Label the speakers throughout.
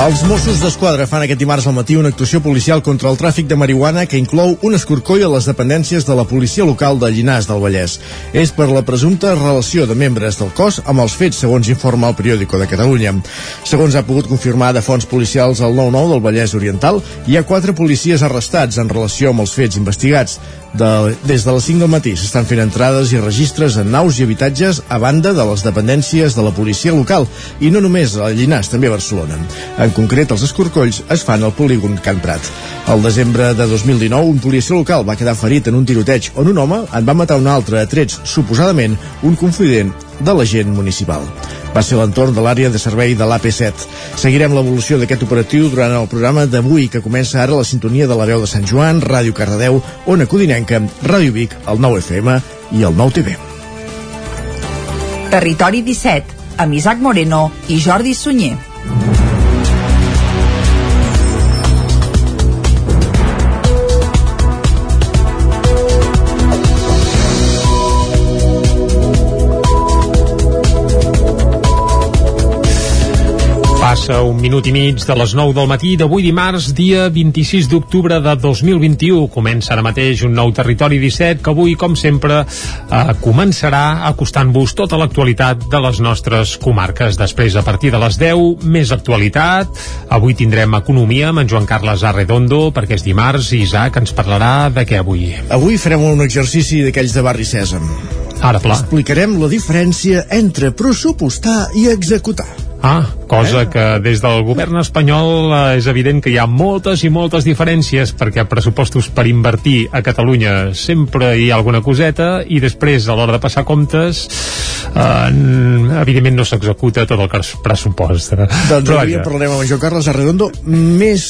Speaker 1: Els Mossos d'Esquadra fan aquest dimarts al matí una actuació policial contra el tràfic de marihuana que inclou un escorcoll a les dependències de la policia local de Llinars del Vallès. És per la presumpta relació de membres del cos amb els fets, segons informa el periòdico de Catalunya. Segons ha pogut confirmar de fonts policials al 9-9 del Vallès Oriental, hi ha quatre policies arrestats en relació amb els fets investigats. De, des de les 5 del matí s'estan fent entrades i registres en naus i habitatges a banda de les dependències de la policia local i no només a Llinars, també a Barcelona. En concret, els escorcolls es fan al polígon Can Prat. Al desembre de 2019, un policia local va quedar ferit en un tiroteig on un home en va matar un altre a trets, suposadament un confident de l'agent municipal. Va ser l'entorn de l'àrea de servei de l'AP7. Seguirem l'evolució d'aquest operatiu durant el programa d'avui, que comença ara la sintonia de la veu de Sant Joan, Ràdio Cardedeu, Ona Codinenca, Ràdio Vic, el 9 FM i el 9 TV.
Speaker 2: Territori 17, amb Isaac Moreno i Jordi Sunyer.
Speaker 3: Passa un minut i mig de les 9 del matí d'avui dimarts, dia 26 d'octubre de 2021. Comença ara mateix un nou Territori 17 que avui, com sempre, eh, començarà acostant-vos tota l'actualitat de les nostres comarques. Després, a partir de les 10, més actualitat. Avui tindrem Economia amb en Joan Carles Arredondo, perquè és dimarts, i Isaac ens parlarà de què avui.
Speaker 1: Avui farem un exercici d'aquells de Barri Sèsam.
Speaker 3: Ara, pla.
Speaker 1: Explicarem la diferència entre pressupostar i executar.
Speaker 3: Ah, cosa que des del govern espanyol eh, és evident que hi ha moltes i moltes diferències perquè pressupostos per invertir a Catalunya sempre hi ha alguna coseta i després a l'hora de passar comptes eh, evidentment no s'executa tot el que es pressuposta.
Speaker 1: Doncs Però avui parlarem amb en Joan Carles Arredondo més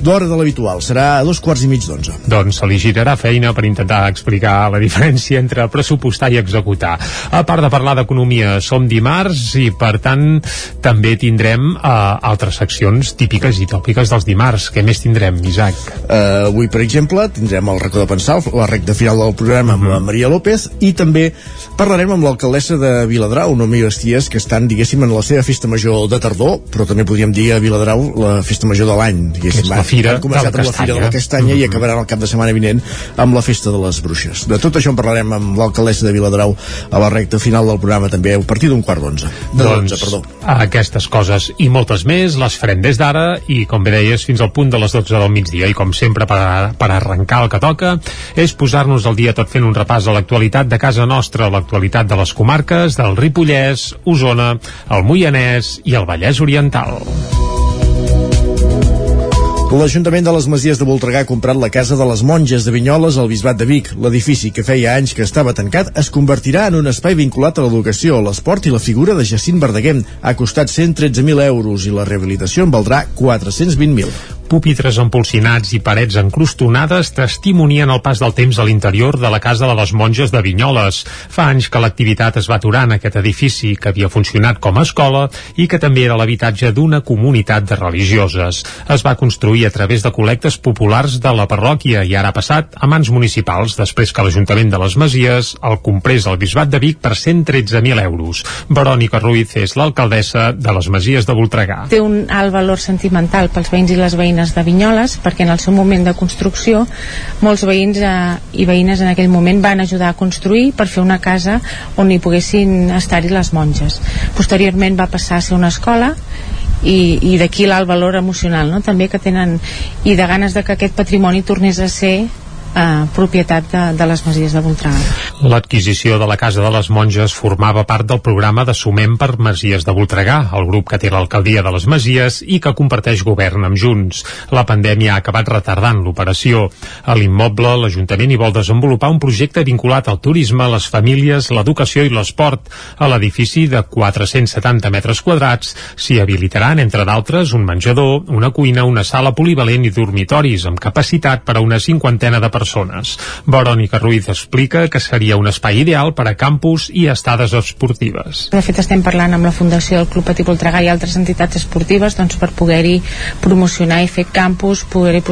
Speaker 1: d'hora de l'habitual, serà a dos quarts i mig d'onze.
Speaker 3: Doncs se li girarà feina per intentar explicar la diferència entre pressupostar i executar. A part de parlar d'economia, som dimarts i per tant també tindrem uh, altres seccions típiques i tòpiques dels dimarts. Què més tindrem, Isaac?
Speaker 1: Uh, avui, per exemple, tindrem el racó de pensar, la recta final del programa amb la Maria López i també parlarem amb l'alcaldessa de Viladrau, Noemí Basties, que estan, diguéssim, en la seva festa major de tardor, però també podríem dir a Viladrau la festa major de l'any, diguéssim
Speaker 3: la fira
Speaker 1: han començat amb la fira de la castanya mm -hmm. i acabaran el cap de setmana vinent amb la festa de les bruixes. De tot això en parlarem amb l'alcaldessa de Viladrau a la recta final del programa també a partir d'un quart d'onze. De
Speaker 3: doncs,
Speaker 1: 12, perdó.
Speaker 3: Aquestes coses i moltes més les farem des d'ara i com bé deies fins al punt de les 12 del migdia i com sempre per, per arrencar el que toca és posar-nos al dia tot fent un repàs a l'actualitat de casa nostra, l'actualitat de les comarques del Ripollès, Osona, el Moianès i el Vallès Oriental.
Speaker 1: L'Ajuntament de les Masies de Voltregà ha comprat la Casa de les Monges de Vinyoles al Bisbat de Vic. L'edifici, que feia anys que estava tancat, es convertirà en un espai vinculat a l'educació, l'esport i la figura de Jacint Verdaguer. Ha costat 113.000 euros i la rehabilitació en valdrà 420.000
Speaker 3: pupitres empolsinats i parets encrustonades testimonien el pas del temps a l'interior de la Casa de les Monges de Vinyoles. Fa anys que l'activitat es va aturar en aquest edifici, que havia funcionat com a escola i que també era l'habitatge d'una comunitat de religioses. Es va construir a través de col·lectes populars de la parròquia i ara ha passat a mans municipals després que l'Ajuntament de les Masies el comprés al Bisbat de Vic per 113.000 euros. Verònica Ruiz és l'alcaldessa de les Masies de Voltregà.
Speaker 4: Té un alt valor sentimental pels veïns i les veïnes veïnes de Vinyoles perquè en el seu moment de construcció molts veïns eh, i veïnes en aquell moment van ajudar a construir per fer una casa on hi poguessin estar-hi les monges. Posteriorment va passar a ser una escola i, i d'aquí l'alt valor emocional no? també que tenen i de ganes de que aquest patrimoni tornés a ser eh, propietat de, de les Masies de Voltregà.
Speaker 3: L'adquisició de la Casa de les Monges formava part del programa de Sumem per Masies de Voltregà, el grup que té l'alcaldia de les Masies i que comparteix govern amb Junts. La pandèmia ha acabat retardant l'operació. A l'immoble, l'Ajuntament hi vol desenvolupar un projecte vinculat al turisme, les famílies, l'educació i l'esport. A l'edifici de 470 metres quadrats s'hi habilitaran, entre d'altres, un menjador, una cuina, una sala polivalent i dormitoris amb capacitat per a una cinquantena de persones persones. Verònica Ruiz explica que seria un espai ideal per a campus i estades esportives.
Speaker 4: De fet, estem parlant amb la Fundació del Club Patí Voltregà i altres entitats esportives doncs, per poder-hi promocionar i fer campus, poder-hi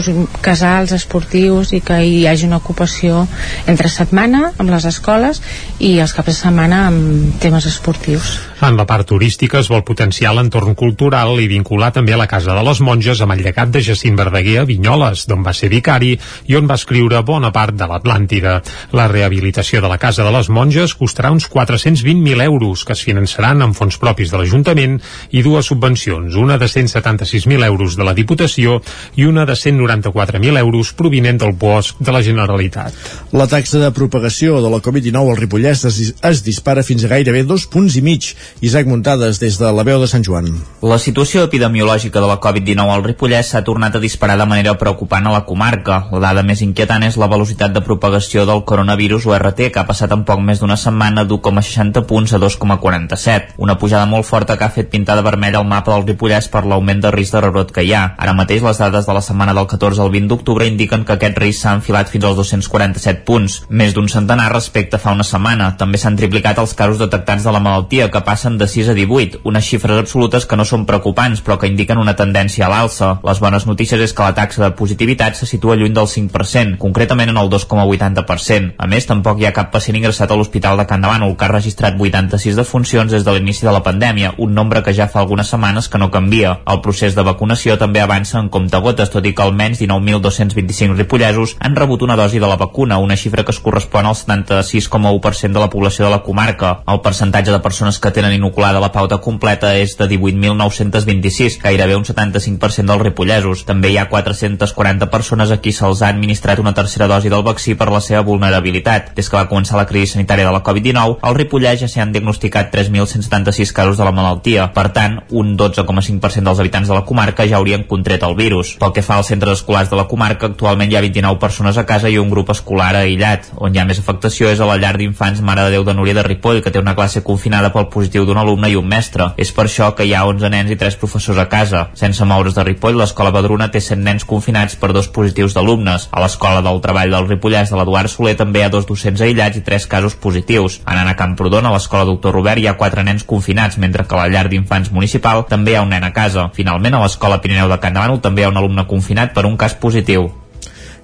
Speaker 4: casals esportius i que hi hagi una ocupació entre setmana amb les escoles i els caps de setmana amb temes esportius.
Speaker 3: En la part turística es vol potenciar l'entorn cultural i vincular també a la Casa de les Monges amb el llegat de Jacint Verdaguer a Vinyoles, d'on va ser vicari i on va escriure bona part de l'Atlàntida. La rehabilitació de la Casa de les Monges costarà uns 420.000 euros que es finançaran amb fons propis de l'Ajuntament i dues subvencions, una de 176.000 euros de la Diputació i una de 194.000 euros provinent del bosc de la Generalitat.
Speaker 1: La taxa de propagació de la Covid-19 al Ripollès es, es dispara fins a gairebé dos punts i mig Isaac Muntades, des de la veu de Sant Joan.
Speaker 5: La situació epidemiològica de la Covid-19 al Ripollès s'ha tornat a disparar de manera preocupant a la comarca. La dada més inquietant és la velocitat de propagació del coronavirus o RT, que ha passat en poc més d'una setmana d'1,60 punts a 2,47. Una pujada molt forta que ha fet pintar de vermell el mapa del Ripollès per l'augment de risc de rebrot que hi ha. Ara mateix les dades de la setmana del 14 al 20 d'octubre indiquen que aquest risc s'ha enfilat fins als 247 punts, més d'un centenar respecte fa una setmana. També s'han triplicat els casos detectats de la malaltia, que passen de 6 a 18, unes xifres absolutes que no són preocupants però que indiquen una tendència a l'alça. Les bones notícies és que la taxa de positivitat se situa lluny del 5%, concretament en el 2,80%. A més, tampoc hi ha cap pacient ingressat a l'Hospital de Can Davant, que ha registrat 86 defuncions des de l'inici de la pandèmia, un nombre que ja fa algunes setmanes que no canvia. El procés de vacunació també avança en comptagotes, tot i que almenys 19.225 ripollesos han rebut una dosi de la vacuna, una xifra que es correspon al 76,1% de la població de la comarca. El percentatge de persones que tenen inoculada la pauta completa és de 18.926, gairebé un 75% dels ripollesos. També hi ha 440 persones a qui se'ls ha administrat una tercera dosi del vaccí per la seva vulnerabilitat. Des que va començar la crisi sanitària de la Covid-19, al Ripollès ja s'hi han diagnosticat 3.176 casos de la malaltia. Per tant, un 12,5% dels habitants de la comarca ja haurien contret el virus. Pel que fa als centres escolars de la comarca, actualment hi ha 29 persones a casa i un grup escolar aïllat. On hi ha més afectació és a la llar d'infants Mare de Déu de Núria de Ripoll, que té una classe confinada pel positiu d'un alumne i un mestre. És per això que hi ha 11 nens i 3 professors a casa. Sense moure's de Ripoll, l'escola Badruna té 100 nens confinats per dos positius d'alumnes. A l'escola del treball del Ripollès de l'Eduard Soler també hi ha dos docents aïllats i 3 casos positius. Anant a Camprodon, a l'escola Doctor Robert, hi ha 4 nens confinats, mentre que a la llar d'infants municipal també hi ha un nen a casa. Finalment, a l'escola Pirineu de Can Davant també hi ha un alumne confinat per un cas positiu.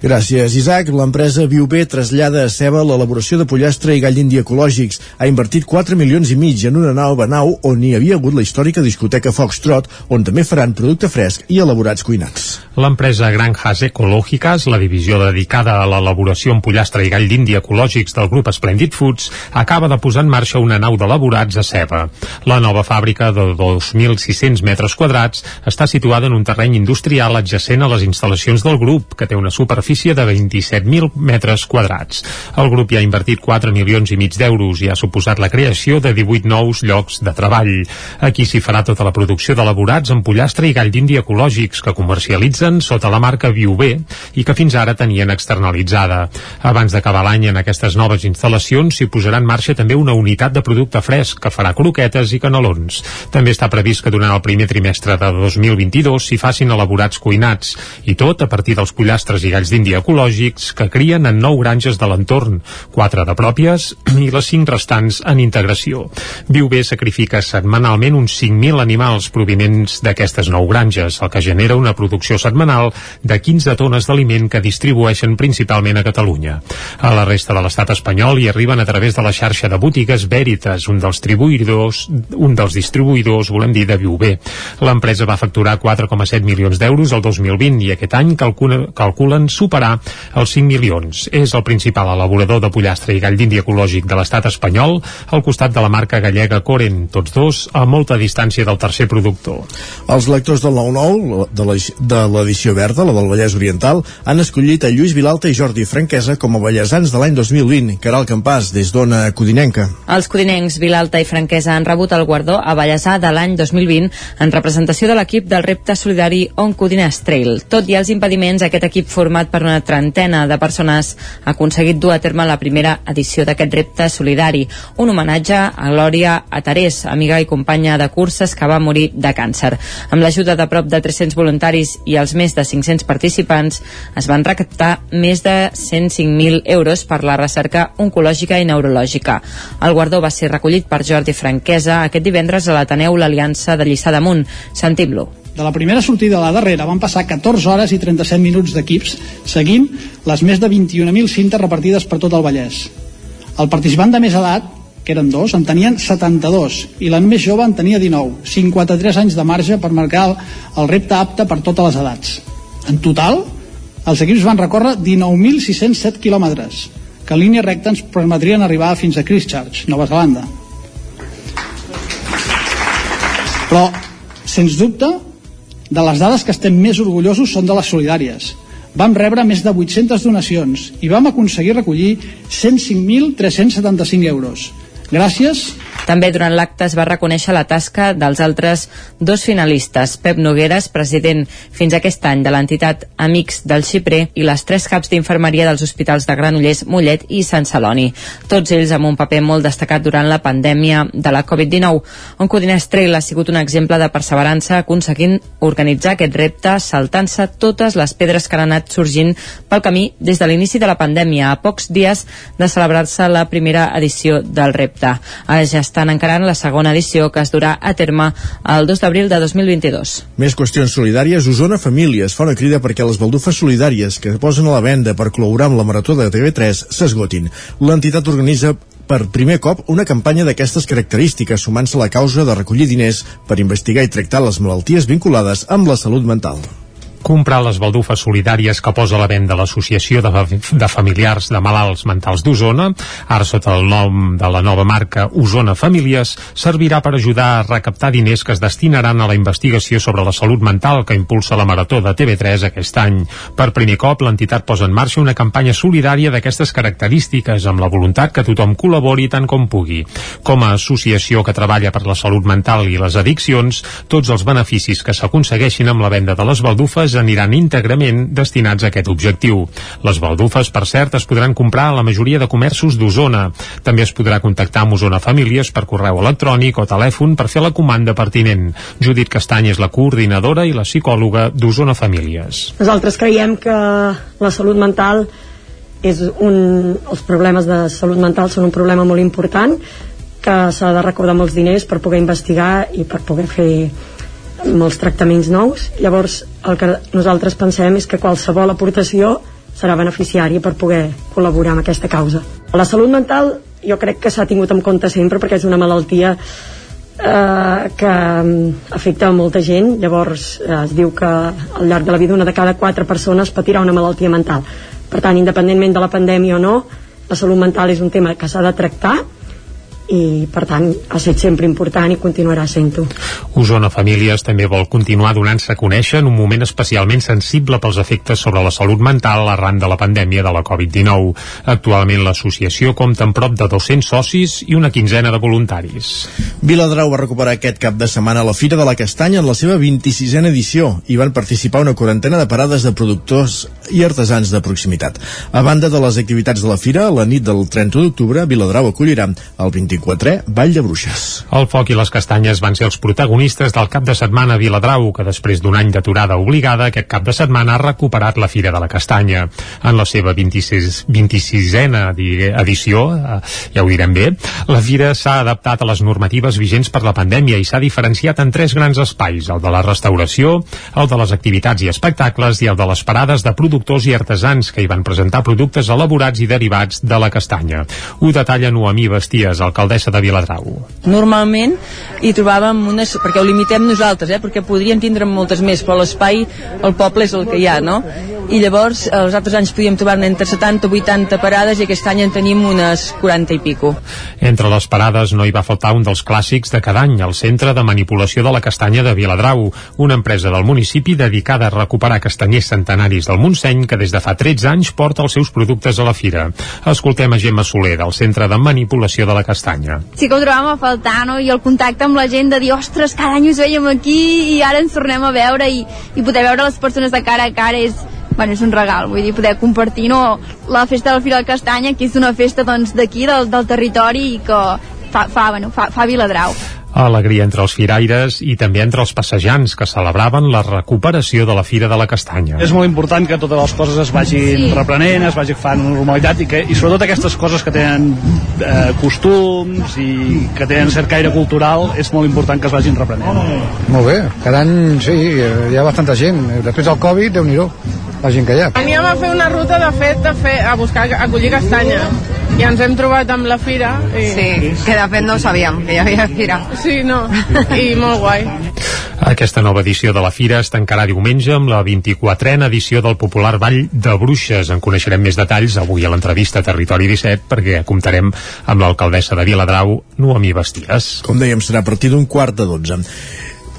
Speaker 1: Gràcies, Isaac. L'empresa Viubé trasllada a Ceba l'elaboració de pollastre i gall d'indi ecològics. Ha invertit 4 milions i mig en una nova nau on hi havia hagut la històrica discoteca Foxtrot, on també faran producte fresc i elaborats cuinats.
Speaker 3: L'empresa Granjas Ecológicas, la divisió dedicada a l'elaboració en pollastre i gall d'indi ecològics del grup Splendid Foods, acaba de posar en marxa una nau d'elaborats a Ceba. La nova fàbrica de 2.600 metres quadrats està situada en un terreny industrial adjacent a les instal·lacions del grup, que té una superfície superfície de 27.000 metres quadrats. El grup hi ha invertit 4 milions i mig d'euros i ha suposat la creació de 18 nous llocs de treball. Aquí s'hi farà tota la producció d'elaborats en pollastre i gall d'indi ecològics que comercialitzen sota la marca Viubé i que fins ara tenien externalitzada. Abans d'acabar l'any en aquestes noves instal·lacions s'hi posarà en marxa també una unitat de producte fresc que farà croquetes i canelons. També està previst que durant el primer trimestre de 2022 s'hi facin elaborats cuinats i tot a partir dels pollastres i galls d'indi d'Índia ecològics que crien en nou granges de l'entorn, quatre de pròpies i les cinc restants en integració. Viubé sacrifica setmanalment uns 5.000 animals provinents d'aquestes nou granges, el que genera una producció setmanal de 15 tones d'aliment que distribueixen principalment a Catalunya. A la resta de l'estat espanyol hi arriben a través de la xarxa de botigues Veritas, un dels distribuïdors, un dels distribuïdors, volem dir, de Viubé. L'empresa va facturar 4,7 milions d'euros el 2020 i aquest any calcula, calculen els 5 milions. És el principal elaborador de pollastre i gall d'indi ecològic de l'estat espanyol, al costat de la marca gallega Coren, tots dos a molta distància del tercer productor.
Speaker 1: Els lectors del 9-9, de l'edició verda, la del Vallès Oriental, han escollit a Lluís Vilalta i Jordi Franquesa com a ballesans de l'any 2020, Caral Campàs, des d'Ona Codinenca.
Speaker 6: Els codinencs Vilalta i Franquesa han rebut el guardó a Ballesà de l'any 2020 en representació de l'equip del repte solidari On Codines Trail. Tot i els impediments, aquest equip format per una trentena de persones, ha aconseguit dur a terme la primera edició d'aquest repte solidari, un homenatge a Glòria Atarés, amiga i companya de curses que va morir de càncer. Amb l'ajuda de prop de 300 voluntaris i els més de 500 participants, es van recaptar més de 105.000 euros per la recerca oncològica i neurològica. El guardó va ser recollit per Jordi Franquesa aquest divendres a l'Ateneu l'Aliança de Lliçà d'Amunt. Sentim-lo.
Speaker 7: De la primera sortida a la darrera van passar 14 hores i 37 minuts d'equips, seguint les més de 21.000 cintes repartides per tot el Vallès. El participant de més edat, que eren dos, en tenien 72 i l'en més jove en tenia 19, 53 anys de marge per marcar el, el repte apte per totes les edats. En total, els equips van recórrer 19.607 quilòmetres, que en línia recta ens permetrien arribar fins a Christchurch, Nova Zelanda. Però, sens dubte, de les dades que estem més orgullosos són de les solidàries. Vam rebre més de 800 donacions i vam aconseguir recollir 105.375 euros. Gràcies
Speaker 6: també durant l'acte es va reconèixer la tasca dels altres dos finalistes, Pep Nogueres, president fins aquest any de l'entitat Amics del Xiprer, i les tres caps d'infermeria dels hospitals de Granollers, Mollet i Sant Celoni. Tots ells amb un paper molt destacat durant la pandèmia de la Covid-19. On Codinès Trail ha sigut un exemple de perseverança aconseguint organitzar aquest repte saltant-se totes les pedres que han anat sorgint pel camí des de l'inici de la pandèmia, a pocs dies de celebrar-se la primera edició del repte. A estan encarant la segona edició que es durà a terme el 2 d'abril de 2022.
Speaker 1: Més qüestions solidàries. Osona Famílies fa una crida perquè les baldufes solidàries que posen a la venda per col·laborar amb la Marató de TV3 s'esgotin. L'entitat organitza per primer cop una campanya d'aquestes característiques sumant-se a la causa de recollir diners per investigar i tractar les malalties vinculades amb la salut mental
Speaker 3: comprar les baldufes solidàries que posa a la venda l'Associació de, de Familiars de Malalts Mentals d'Osona, ara sota el nom de la nova marca Osona Famílies, servirà per ajudar a recaptar diners que es destinaran a la investigació sobre la salut mental que impulsa la Marató de TV3 aquest any. Per primer cop, l'entitat posa en marxa una campanya solidària d'aquestes característiques, amb la voluntat que tothom col·labori tant com pugui. Com a associació que treballa per la salut mental i les addiccions, tots els beneficis que s'aconsegueixin amb la venda de les baldufes diners aniran íntegrament destinats a aquest objectiu. Les baldufes, per cert, es podran comprar a la majoria de comerços d'Osona. També es podrà contactar amb Osona Famílies per correu electrònic o telèfon per fer la comanda pertinent. Judit Castany és la coordinadora i la psicòloga d'Osona Famílies.
Speaker 8: Nosaltres creiem que la salut mental és un, els problemes de salut mental són un problema molt important que s'ha de recordar molts diners per poder investigar i per poder fer molts tractaments nous. Llavors el que nosaltres pensem és que qualsevol aportació serà beneficiària per poder col·laborar amb aquesta causa. La salut mental jo crec que s'ha tingut en compte sempre perquè és una malaltia eh, que mm, afecta a molta gent. Llavors eh, es diu que al llarg de la vida una de cada quatre persones patirà una malaltia mental. Per tant, independentment de la pandèmia o no la salut mental és un tema que s'ha de tractar i per tant ha estat sempre important i continuarà sent-ho.
Speaker 3: Osona Famílies també vol continuar donant-se a conèixer en un moment especialment sensible pels efectes sobre la salut mental arran de la pandèmia de la Covid-19. Actualment l'associació compta amb prop de 200 socis i una quinzena de voluntaris.
Speaker 1: Viladrau va recuperar aquest cap de setmana la Fira de la Castanya en la seva 26a edició i van participar una quarantena de parades de productors i artesans de proximitat. A banda de les activitats de la Fira, la nit del 30 d'octubre, Viladrau acollirà el 24 24è Vall de Bruixes.
Speaker 3: El foc i les castanyes van ser els protagonistes del cap de setmana a Viladrau, que després d'un any d'aturada obligada, aquest cap de setmana ha recuperat la Fira de la Castanya. En la seva 26, 26a edició, eh, ja ho direm bé, la Fira s'ha adaptat a les normatives vigents per la pandèmia i s'ha diferenciat en tres grans espais, el de la restauració, el de les activitats i espectacles i el de les parades de productors i artesans que hi van presentar productes elaborats i derivats de la castanya. Ho detalla Noemí Basties, alcalde l'alcaldessa de Viladrau.
Speaker 9: Normalment hi trobàvem unes, perquè ho limitem nosaltres, eh, perquè podríem tindre moltes més, però l'espai, el poble és el que hi ha, no? I llavors, els altres anys podíem trobar entre 70 o 80 parades i aquest any en tenim unes 40 i pico.
Speaker 3: Entre les parades no hi va faltar un dels clàssics de cada any, el Centre de Manipulació de la Castanya de Viladrau, una empresa del municipi dedicada a recuperar castanyers centenaris del Montseny que des de fa 13 anys porta els seus productes a la fira. Escoltem a Gemma Soler, del Centre de Manipulació de la Castanya Espanya.
Speaker 10: Sí que ho trobàvem a faltar, no? I el contacte amb la gent de dir, ostres, cada any us veiem aquí i ara ens tornem a veure i, i poder veure les persones de cara a cara és, bueno, és un regal, vull dir, poder compartir no, la festa de la Fira de Castanya, que és una festa doncs d'aquí, del, del territori i que fa, fa, bueno, fa, fa Viladrau
Speaker 3: alegria entre els firaires i també entre els passejants que celebraven la recuperació de la Fira de la Castanya.
Speaker 7: És molt important que totes les coses es vagin sí. reprenent, es vagi fan normalitat i, que, i sobretot aquestes coses que tenen eh, costums i que tenen cert caire cultural és molt important que es vagin reprenent.
Speaker 11: Molt bé, cada any sí, hi ha bastanta gent. Després del Covid, déu nhi la gent que hi ha.
Speaker 12: Aníem a fer una ruta de fet de fer, a buscar a collir castanya i ens hem trobat amb la fira i...
Speaker 13: Sí, que de fet no ho sabíem, que hi havia fira.
Speaker 12: Sí, no, i molt guai.
Speaker 3: Aquesta nova edició de la Fira es tancarà diumenge amb la 24a edició del popular Ball de Bruixes. En coneixerem més detalls avui a l'entrevista Territori 17 perquè comptarem amb l'alcaldessa de Viladrau, Noemí Basties.
Speaker 1: Com dèiem, serà a partir d'un quart de dotze.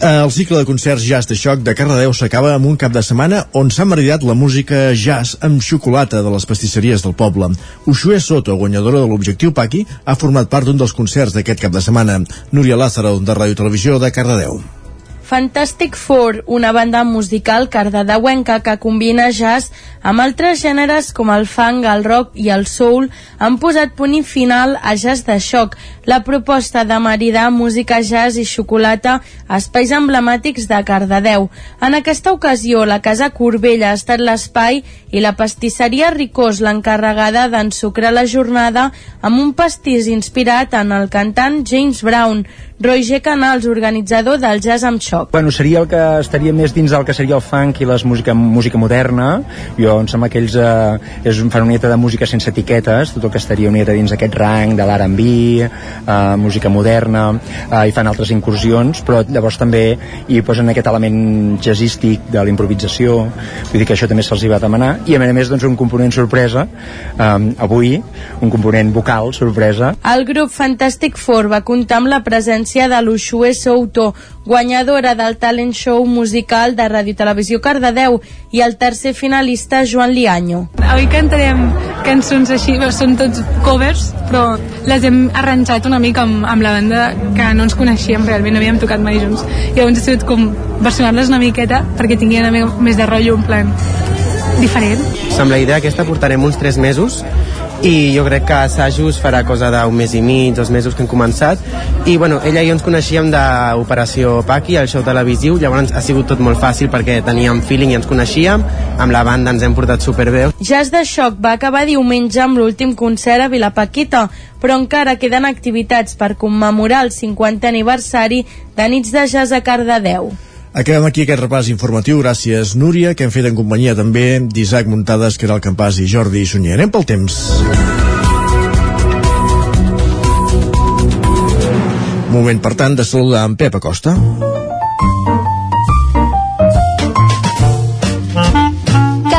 Speaker 1: El cicle de concerts Jazz de Xoc de Cardedeu s'acaba amb un cap de setmana on s'ha maridat la música jazz amb xocolata de les pastisseries del poble. Uxue Soto, guanyadora de l'Objectiu Paqui, ha format part d'un dels concerts d'aquest cap de setmana. Núria Lázaro, de Ràdio Televisió de Cardedeu.
Speaker 14: Fantastic Four, una banda musical cardedeuenca que combina jazz amb altres gèneres com el funk, el rock i el soul, han posat punt i final a Jazz de Xoc, la proposta de maridar música jazz i xocolata a espais emblemàtics de Cardedeu. En aquesta ocasió, la Casa Corbella ha estat l'espai i la pastisseria Ricós l'encarregada d'ensucrar la jornada amb un pastís inspirat en el cantant James Brown. Roger Canals, organitzador del Jazz amb Xoc.
Speaker 15: Bueno, seria el que estaria més dins del que seria el funk i la música, música moderna. Jo em sembla que ells eh, és, fan una de música sense etiquetes, tot el que estaria una mieta dins aquest rang de l'R&B, eh, música moderna, eh, i fan altres incursions, però llavors també hi posen aquest element jazzístic de l'improvisació, vull dir que això també se'ls va demanar, i a més a més doncs, un component sorpresa, eh, avui, un component vocal sorpresa.
Speaker 14: El grup Fantastic Four va comptar amb la presència de l'Uxue Souto, guanyadora del talent show musical de Ràdio Televisió Cardedeu i el tercer finalista Joan Lianyo.
Speaker 16: Avui cantarem cançons així, són tots covers, però les hem arranjat una mica amb, amb la banda que no ens coneixíem realment, no havíem tocat mai junts. I llavors ha sigut com versionar-les una miqueta perquè tinguin més de rotllo, un plan diferent.
Speaker 17: Amb la idea aquesta portarem uns 3 mesos i jo crec que assajos farà cosa d'un mes i mig, dos mesos que hem començat i bueno, ella i jo ens coneixíem d'Operació Paqui, el show televisiu llavors ha sigut tot molt fàcil perquè teníem feeling i ens coneixíem, amb la banda ens hem portat superbé.
Speaker 14: Jazz de Xoc va acabar diumenge amb l'últim concert a Vilapaquita però encara queden activitats per commemorar el 50 aniversari de Nits de Jazz a Cardedeu.
Speaker 1: Acabem aquí aquest repàs informatiu. Gràcies, Núria, que hem fet en companyia també d'Isaac Muntades, que era el campàs, i Jordi Sunyer. Anem pel temps. Moment, per tant, de saludar en Pep Acosta.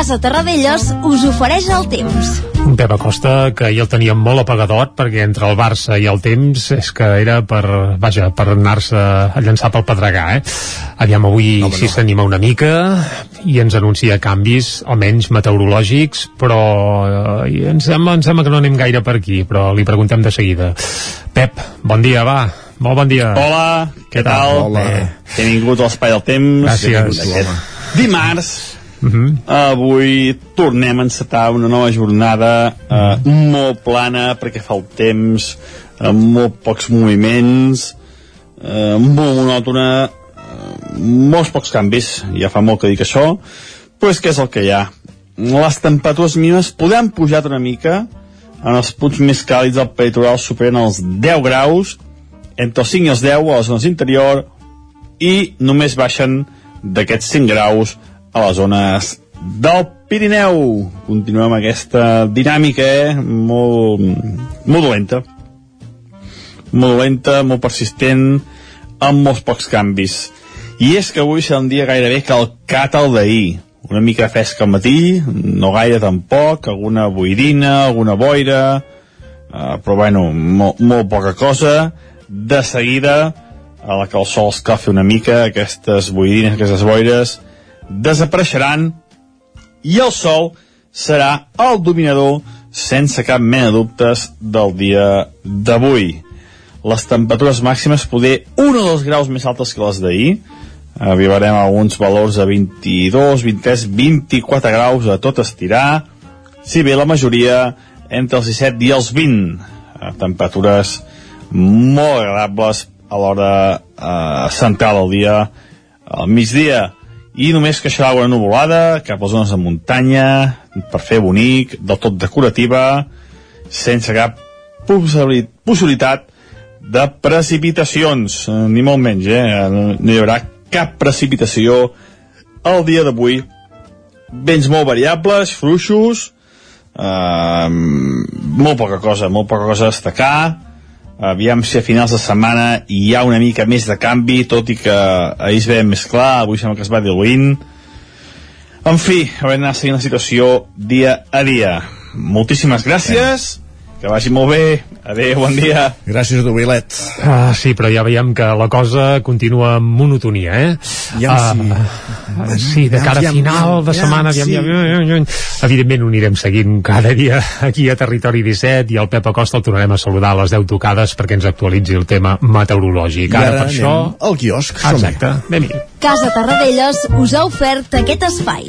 Speaker 10: Casa Terradellos us ofereix el temps.
Speaker 3: Un Pep Acosta que ja el teníem molt apagadot perquè entre el Barça i el temps és que era per, vaja, per anar-se a llançar pel Pedregà, eh? Aviam avui no, si no. s'anima una mica i ens anuncia canvis, almenys meteorològics, però eh, ens, sembla, ens sembla que no anem gaire per aquí, però li preguntem de seguida. Pep, bon dia, va. Molt bon dia.
Speaker 18: Hola, què, què tal?
Speaker 1: Hola.
Speaker 18: He vingut a l'Espai del Temps.
Speaker 3: Gràcies.
Speaker 18: Dimarts, Uh -huh. Avui tornem a encetar una nova jornada uh, uh -huh. molt plana perquè fa el temps, amb molt pocs moviments, uh, molt monòtona, uh, molts pocs canvis, ja fa molt que dic això, però és que és el que hi ha. Les temperatures mínimes podran pujar una mica, en els punts més càlids del peritoral superen els 10 graus, entre els 5 i els 10 a les zones interior, i només baixen d'aquests 5 graus a les zones del Pirineu. Continuem amb aquesta dinàmica, eh? Molt, molt dolenta. Molt dolenta, molt persistent, amb molts pocs canvis. I és que avui serà un dia gairebé calcat al d'ahir. Una mica fresca al matí, no gaire tampoc, alguna boirina, alguna boira, eh, però bueno, molt, molt poca cosa. De seguida, a la que el sol escalfi una mica, aquestes boirines, aquestes boires, desapareixeran i el sol serà el dominador sense cap mena de dubtes del dia d'avui. Les temperatures màximes poder un o dos graus més altes que les d'ahir, arribarem a uns valors de 22, 23, 24 graus a tot estirar, si bé la majoria entre els 17 i els 20. Eh, temperatures molt agradables a l'hora eh, central del dia, al migdia, i només queixarà una nuvolada cap a zones de muntanya, per fer bonic, del tot decorativa, sense cap possibilitat de precipitacions, eh, ni molt menys, eh? no hi haurà cap precipitació el dia d'avui. Vents molt variables, fluixos, eh, molt poca cosa, molt poca cosa a destacar. Aviam si a finals de setmana hi ha una mica més de canvi, tot i que ahir es veia més clar, avui sembla que es va diluint. En fi, haurem d'anar seguint la situació dia a dia. Moltíssimes gràcies. Que vagi molt bé. Adéu, bon dia.
Speaker 1: Gràcies Vilet.
Speaker 3: Ah, sí, però ja veiem que la cosa continua amb monotonia, eh?
Speaker 1: Ja
Speaker 3: ah,
Speaker 1: sí.
Speaker 3: Sí, de cara a final de setmana, aviam, aviam, aviam. Evidentment ho anirem seguint cada dia aquí a Territori 17 i el Pep Acosta el tornarem a saludar a les 10 tocades perquè ens actualitzi el tema meteorològic.
Speaker 1: I ara
Speaker 3: per això...
Speaker 1: anem al quiosc.
Speaker 3: Exacte, anem-hi.
Speaker 19: Casa Tarradellas us ha ofert aquest espai.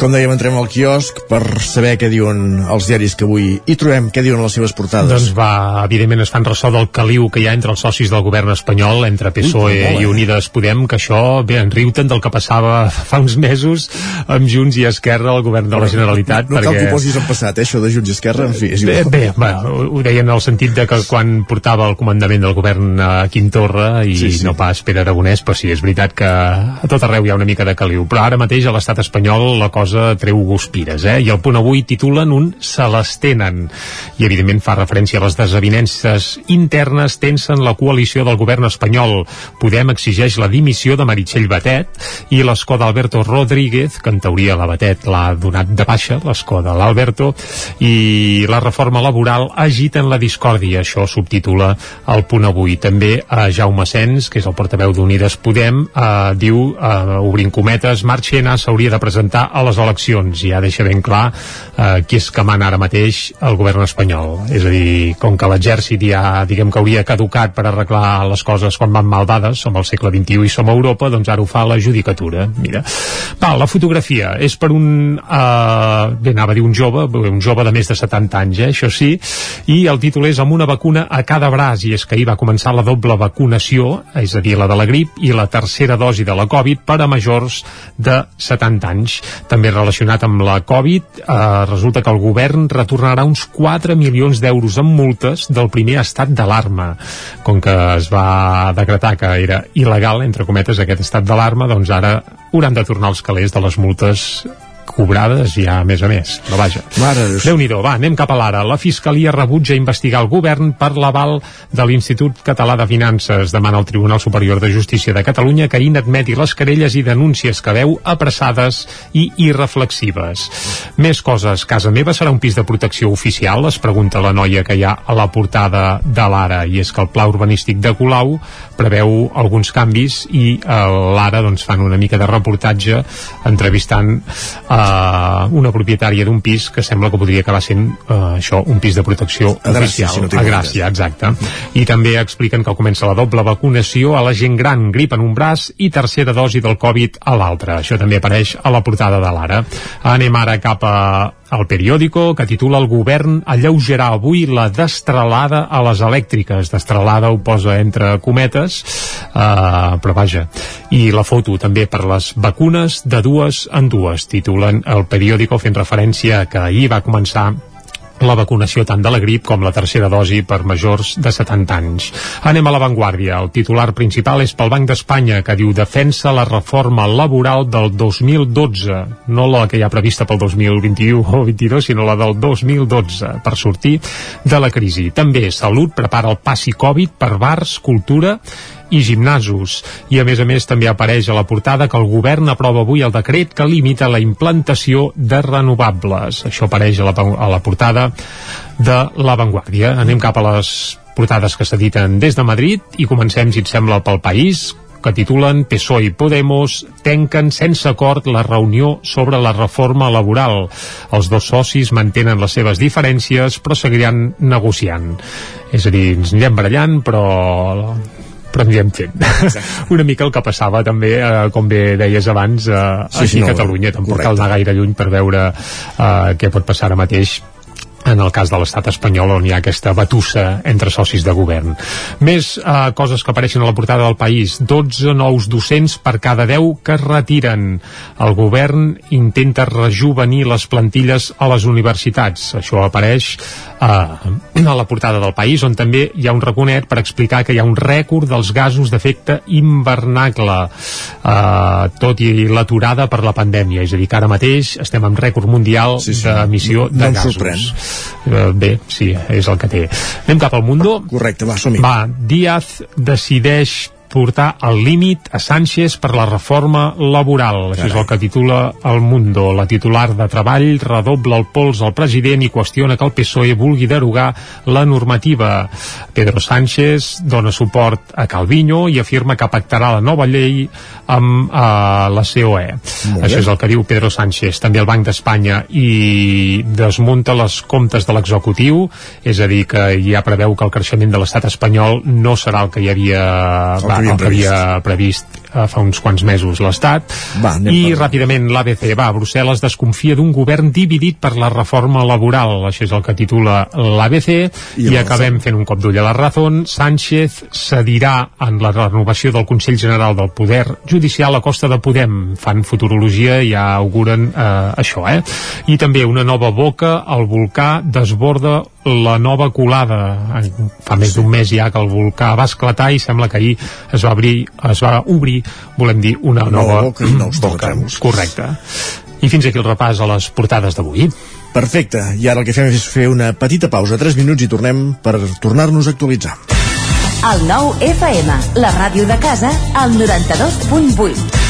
Speaker 1: Com dèiem, entrem al quiosc per saber què diuen els diaris que avui hi trobem, què diuen les seves portades.
Speaker 3: Doncs va, evidentment es fan ressò del caliu que hi ha entre els socis del govern espanyol, entre PSOE
Speaker 1: Ui, molt, eh?
Speaker 3: i Unides Podem, que això, bé, en riuten del que passava fa uns mesos amb Junts i Esquerra al govern de la Generalitat.
Speaker 1: No, no cal
Speaker 3: perquè...
Speaker 1: que ho posis en passat, eh, això de Junts i Esquerra, en fi, és
Speaker 3: Bé,
Speaker 1: igual.
Speaker 3: bé va, ho ho deien en el sentit de que quan portava el comandament del govern a Quim Torra i
Speaker 1: Sí, sí.
Speaker 3: no pas Pere Aragonès, però sí, és veritat que a tot arreu hi ha una mica de caliu. Però ara mateix a l'estat espanyol la cosa treu guspires, eh? I el punt avui titulen un se les tenen. I evidentment fa referència a les desavinences internes tensen la coalició del govern espanyol. Podem exigeix la dimissió de Meritxell Batet i l'escó d'Alberto Rodríguez, que en teoria la Batet l'ha donat de baixa, l'escó de l'Alberto, i la reforma laboral agiten la discòrdia. Això subtitula el punt avui. També a Jaume Sens, que és el portaveu d'Unides Podem, eh, diu, eh, obrint cometes, Marchena s'hauria de presentar a les eleccions. Ja deixa ben clar eh, qui és que mana ara mateix el govern espanyol. És a dir, com que l'exèrcit ja, diguem que hauria caducat per arreglar les coses quan van mal dades, som al segle XXI i som a Europa, doncs ara ho fa la judicatura. Mira. Va, la fotografia és per un, eh, bé, anava a dir un jove, un jove de més de 70 anys, eh, això sí, i el títol és amb una vacuna a cada braç, i és que ahir va començar la doble vacunació, és a dir, la de la grip i la tercera dosi de la Covid per a majors de 70 anys. També relacionat amb la Covid, eh, resulta que el govern retornarà uns 4 milions d'euros en multes del primer estat d'alarma. Com que es va decretar que era il·legal, entre cometes, aquest estat d'alarma, doncs ara hauran de tornar els calés de les multes cobrades ja a més a més, però vaja. Déu-n'hi-do, va, anem cap a l'ara. La Fiscalia rebutja investigar el govern per l'aval de l'Institut Català de Finances. Demana al Tribunal Superior de Justícia de Catalunya que inadmeti les querelles i denúncies que veu apressades i irreflexives. Més coses. Casa meva serà un pis de protecció oficial? Es pregunta la noia que hi ha a la portada de l'Ara. I és que el pla urbanístic de Colau preveu alguns canvis i a l'Ara doncs, fan una mica de reportatge entrevistant eh, una propietària d'un pis que sembla que podria acabar sent eh, això, un pis de protecció
Speaker 1: A Gràcia,
Speaker 3: oficial.
Speaker 1: si no
Speaker 3: a Gràcia, exacte. I també expliquen que comença la doble vacunació a la gent gran, grip en un braç i tercera dosi del Covid a l'altre. Això també apareix a la portada de l'Ara. Anem ara cap a el periòdico que titula El govern alleugerà avui la destralada a les elèctriques. Destralada ho posa entre cometes, eh, però vaja. I la foto també per les vacunes de dues en dues. Titulen el periòdico fent referència que ahir va començar la vacunació tant de la grip com la tercera dosi per majors de 70 anys. Anem a l'avantguàrdia. El titular principal és pel Banc d'Espanya, que diu defensa la reforma laboral del 2012, no la que hi ha prevista pel 2021 o 22, sinó la del 2012, per sortir de la crisi. També Salut prepara el passi Covid per bars, cultura i gimnasos. I a més a més també apareix a la portada que el govern aprova avui el decret que limita la implantació de renovables. Això apareix a la, a la portada de La Vanguardia. Anem cap a les portades que s'editen des de Madrid i comencem, si et sembla, pel país que titulen PSOE i Podemos tenquen sense acord la reunió sobre la reforma laboral. Els dos socis mantenen les seves diferències però seguiran negociant. És a dir, ens anirem barallant però però anirem fent. Una mica el que passava també, eh, com bé deies abans, eh, sí, aquí sí, no, a Catalunya. Tampoc correcte. cal anar gaire lluny per veure eh, què pot passar ara mateix en el cas de l'estat espanyol on hi ha aquesta batussa entre socis de govern. Més eh, coses que apareixen a la portada del país. 12 nous docents per cada 10 que es retiren. El govern intenta rejuvenir les plantilles a les universitats. Això apareix eh, a la portada del país, on també hi ha un raconet per explicar que hi ha un rècord dels gasos d'efecte invernacle, eh, tot i l'aturada per la pandèmia. És a dir, que ara mateix estem en rècord mundial sí, sí. d'emissió de no gasos. Sorprèn. Uh, bé, sí, és el que té. Anem cap al Mundo.
Speaker 1: Correcte, va, som -hi.
Speaker 3: Va, Díaz decideix portar al límit a Sánchez per la reforma laboral. Carai. Això és el que titula El Mundo. La titular de Treball redobla el pols al president i qüestiona que el PSOE vulgui derogar la normativa. Pedro Sánchez dona suport a Calviño i afirma que pactarà la nova llei amb uh, la COE. Això és el que diu Pedro Sánchez. També el Banc d'Espanya i desmunta les comptes de l'executiu, és a dir, que ja preveu que el creixement de l'estat espanyol no serà el que hi havia va, el que havia previst eh, fa uns quants mesos l'Estat. I ràpidament l'ABC va, Brussel·les desconfia d'un govern dividit per la reforma laboral. Això és el que titula l'ABC i, i acabem fent un cop d'ull a la raó Sánchez cedirà en la renovació del Consell General del Poder Judicial a costa de Podem. Fan futurologia i ja auguren eh, això eh? i també una nova boca al volcà desborda la nova colada fa més d'un mes ja que el volcà va esclatar i sembla que ahir es va obrir, es va obrir volem dir, una nova,
Speaker 1: boca i nous boca.
Speaker 3: Correcte. I fins aquí el repàs a les portades d'avui.
Speaker 1: Perfecte, i ara el que fem és fer una petita pausa, 3 minuts i tornem per tornar-nos a actualitzar.
Speaker 19: El nou FM, la ràdio de casa, al 92.8.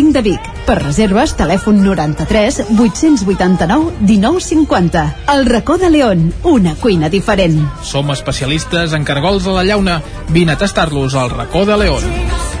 Speaker 19: de Vic. Per reserves, telèfon 93 889 1950. El racó de León, una cuina diferent.
Speaker 20: Som especialistes en cargols a la llauna. Vine a tastar-los al racó de León.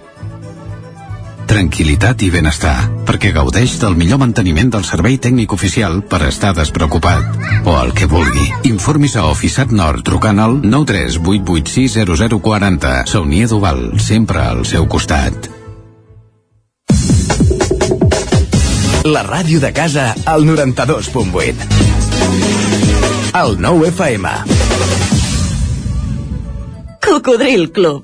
Speaker 21: tranquil·litat i benestar, perquè gaudeix del millor manteniment del servei tècnic oficial per estar despreocupat. O el que vulgui. Informis a Oficiat Nord trucant al 938860040. Saunia Duval, sempre al seu costat.
Speaker 22: La ràdio de casa al 92.8. El 9 FM.
Speaker 19: Cocodril Club.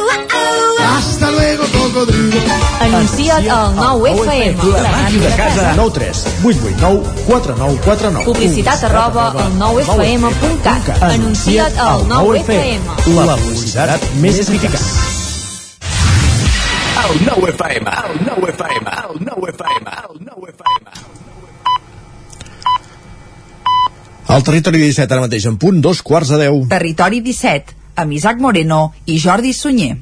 Speaker 23: Hasta luego, cocodrilo.
Speaker 24: Anuncia't al 9FM.
Speaker 1: La màquina de casa. 9 3 8 8 9 4 9 4 9.
Speaker 24: Publicitat arroba al 9FM.cat. Anuncia't al 9FM.
Speaker 1: La publicitat més eficaç.
Speaker 22: El 9 FM, el 9 FM, el 9 FM, el 9 FM.
Speaker 1: Al territori 17 ara mateix en punt, dos quarts de 10.
Speaker 25: Territori 17, amb Isaac Moreno i Jordi Sunyer.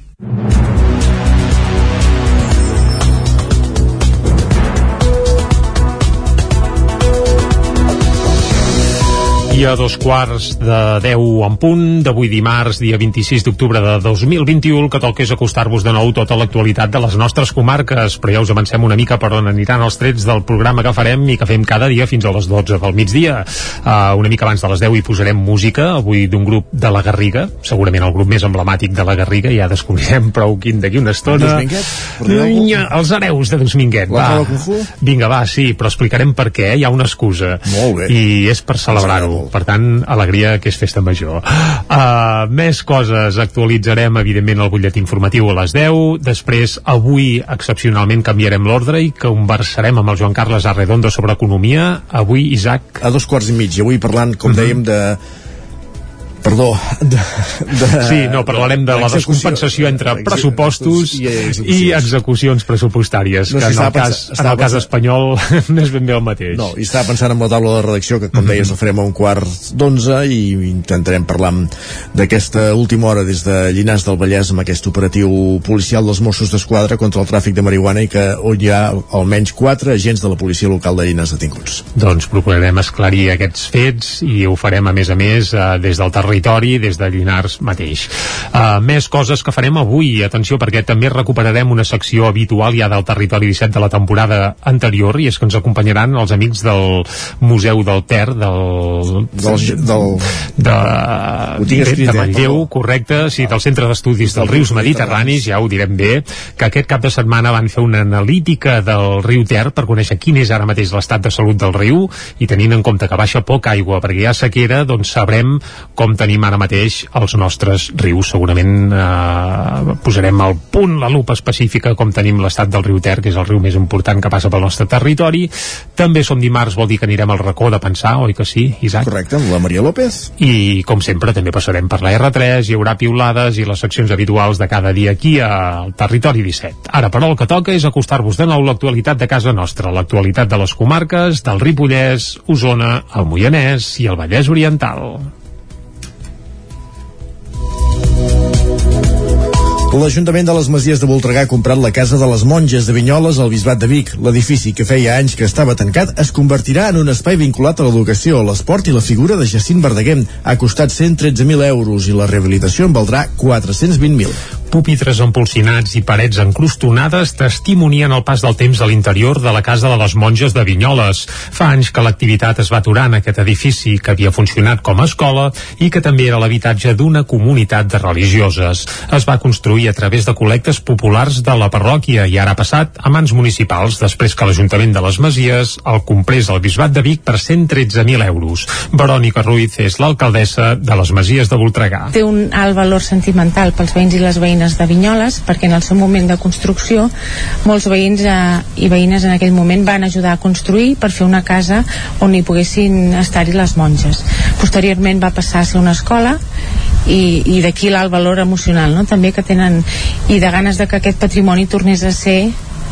Speaker 3: I a dos quarts de 10 en punt d'avui dimarts, dia 26 d'octubre de 2021, el que toca és acostar-vos de nou tota l'actualitat de les nostres comarques, però ja us avancem una mica per on aniran els trets del programa que farem i que fem cada dia fins a les 12 del migdia. Uh, una mica abans de les 10 hi posarem música, avui d'un grup de la Garriga, segurament el grup més emblemàtic de la Garriga, ja descobrirem prou quin d'aquí una estona. Nya, els hereus de Dos Minguet,
Speaker 1: La
Speaker 3: va. Vinga, va, sí, però explicarem per què, hi ha una excusa.
Speaker 1: Molt bé.
Speaker 3: I és per celebrar-ho. Per tant, alegria que és festa major. Uh, més coses. Actualitzarem, evidentment, el butlletí informatiu a les 10. Després, avui, excepcionalment, canviarem l'ordre i conversarem amb el Joan Carles Arredondo sobre economia. Avui, Isaac...
Speaker 1: A dos quarts i mig, i avui parlant, com
Speaker 3: Mhm.
Speaker 1: dèiem, de perdó, de, de...
Speaker 3: Sí, no, parlarem de la descompensació entre pressupostos
Speaker 1: i
Speaker 3: i
Speaker 1: execucions.
Speaker 3: pressupostàries,
Speaker 1: No,
Speaker 3: que en el cas, en el cas espanyol no és ben bé el mateix.
Speaker 1: No, i estava pensant en la taula de redacció, que com deies la farem a un quart d'onze i intentarem parlar d'aquesta última hora des de Llinars del Vallès amb aquest operatiu policial dels Mossos d'Esquadra contra el tràfic de marihuana i que on hi ha almenys quatre agents de la policia local de Llinars detinguts.
Speaker 3: Doncs procurarem esclarir aquests fets i ho farem a més a més eh, des del territori, des de Llinars mateix. Uh, més coses que farem avui, atenció, perquè també recuperarem una secció habitual ja del territori 17 de la temporada anterior i és que ens acompanyaran els amics del Museu del Ter, del...
Speaker 1: Del- del-
Speaker 3: de, de, de
Speaker 1: escrita,
Speaker 3: Manlleu, correcte, sí, del Centre d'Estudis dels Rius Mediterranis, ja ho direm bé, que aquest cap de setmana van fer una analítica del riu Ter per conèixer quin és ara mateix l'estat de salut del riu i tenint en compte que baixa poca aigua perquè hi ha sequera, doncs sabrem com tenim ara mateix els nostres rius. Segurament eh, posarem al punt la lupa específica com tenim l'estat del riu Ter, que és el riu més important que passa pel nostre territori. També som dimarts, vol dir que anirem al racó de pensar, oi que sí, Isaac?
Speaker 1: Correcte, amb la Maria López.
Speaker 3: I, com sempre, també passarem per la R3, hi haurà piulades i les seccions habituals de cada dia aquí al Territori 17. Ara, però, el que toca és acostar-vos de nou l'actualitat de casa nostra, l'actualitat de les comarques del Ripollès, Osona, el Moianès i el Vallès Oriental.
Speaker 1: L'Ajuntament de les Masies de Voltregà ha comprat la Casa de les Monges de Vinyoles al Bisbat de Vic. L'edifici, que feia anys que estava tancat, es convertirà en un espai vinculat a l'educació, l'esport i la figura de Jacint Verdaguer. Ha costat 113.000 euros i la rehabilitació en valdrà 420.000.
Speaker 3: Pupitres empolsinats i parets encrustonades testimonien el pas del temps a l'interior de la Casa de les Monges de Vinyoles. Fa anys que l'activitat es va aturar en aquest edifici que havia funcionat com a escola i que també era l'habitatge d'una comunitat de religioses. Es va construir a través de col·lectes populars de la parròquia i ara ha passat a mans municipals després que l'Ajuntament de les Masies el comprés al Bisbat de Vic per 113.000 euros. Verònica Ruiz és l'alcaldessa de les Masies de Voltregà.
Speaker 26: té un alt valor sentimental pels veïns i les veïnes de Vinyoles perquè en el seu moment de construcció molts veïns eh, i veïnes en aquell moment van ajudar a construir per fer una casa on hi poguessin estar-hi les monges posteriorment va passar a ser una escola i, i d'aquí l'alt valor emocional no? també que tenen i de ganes de que aquest patrimoni tornés a ser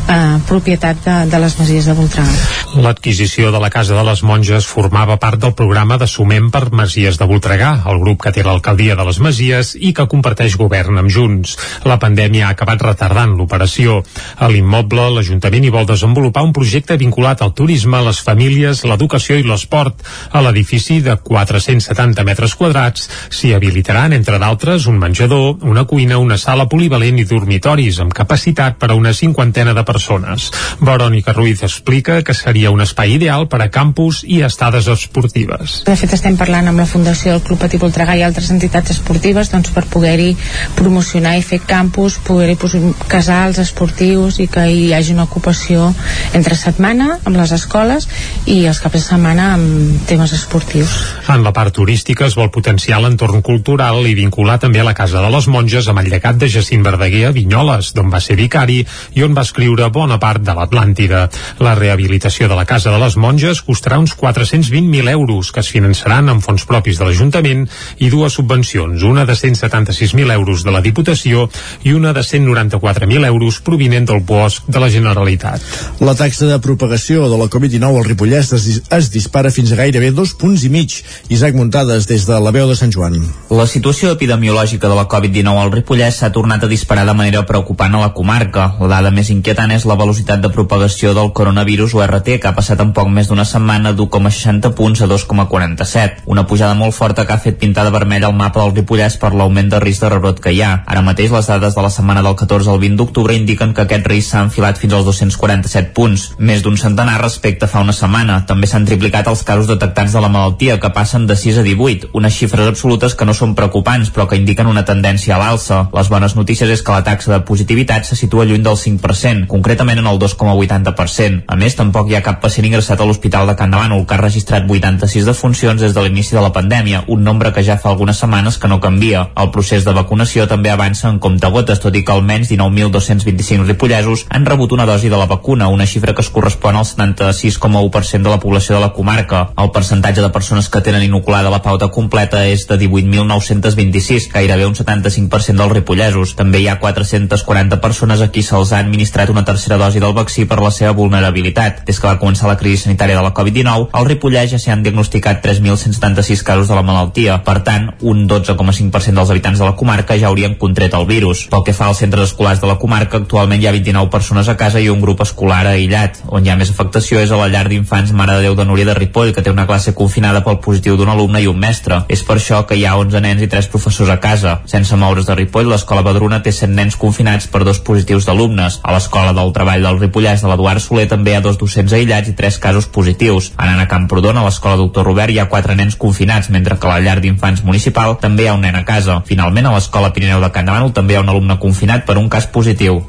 Speaker 26: eh, propietat de, de les Masies de Voltregà.
Speaker 3: L'adquisició de la Casa de les Monges formava part del programa de Sumem per Masies de Voltregà, el grup que té l'alcaldia de les Masies i que comparteix govern amb Junts. La pandèmia ha acabat retardant l'operació. A l'immoble, l'Ajuntament hi vol desenvolupar un projecte vinculat al turisme, les famílies, l'educació i l'esport. A l'edifici de 470 metres quadrats s'hi habilitaran, entre d'altres, un menjador, una cuina, una sala polivalent i dormitoris amb capacitat per a una cinquantena de persones persones. Verònica Ruiz explica que seria un espai ideal per a campus i estades esportives.
Speaker 26: De fet, estem parlant amb la Fundació del Club Patí Voltregà i altres entitats esportives doncs, per poder-hi promocionar i fer campus, poder-hi posar casals esportius i que hi hagi una ocupació entre setmana amb les escoles i els caps de setmana amb temes esportius.
Speaker 3: En la part turística es vol potenciar l'entorn cultural i vincular també a la Casa de les Monges amb el llegat de Jacint Verdaguer a Vinyoles, d'on va ser vicari i on va escriure bona part de l'Atlàntida. La rehabilitació de la Casa de les Monges costarà uns 420.000 euros que es finançaran amb fons propis de l'Ajuntament i dues subvencions, una de 176.000 euros de la Diputació i una de 194.000 euros provinent del bosc de la Generalitat.
Speaker 1: La taxa de propagació de la Covid-19 al Ripollès es, es dispara fins a gairebé dos punts i mig. Isaac Muntades, des de la veu de Sant Joan.
Speaker 5: La situació epidemiològica de la Covid-19 al Ripollès s'ha tornat a disparar de manera preocupant a la comarca. La dada més inquietant és la velocitat de propagació del coronavirus o RT, que ha passat en poc més d'una setmana d'1,60 punts a 2,47. Una pujada molt forta que ha fet pintar de vermell el mapa del Ripollès per l'augment de risc de rebrot que hi ha. Ara mateix les dades de la setmana del 14 al 20 d'octubre indiquen que aquest risc s'ha enfilat fins als 247 punts, més d'un centenar respecte a fa una setmana. També s'han triplicat els casos detectats de la malaltia, que passen de 6 a 18, unes xifres absolutes que no són preocupants, però que indiquen una tendència a l'alça. Les bones notícies és que la taxa de positivitat se situa lluny del 5%, concretament en el 2,80%. A més, tampoc hi ha cap pacient ingressat a l'Hospital de Can Davant, que ha registrat 86 defuncions des de l'inici de la pandèmia, un nombre que ja fa algunes setmanes que no canvia. El procés de vacunació també avança en comptagotes, tot i que almenys 19.225 ripollesos han rebut una dosi de la vacuna, una xifra que es correspon al 76,1% de la població de la comarca. El percentatge de persones que tenen inoculada la pauta completa és de 18.926, gairebé un 75% dels ripollesos. També hi ha 440 persones a qui se'ls ha administrat una tercera dosi del vaccí per la seva vulnerabilitat. Des que va començar la crisi sanitària de la Covid-19, al Ripollès ja s'hi han diagnosticat 3.176 casos de la malaltia. Per tant, un 12,5% dels habitants de la comarca ja haurien contret el virus. Pel que fa als centres escolars de la comarca, actualment hi ha 29 persones a casa i un grup escolar aïllat. On hi ha més afectació és a la llar d'infants Mare de Déu de Núria de Ripoll, que té una classe confinada pel positiu d'un alumne i un mestre. És per això que hi ha 11 nens i 3 professors a casa. Sense moure's de Ripoll, l'escola Badruna té 100 nens confinats per dos positius d'alumnes. A l'escola del treball del Ripollès de l'Eduard Soler també hi ha dos docents aïllats i tres casos positius. Anant a Camprodon, a l'escola Doctor Robert, hi ha quatre nens confinats, mentre que a la llar d'infants municipal també hi ha un nen a casa. Finalment, a l'escola Pirineu de Can Davant també hi ha un alumne confinat per un cas positiu.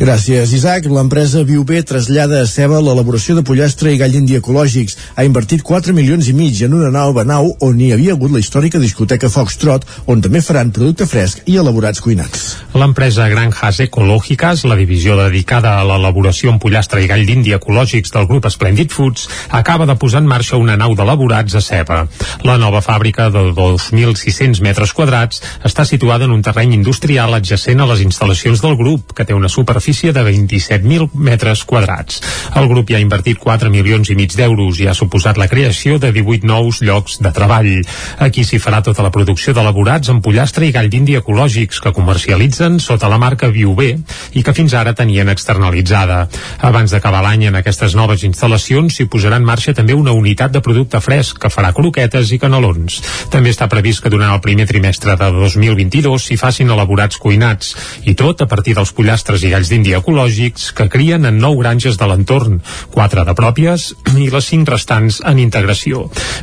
Speaker 1: Gràcies, Isaac. L'empresa Viuber trasllada a Ceba l'elaboració de pollastre i gall indi ecològics. Ha invertit 4 milions i mig en una nova nau on hi havia hagut la històrica discoteca Foxtrot, on també faran producte fresc i elaborats cuinats.
Speaker 3: L'empresa Granjas Ecológicas, la divisió dedicada a l'elaboració en pollastre i gall d'indi ecològics del grup Splendid Foods, acaba de posar en marxa una nau d'elaborats a Ceba. La nova fàbrica de 2.600 metres quadrats està situada en un terreny industrial adjacent a les instal·lacions del grup, que té una superfície de 27.000 metres quadrats. El grup hi ha invertit 4 milions i mig d'euros i ha suposat la creació de 18 nous llocs de treball. Aquí s'hi farà tota la producció d'elaborats en pollastre i gall d'indi ecològics que comercialitzen sota la marca Viuber i que fins ara tenien externalitzada. Abans d'acabar l'any en aquestes noves instal·lacions s'hi posarà en marxa també una unitat de producte fresc que farà croquetes i canelons. També està previst que durant el primer trimestre de 2022 s'hi facin elaborats cuinats i tot a partir dels pollastres i galls d'Índia ecològics que crien en nou granges de l'entorn, quatre de pròpies i les cinc restants en integració.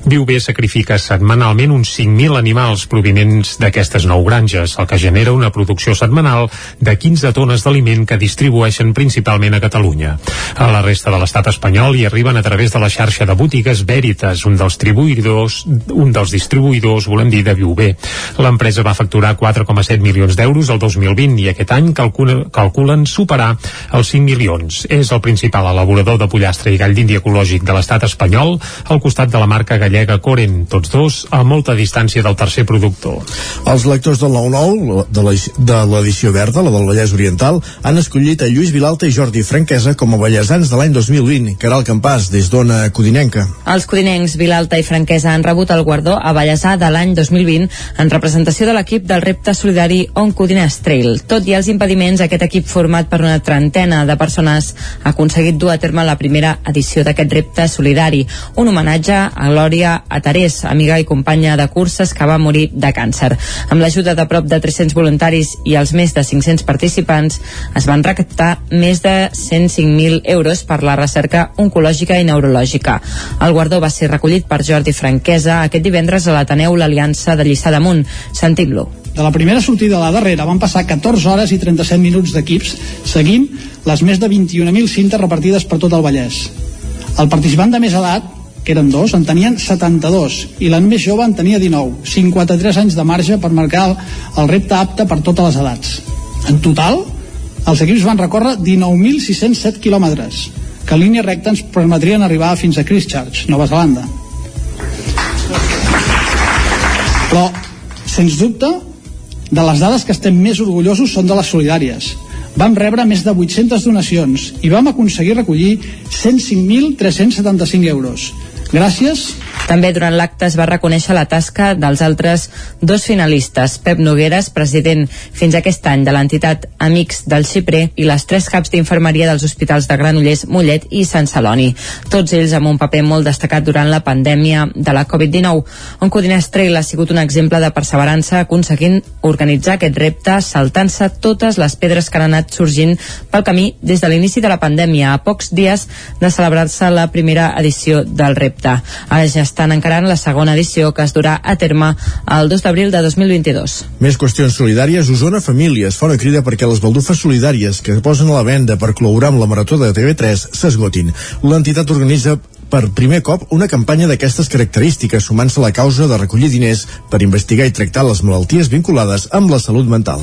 Speaker 3: Viuber sacrifica setmanalment uns 5.000 animals provinents d'aquestes nou granges, el que genera una producció setmanal de 15 tones d'aliment que distribueixen principalment a Catalunya. A la resta de l'estat espanyol hi arriben a través de la xarxa de botigues Veritas, un dels distribuïdors, un dels distribuïdors, volem dir, de Viuber. L'empresa va facturar 4,7 milions d'euros el 2020 i aquest any calculen superar els 5 milions. És el principal elaborador de pollastre i gall d'indi ecològic de l'estat espanyol, al costat de la marca gallega Coren, tots dos a molta distància del tercer productor.
Speaker 1: Els lectors del 9-9, de l'edició verda, la del Vallès Oriental, han escollit a Lluís Vilalta i Jordi Franquesa com a ballesans de l'any 2020, Caral Campàs, des d'Ona Codinenca.
Speaker 6: Els codinencs Vilalta i Franquesa han rebut el guardó a Ballesà de l'any 2020 en representació de l'equip del repte solidari On Codines Trail. Tot i els impediments, aquest equip format per una trentena de persones, ha aconseguit dur a terme la primera edició d'aquest repte solidari, un homenatge a Glòria Atarés, amiga i companya de curses que va morir de càncer. Amb l'ajuda de prop de 300 voluntaris i els més de 500 participants, es van recaptar més de 105.000 euros per la recerca oncològica i neurològica. El guardó va ser recollit per Jordi Franquesa aquest divendres a l'Ateneu l'Aliança de Lliçà d'Amunt. Sentim-lo.
Speaker 27: De la primera sortida a la darrera van passar 14 hores i 37 minuts d'equips, seguint les més de 21.000 cintes repartides per tot el Vallès. El participant de més edat, que eren dos, en tenien 72 i l'en més jove en tenia 19, 53 anys de marge per marcar el, el repte apte per totes les edats. En total, els equips van recórrer 19.607 quilòmetres, que en línia recta ens permetrien arribar fins a Christchurch, Nova Zelanda. Però, sens dubte, de les dades que estem més orgullosos són de les solidàries. Vam rebre més de 800 donacions i vam aconseguir recollir 105.375 euros. Gràcies
Speaker 6: també durant l'acte es va reconèixer la tasca dels altres dos finalistes, Pep Nogueres, president fins aquest any de l'entitat Amics del Xiprer, i les tres caps d'infermeria dels hospitals de Granollers, Mollet i Sant Celoni. Tots ells amb un paper molt destacat durant la pandèmia de la Covid-19. On Codinès Trail ha sigut un exemple de perseverança aconseguint organitzar aquest repte saltant-se totes les pedres que han anat sorgint pel camí des de l'inici de la pandèmia, a pocs dies de celebrar-se la primera edició del repte. Ara ja estan encarant la segona edició que es durà a terme el 2 d'abril de 2022.
Speaker 1: Més qüestions solidàries. Osona Famílies fa una crida perquè les baldufes solidàries que posen a la venda per col·laborar amb la Marató de TV3 s'esgotin. L'entitat organitza per primer cop una campanya d'aquestes característiques sumant-se a la causa de recollir diners per investigar i tractar les malalties vinculades amb la salut mental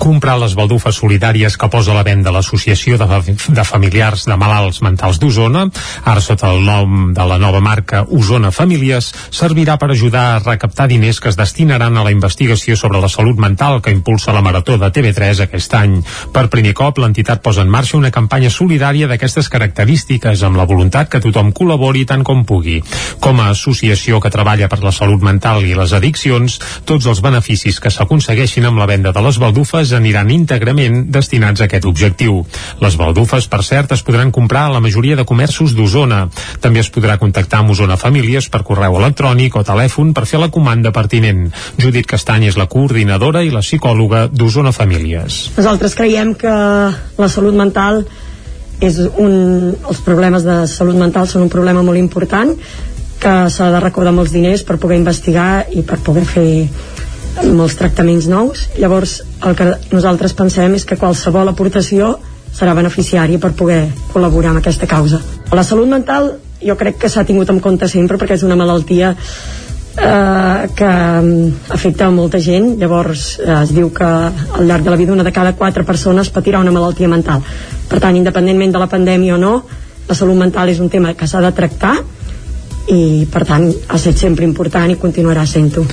Speaker 3: comprar les baldufes solidàries que posa a la venda l'Associació de, de Familiars de Malalts Mentals d'Osona, ara sota el nom de la nova marca Osona Famílies, servirà per ajudar a recaptar diners que es destinaran a la investigació sobre la salut mental que impulsa la Marató de TV3 aquest any. Per primer cop, l'entitat posa en marxa una campanya solidària d'aquestes característiques amb la voluntat que tothom col·labori tant com pugui. Com a associació que treballa per la salut mental i les addiccions, tots els beneficis que s'aconsegueixin amb la venda de les baldufes aniran íntegrament destinats a aquest objectiu. Les baldufes, per cert, es podran comprar a la majoria de comerços d'Osona. També es podrà contactar amb Osona Famílies per correu electrònic o telèfon per fer la comanda pertinent. Judit Castany és la coordinadora i la psicòloga d'Osona Famílies.
Speaker 8: Nosaltres creiem que la salut mental és un, els problemes de salut mental són un problema molt important que s'ha de recordar molts diners per poder investigar i per poder fer molts tractaments nous. Llavors el que nosaltres pensem és que qualsevol aportació serà beneficiària per poder col·laborar amb aquesta causa. La salut mental jo crec que s'ha tingut en compte sempre perquè és una malaltia eh, que mm, afecta a molta gent. Llavors eh, es diu que al llarg de la vida una de cada quatre persones patirà una malaltia mental. Per tant independentment de la pandèmia o no la salut mental és un tema que s'ha de tractar i per tant ha estat sempre important i continuarà sent-ho.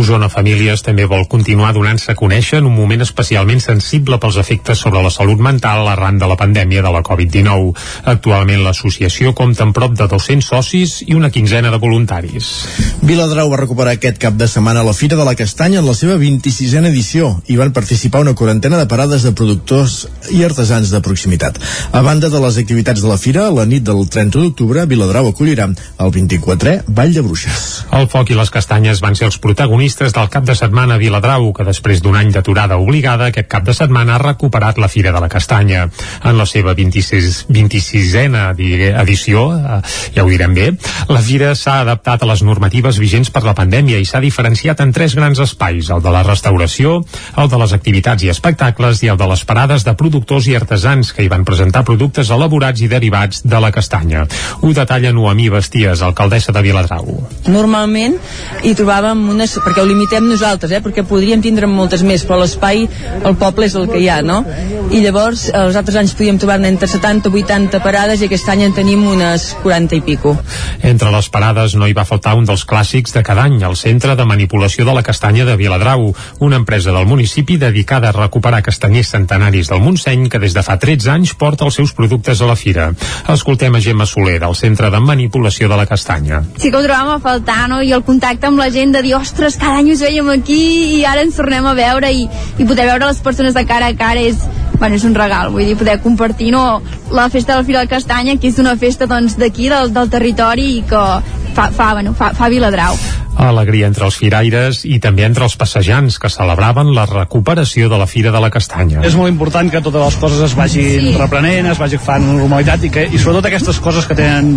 Speaker 3: Osona Famílies també vol continuar donant-se a conèixer en un moment especialment sensible pels efectes sobre la salut mental arran de la pandèmia de la Covid-19. Actualment l'associació compta amb prop de 200 socis i una quinzena de voluntaris.
Speaker 1: Viladrau va recuperar aquest cap de setmana la Fira de la Castanya en la seva 26a edició i van participar una quarantena de parades de productors i artesans de proximitat. A banda de les activitats de la Fira, la nit del 30 d'octubre, Viladrau acollirà el 24 24è Vall de Bruixes.
Speaker 3: El foc i les castanyes van ser els protagonistes del cap de setmana a Viladrau, que després d'un any d'aturada obligada, aquest cap de setmana ha recuperat la Fira de la Castanya. En la seva 26, 26a edició, eh, ja ho direm bé, la Fira s'ha adaptat a les normatives vigents per la pandèmia i s'ha diferenciat en tres grans espais, el de la restauració, el de les activitats i espectacles i el de les parades de productors i artesans que hi van presentar productes elaborats i derivats de la castanya. Ho detalla Noemí Basties, alcaldessa de Viladrau.
Speaker 9: Normalment hi trobàvem unes... perquè ho limitem nosaltres, eh? perquè podríem tindre moltes més, però l'espai, el poble és el que hi ha, no? I llavors, els altres anys podíem trobar entre 70 i 80 parades i aquest any en tenim unes 40 i pico.
Speaker 3: Entre les parades no hi va faltar un dels clàssics de cada any, el Centre de Manipulació de la Castanya de Viladrau, una empresa del municipi dedicada a recuperar castanyers centenaris del Montseny que des de fa 13 anys porta els seus productes a la fira. Escoltem a Gemma Soler, del Centre de Manipulació de la Castanya.
Speaker 10: Sí que ho trobàvem a faltar, no? I el contacte amb la gent de dir, ostres, cada any us veiem aquí i ara ens tornem a veure i, i poder veure les persones de cara a cara és, bueno, és un regal, vull dir, poder compartir no, la festa del Fira del Castanya, que és una festa doncs d'aquí, del, del territori i que fa, fa, bueno, fa, fa Viladrau
Speaker 3: alegria entre els firaires i també entre els passejants que celebraven la recuperació de la Fira de la Castanya.
Speaker 27: És molt important que totes les coses es vagin sí. reprenent, es vagi fan normalitat i, que, i sobretot aquestes coses que tenen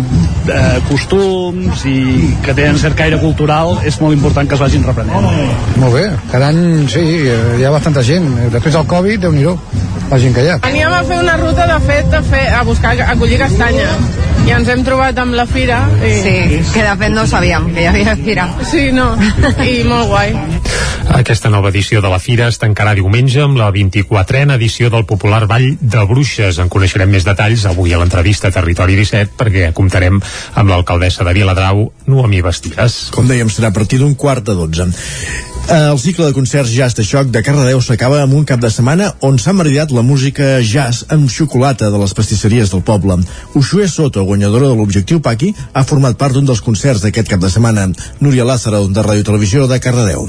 Speaker 27: eh, costums i que tenen cert caire cultural és molt important que es vagin reprenent.
Speaker 28: Molt bé, cada any sí, hi ha bastanta gent. Després del Covid, déu nhi la gent que hi ha.
Speaker 29: Aníem a fer una ruta de fet a, fer, a buscar, a collir castanya i ens hem trobat amb la fira i...
Speaker 30: Sí, que de fet no sabíem que hi havia fira
Speaker 29: Sí, no, i molt guai
Speaker 3: Aquesta nova edició de la Fira es tancarà diumenge amb la 24a edició del popular Ball de Bruixes. En coneixerem més detalls avui a l'entrevista Territori 17 perquè comptarem amb l'alcaldessa de Viladrau, Noemí Bastides.
Speaker 1: Com dèiem, serà a partir d'un quart de dotze. El cicle de concerts jazz de xoc de Cardedeu s'acaba amb un cap de setmana on s'ha maridat la música jazz amb xocolata de les pastisseries del poble. Uxue Soto, guanyadora de l'Objectiu Paqui, ha format part d'un dels concerts d'aquest cap de setmana. Núria Lázaro, de Radio Televisió de Cardedeu.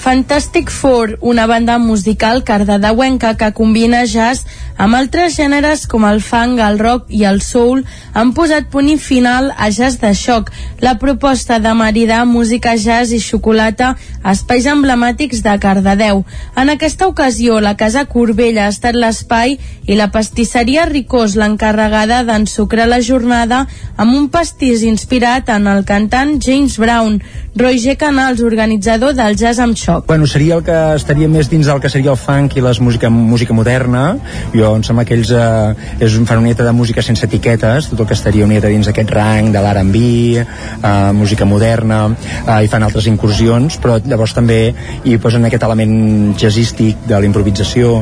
Speaker 14: Fantastic Four, una banda musical cardedeuenca que combina jazz amb altres gèneres com el funk, el rock i el soul, han posat punt i final a Jazz de Xoc, la proposta de maridar música jazz i xocolata a espais emblemàtics de Cardedeu. En aquesta ocasió, la Casa Corbella ha estat l'espai i la pastisseria Ricós l'encarregada d'ensucrar la jornada amb un pastís inspirat en el cantant James Brown. Roger Canals, organitzador del Jazz amb Xoc.
Speaker 31: Bueno, seria el que estaria més dins del que seria el funk i la música, música moderna. Jo em sembla que ells eh, és, fan una mieta de música sense etiquetes, tot el que estaria una mieta dins d'aquest rang de l'R&B, eh, música moderna, eh, i fan altres incursions, però llavors també hi posen aquest element jazzístic de la improvisació,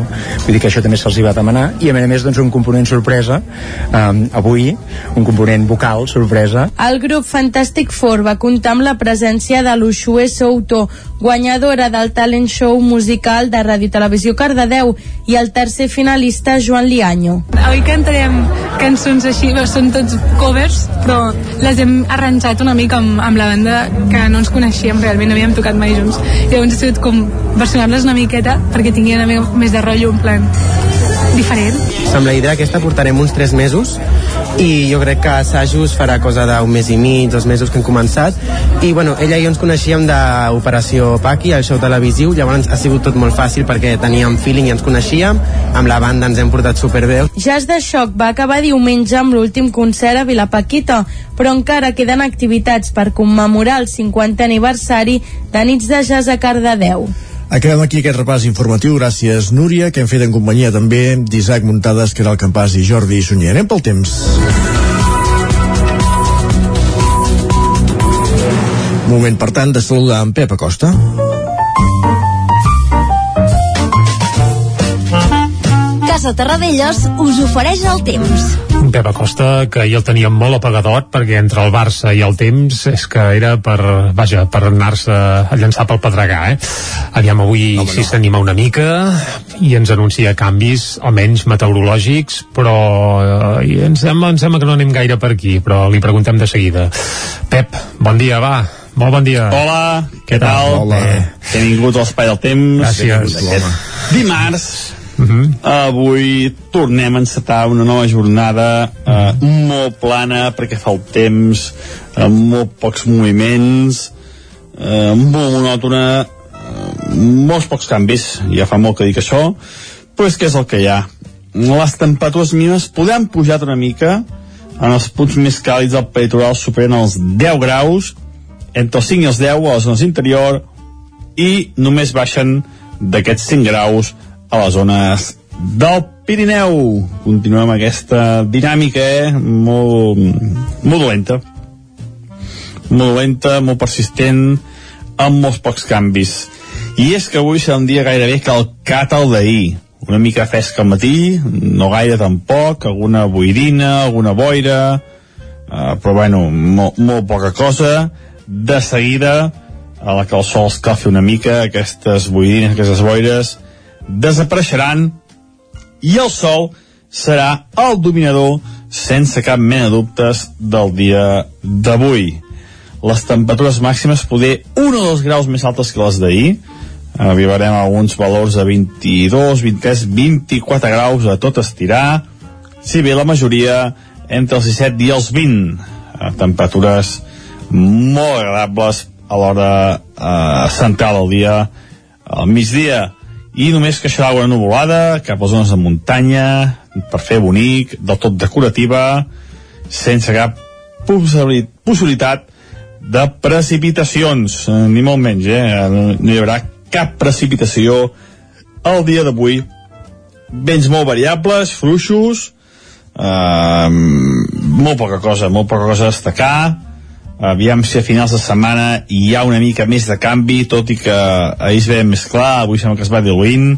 Speaker 31: vull dir que això també se'ls va demanar, i a més a més doncs un component sorpresa, eh, avui, un component vocal sorpresa.
Speaker 14: El grup Fantastic Four va comptar amb la presència de l'Uxue Souto, guanyadora del talent show musical de Ràdio Televisió Cardedeu i el tercer finalista Joan Lianyo.
Speaker 32: Avui cantarem cançons així, són tots covers, però les hem arranjat una mica amb, amb la banda que no ens coneixíem realment, no havíem tocat mai junts. Llavors ha sigut com versionar-les una miqueta perquè tinguin una mica més de rotllo, en plan diferent.
Speaker 31: Amb la idea aquesta portarem uns 3 mesos i jo crec que assajos farà cosa d'un mes i mig, dos mesos que hem començat i bueno, ella i jo ens coneixíem d'Operació Paqui, el show televisiu llavors ha sigut tot molt fàcil perquè teníem feeling i ens coneixíem, amb la banda ens hem portat superbé.
Speaker 14: Jazz de Xoc va acabar diumenge amb l'últim concert a Vilapaquita, però encara queden activitats per commemorar el 50 aniversari de Nits de Jazz a Cardedeu.
Speaker 1: Acabem aquí aquest repàs informatiu. Gràcies, Núria, que hem fet en companyia també d'Isaac Muntades, que era el Campàs, i Jordi Sunyer. Anem pel temps. Moment, per tant, de saludar en Pep Acosta.
Speaker 19: Casa Terradellos us ofereix el temps.
Speaker 3: Pep Acosta, que ahir el teníem molt apagadot perquè entre el Barça i el temps és que era per, vaja, per anar-se a llançar pel pedregar, eh? Aviam avui Home, si no. s'anima una mica i ens anuncia canvis, almenys meteorològics, però eh, ens, sembla, ens sembla que no anem gaire per aquí, però li preguntem de seguida. Pep, bon dia, va. Molt bon dia.
Speaker 18: Hola, què,
Speaker 3: tal?
Speaker 1: Hola.
Speaker 18: Benvingut a l'Espai del Temps.
Speaker 3: Gràcies.
Speaker 18: Dimarts,
Speaker 3: Uh -huh.
Speaker 18: Avui tornem a encetar una nova jornada uh, molt plana perquè fa el temps, amb molt pocs moviments, uh, molt monòtona, uh, molts pocs canvis, ja fa molt que dic això, però és que és el que hi ha. Les temperatures mínimes podem pujar una mica, en els punts més càlids del peritoral superen els 10 graus, entre els 5 i els 10 a les zones interior, i només baixen d'aquests 5 graus a les zones del Pirineu. Continuem aquesta dinàmica, eh? Molt, molt dolenta. Molt dolenta, molt persistent, amb molts pocs canvis. I és que avui serà un dia gairebé calcat al d'ahir. Una mica fresca al matí, no gaire tampoc, alguna boirina, alguna boira, eh, però bueno, molt, molt poca cosa. De seguida, a la que el sol escalfi una mica, aquestes boirines, aquestes boires, desapareixeran i el sol serà el dominador sense cap mena de dubtes del dia d'avui. Les temperatures màximes poder un o dos graus més altes que les d'ahir, arribarem a uns valors de 22, 23, 24 graus a tot estirar, si bé la majoria entre els 17 i els 20. Eh, temperatures molt agradables a l'hora eh, central del dia, al migdia, i només queixarà una nuvolada cap a zones de muntanya, per fer bonic, del tot decorativa, sense cap possibilitat de precipitacions, eh, ni molt menys, eh? no hi haurà cap precipitació el dia d'avui. Vents molt variables, fluixos, eh, molt poca cosa, molt poca cosa a destacar, aviam si a finals de setmana hi ha una mica més de canvi, tot i que ahir es veia més clar, avui sembla que es va diluint.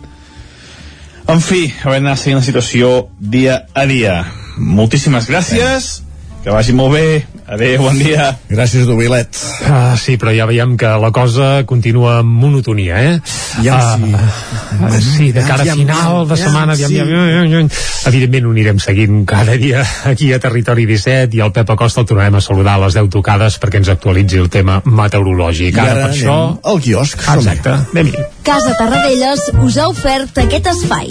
Speaker 18: En fi, haurem d'anar seguint la situació dia a dia. Moltíssimes gràcies, que vagi molt bé, Adéu, bon dia.
Speaker 1: Gràcies, Dobilet.
Speaker 3: Ah, sí, però ja veiem que la cosa continua amb monotonia, eh?
Speaker 1: Ja ah, sí.
Speaker 3: Ah, sí, de cara a final de setmana, aviam, aviam, aviam, aviam. evidentment ho anirem seguint cada dia aquí a Territori 17 i el Pep Acosta el tornarem a saludar a les 10 tocades perquè ens actualitzi el tema meteorològic.
Speaker 1: I ara, ara per això... al quiosc.
Speaker 3: Exacte.
Speaker 19: Casa Tarradellas us ha ofert aquest espai.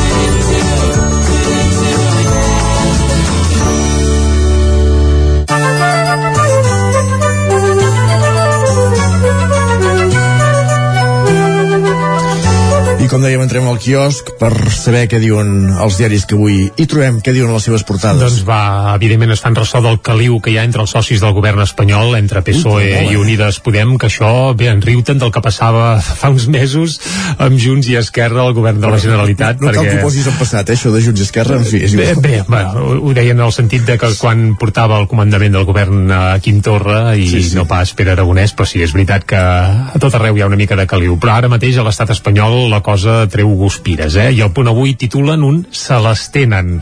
Speaker 1: Com dèiem, entrem al quiosc per saber què diuen els diaris que avui hi trobem, què diuen les seves portades.
Speaker 3: Doncs va, evidentment es fan ressò del caliu que hi ha entre els socis del govern espanyol, entre PSOE uh, i Unides Podem, que això, bé, en riuten del que passava fa uns mesos amb Junts i Esquerra al govern de la Generalitat.
Speaker 1: No, no perquè... cal que ho posis en passat, eh, això de Junts i Esquerra, en fi, és.
Speaker 3: Bé, bé bé ho deien en el sentit de que quan portava el comandament del govern a Quim Torra i sí, sí. no pas Pere Aragonès, però sí, és veritat que a tot arreu hi ha una mica de caliu. Però ara mateix a l'estat espanyol la cosa cosa treu guspires, eh? I el punt avui titulen un se les tenen.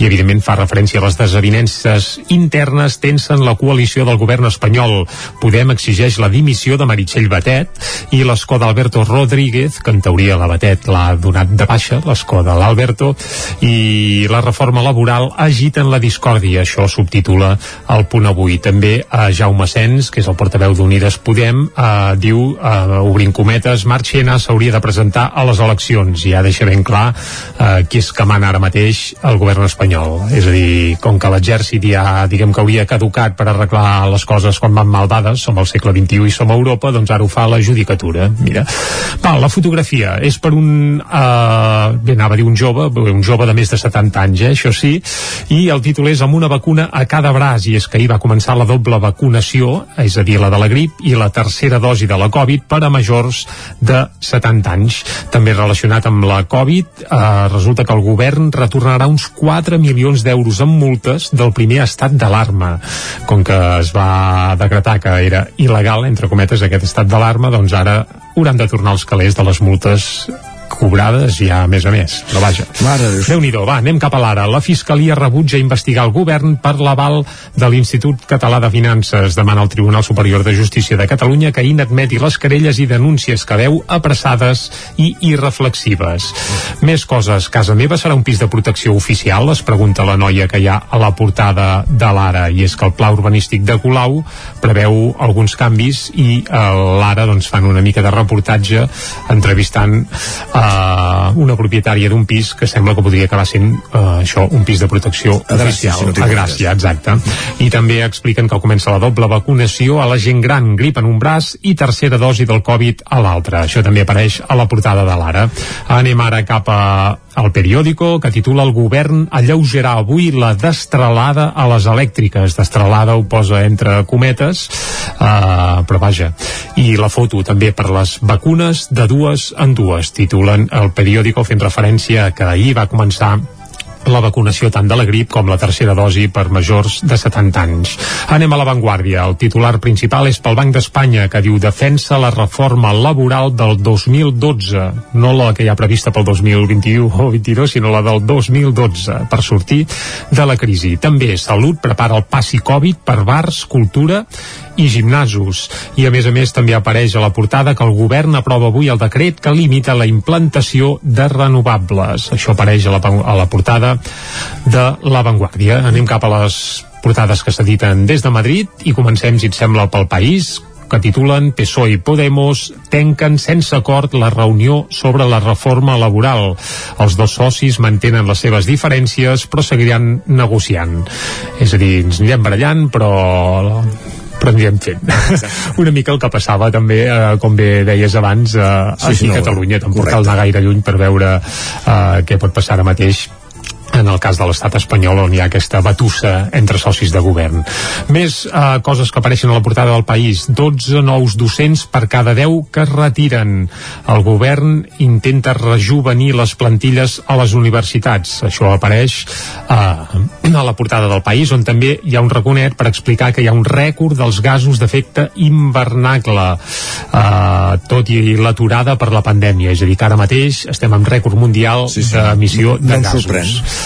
Speaker 3: I evidentment fa referència a les desavinences internes tensen la coalició del govern espanyol. Podem exigeix la dimissió de Meritxell Batet i l'escó d'Alberto Rodríguez, que en teoria la Batet l'ha donat de baixa, l'escó de l'Alberto, i la reforma laboral agiten la discòrdia. Això subtitula el punt avui. També a Jaume Sens, que és el portaveu d'Unides Podem, eh, diu, eh, obrint cometes, Marchena s'hauria de presentar a les eleccions. Ja deixa ben clar eh, qui és que mana ara mateix el govern espanyol. És a dir, com que l'exèrcit ja diguem que hauria caducat per arreglar les coses quan van malvades, som al segle XXI i som a Europa, doncs ara ho fa la judicatura. Mira, va, la fotografia és per un eh, bé, anava a dir un jove, un jove de més de 70 anys eh, això sí, i el títol és amb una vacuna a cada braç, i és que ahir va començar la doble vacunació, és a dir, la de la grip i la tercera dosi de la Covid per a majors de 70 anys. També també relacionat amb la Covid, eh, resulta que el govern retornarà uns 4 milions d'euros en multes del primer estat d'alarma. Com que es va decretar que era il·legal, entre cometes, aquest estat d'alarma, doncs ara hauran de tornar els calés de les multes cobrades ja a més a més, però vaja. déu nhi va, anem cap a l'ara. La Fiscalia rebutja investigar el govern per l'aval de l'Institut Català de Finances. Demana al Tribunal Superior de Justícia de Catalunya que inadmeti les querelles i denúncies que veu apressades i irreflexives. Més coses. Casa meva serà un pis de protecció oficial? Es pregunta la noia que hi ha a la portada de l'Ara. I és que el pla urbanístic de Colau preveu alguns canvis i a l'Ara doncs, fan una mica de reportatge entrevistant uh, una propietària d'un pis que sembla que podria acabar sent uh, això, un pis de protecció
Speaker 1: a Gràcia. Si no
Speaker 3: a Gràcia, exacte. I també expliquen que comença la doble vacunació a la gent gran, grip en un braç i tercera dosi del Covid a l'altre. Això també apareix a la portada de l'Ara. Anem ara cap a el periòdico que titula El govern alleugerà avui la destralada a les elèctriques. Destralada ho posa entre cometes, uh, però vaja. I la foto també per les vacunes de dues en dues. Titulen el periòdico fent referència que ahir va començar la vacunació tant de la grip com la tercera dosi per majors de 70 anys. Anem a l'avantguàrdia. El titular principal és pel Banc d'Espanya, que diu defensa la reforma laboral del 2012, no la que hi ha prevista pel 2021 o 22, sinó la del 2012, per sortir de la crisi. També Salut prepara el passi Covid per bars, cultura i gimnasos. I a més a més també apareix a la portada que el govern aprova avui el decret que limita la implantació de renovables. Això apareix a la, a la portada de La Vanguardia. Anem cap a les portades que s'editen des de Madrid i comencem, si et sembla, pel país que titulen PSOE i Podemos tenquen sense acord la reunió sobre la reforma laboral. Els dos socis mantenen les seves diferències però seguiran negociant. És a dir, ens anirem barallant però però anirem fent. Una mica el que passava també, eh, com bé deies abans, eh, sí, aquí sí, no, a Catalunya. Tampoc cal anar gaire lluny per veure eh, què pot passar ara mateix en el cas de l'estat espanyol on hi ha aquesta batussa entre socis de govern. Més eh, coses que apareixen a la portada del país. 12 nous docents per cada 10 que es retiren. El govern intenta rejuvenir les plantilles a les universitats. Això apareix eh, a la portada del país, on també hi ha un raconet per explicar que hi ha un rècord dels gasos d'efecte invernacle, eh, tot i l'aturada per la pandèmia. És a dir, que ara mateix estem en rècord mundial sí, sí. d'emissió de no gasos. Sorprèn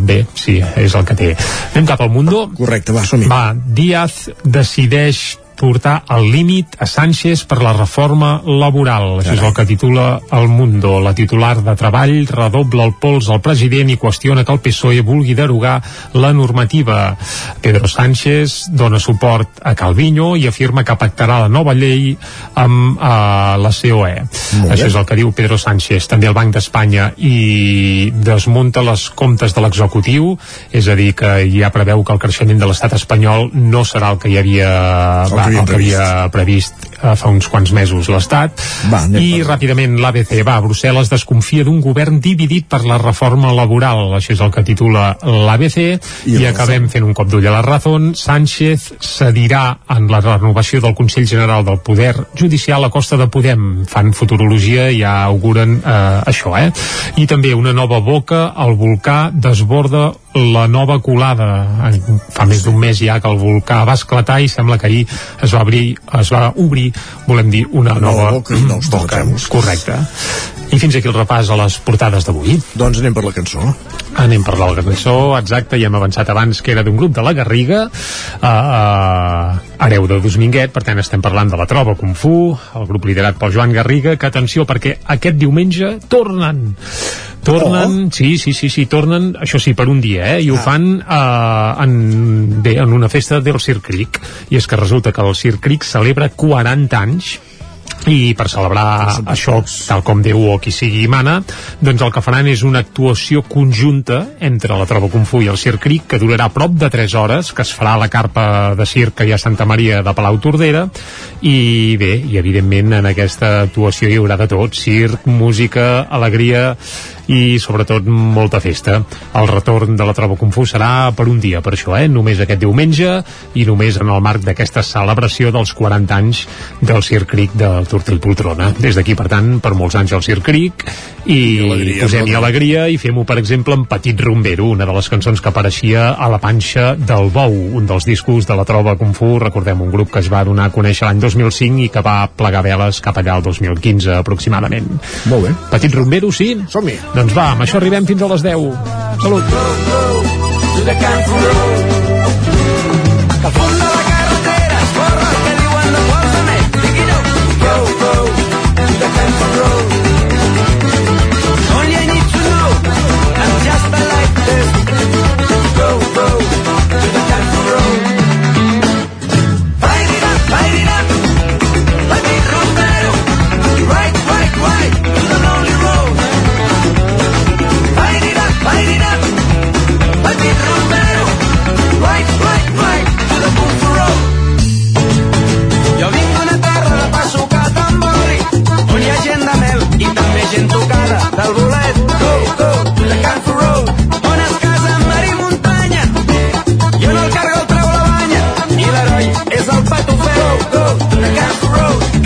Speaker 3: bé, sí, és el que té. Anem cap al Mundo.
Speaker 1: Correcte, va, som -hi.
Speaker 3: Va, Díaz decideix portar al límit a Sánchez per la reforma laboral. Això és el que titula El Mundo. La titular de Treball redobla el pols al president i qüestiona que el PSOE vulgui derogar la normativa. Pedro Sánchez dona suport a Calviño i afirma que pactarà la nova llei amb uh, la COE. Això és el que diu Pedro Sánchez. També el Banc d'Espanya i desmunta les comptes de l'executiu, és a dir, que ja preveu que el creixement de l'estat espanyol no serà el que hi havia el el que havia previst eh, fa uns quants mesos l'Estat. I ràpidament l'ABC va, Brussel·les desconfia d'un govern dividit per la reforma laboral. Això és el que titula l'ABC. I, i acabem fent un cop d'ull a la raó Sánchez cedirà en la renovació del Consell General del Poder Judicial a costa de Podem. Fan futurologia i ja auguren eh, això eh? i també una nova boca al volcà desborda la nova colada fa més d'un mes ja que el volcà va esclatar i sembla que ahir es va obrir, es va obrir volem dir, una nova,
Speaker 1: nova boca, nous boca.
Speaker 3: Correcte. I fins aquí el repàs a les portades d'avui.
Speaker 1: Doncs anem per la cançó.
Speaker 3: Anem per la cançó, exacte, ja hem avançat abans que era d'un grup de la Garriga, uh, uh, hereu de Dosminguet, per tant estem parlant de la Troba Kung Fu, el grup liderat pel Joan Garriga, que atenció, perquè aquest diumenge tornen tornen, oh. sí, sí, sí, sí, tornen, això sí, per un dia, eh? I ho ah. fan uh, en, bé, en una festa del Sir Creek. I és que resulta que el Sir Creek celebra 40 anys i per celebrar això tal com Déu o qui sigui mana doncs el que faran és una actuació conjunta entre la Troba Fu i el Circ Cric que durarà prop de 3 hores que es farà a la carpa de circ que hi ha a Santa Maria de Palau Tordera. I bé, i evidentment en aquesta actuació hi haurà de tot. Circ, música, alegria i sobretot molta festa. El retorn de la Troba Fu serà per un dia, per això, eh? només aquest diumenge i només en el marc d'aquesta celebració dels 40 anys del Circ Cric del Tortell Poltrona. Des d'aquí, per tant, per molts anys al Circ Cric i, I posem-hi alegria i fem-ho, per exemple, en Petit Rumbero, una de les cançons que apareixia a la panxa del Bou, un dels discos de la Troba Fu, recordem, un grup que es va donar a conèixer l'any 2005 i que va plegar veles cap allà al 2015 aproximadament.
Speaker 1: Molt bé.
Speaker 3: Petit Rumbero, sí?
Speaker 1: Som-hi.
Speaker 3: Doncs va, amb això arribem fins a les 10. Salut. Que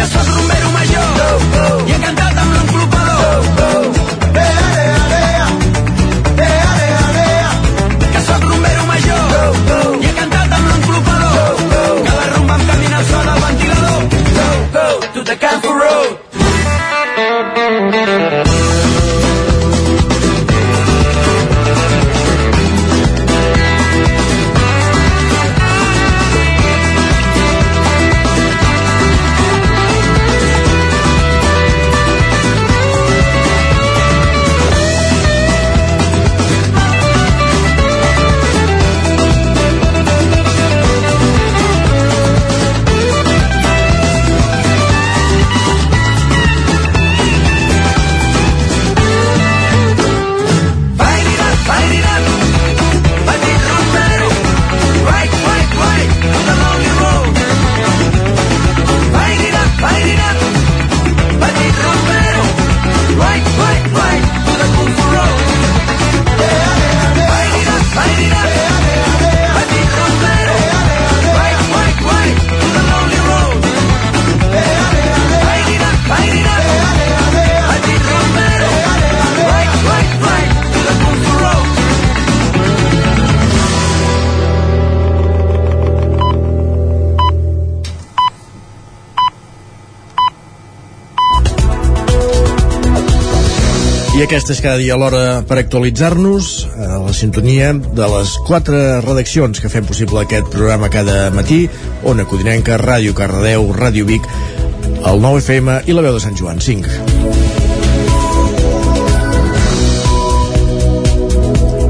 Speaker 1: That's what És cada dia l'hora per actualitzar-nos a la sintonia de les quatre redaccions que fem possible aquest programa cada matí, Ona Codinenca, Ràdio Cardedeu, Ràdio Vic, el 9 FM i la veu de Sant Joan 5.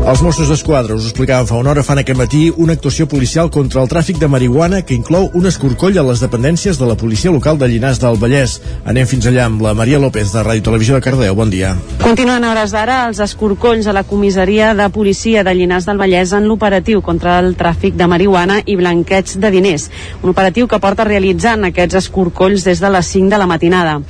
Speaker 1: Els Mossos d'Esquadra, us explicàvem fa una hora, fan aquest matí una actuació policial contra el tràfic de marihuana que inclou un escorcoll a les dependències de la policia local de Llinars del Vallès. Anem fins allà amb la Maria López de Ràdio Televisió de Cardeu. Bon dia.
Speaker 33: Continuen a hores d'ara els escorcolls a la comissaria de policia de Llinars del Vallès en l'operatiu contra el tràfic de marihuana i blanqueig de diners. Un operatiu que porta realitzant aquests escorcolls des de les 5 de la matinada.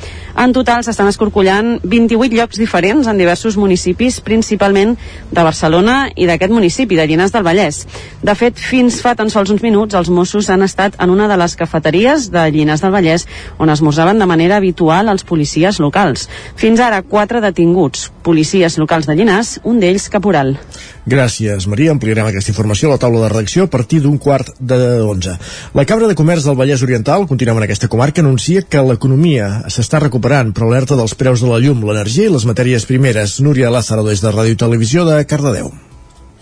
Speaker 33: En total s'estan escorcollant 28 llocs diferents en diversos municipis, principalment de Barcelona i d'aquest municipi, de Llinars del Vallès. De fet, fins fa tan sols uns minuts, els Mossos han estat en una de les cafeteries de Llinars del Vallès on esmorzaven de manera habitual els policies locals. Fins ara, quatre detinguts, policies locals de Llinars, un d'ells caporal.
Speaker 1: Gràcies, Maria. Ampliarem aquesta informació a la taula de redacció a partir d'un quart de 11. La Cambra de Comerç del Vallès Oriental, continuem en aquesta comarca, anuncia que l'economia s'està recuperant, però alerta dels preus de la llum, l'energia i les matèries primeres. Núria Lázaro, des de Ràdio Televisió de Cardedeu.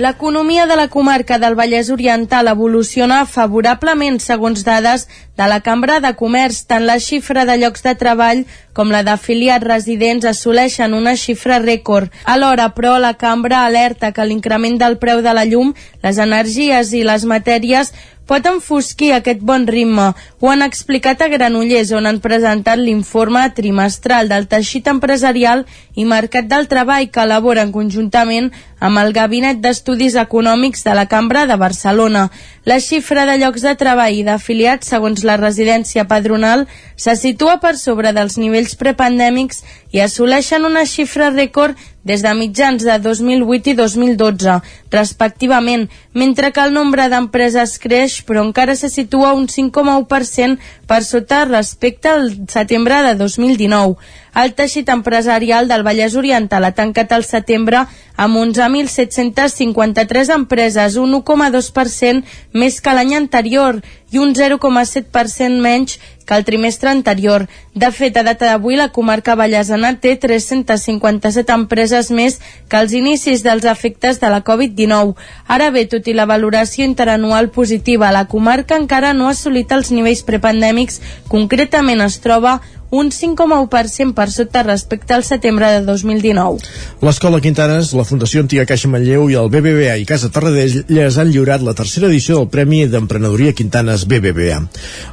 Speaker 14: L'economia de la comarca del Vallès Oriental evoluciona favorablement segons dades de la Cambra de Comerç. Tant la xifra de llocs de treball com la d'afiliats residents assoleixen una xifra rècord. Alhora, però, la Cambra alerta que l'increment del preu de la llum, les energies i les matèries pot enfosquir aquest bon ritme. Ho han explicat a Granollers, on han presentat l'informe trimestral del teixit empresarial i mercat del treball que elaboren conjuntament amb el Gabinet d'Estudis Econòmics de la Cambra de Barcelona. La xifra de llocs de treball i d'afiliats, segons la residència padronal, se situa per sobre dels nivells prepandèmics i assoleixen una xifra rècord des de mitjans de 2008 i 2012, respectivament, mentre que el nombre d'empreses creix, però encara se situa un 5,1% per sota respecte al setembre de 2019. El teixit empresarial del Vallès Oriental ha tancat el setembre amb 11.753 empreses, un 1,2% més que l'any anterior i un 0,7% menys que el trimestre anterior. De fet, a data d'avui, la comarca vallesana té 357 empreses més que als inicis dels efectes de la Covid-19. Ara bé, tot i la valoració interanual positiva, la comarca encara no ha assolit els nivells prepandèmics, concretament es troba un 5,1% per sota respecte al setembre de 2019.
Speaker 1: L'Escola Quintanes, la Fundació Antiga Caixa Manlleu i el BBVA i Casa Tarradellas han lliurat la tercera edició del Premi d'Emprenedoria Quintanes BBVA.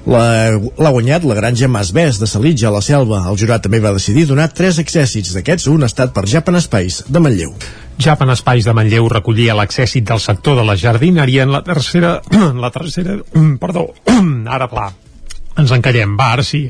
Speaker 1: L'ha guanyat la granja Mas Bes de Salitja, a la Selva. El jurat també va decidir donar tres accèssits. D'aquests, un ha estat per Japan Space, de Manlleu.
Speaker 3: Japan Espais de Manlleu recollia l'accèssit del sector de la jardineria en la tercera... la tercera... perdó, ara pla ens encallem, va, ara sí.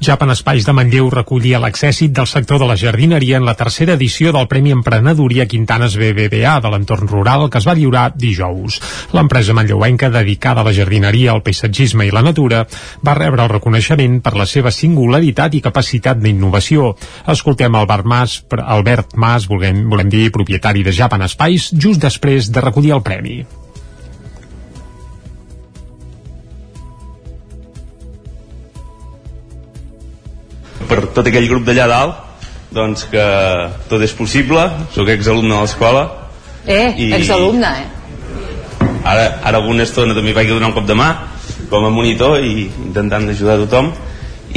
Speaker 3: Japan Espais de Manlleu recollia l'accèssit del sector de la jardineria en la tercera edició del Premi Emprenedoria Quintanes BBVA de l'entorn rural que es va lliurar dijous. L'empresa manlleuenca dedicada a la jardineria, al paisatgisme i la natura va rebre el reconeixement per la seva singularitat i capacitat d'innovació. Escoltem Albert Mas, Albert Mas volem, volem dir propietari de Japan Espais, just després de recollir el premi.
Speaker 34: Per tot aquell grup d'allà dalt doncs que tot és possible, sóc exalumne de l'escola.
Speaker 35: Eh,
Speaker 34: I-
Speaker 35: exalumne, eh?
Speaker 34: Ara, ara alguna estona també vaig donar un cop de mà com a monitor i intentant ajudar a tothom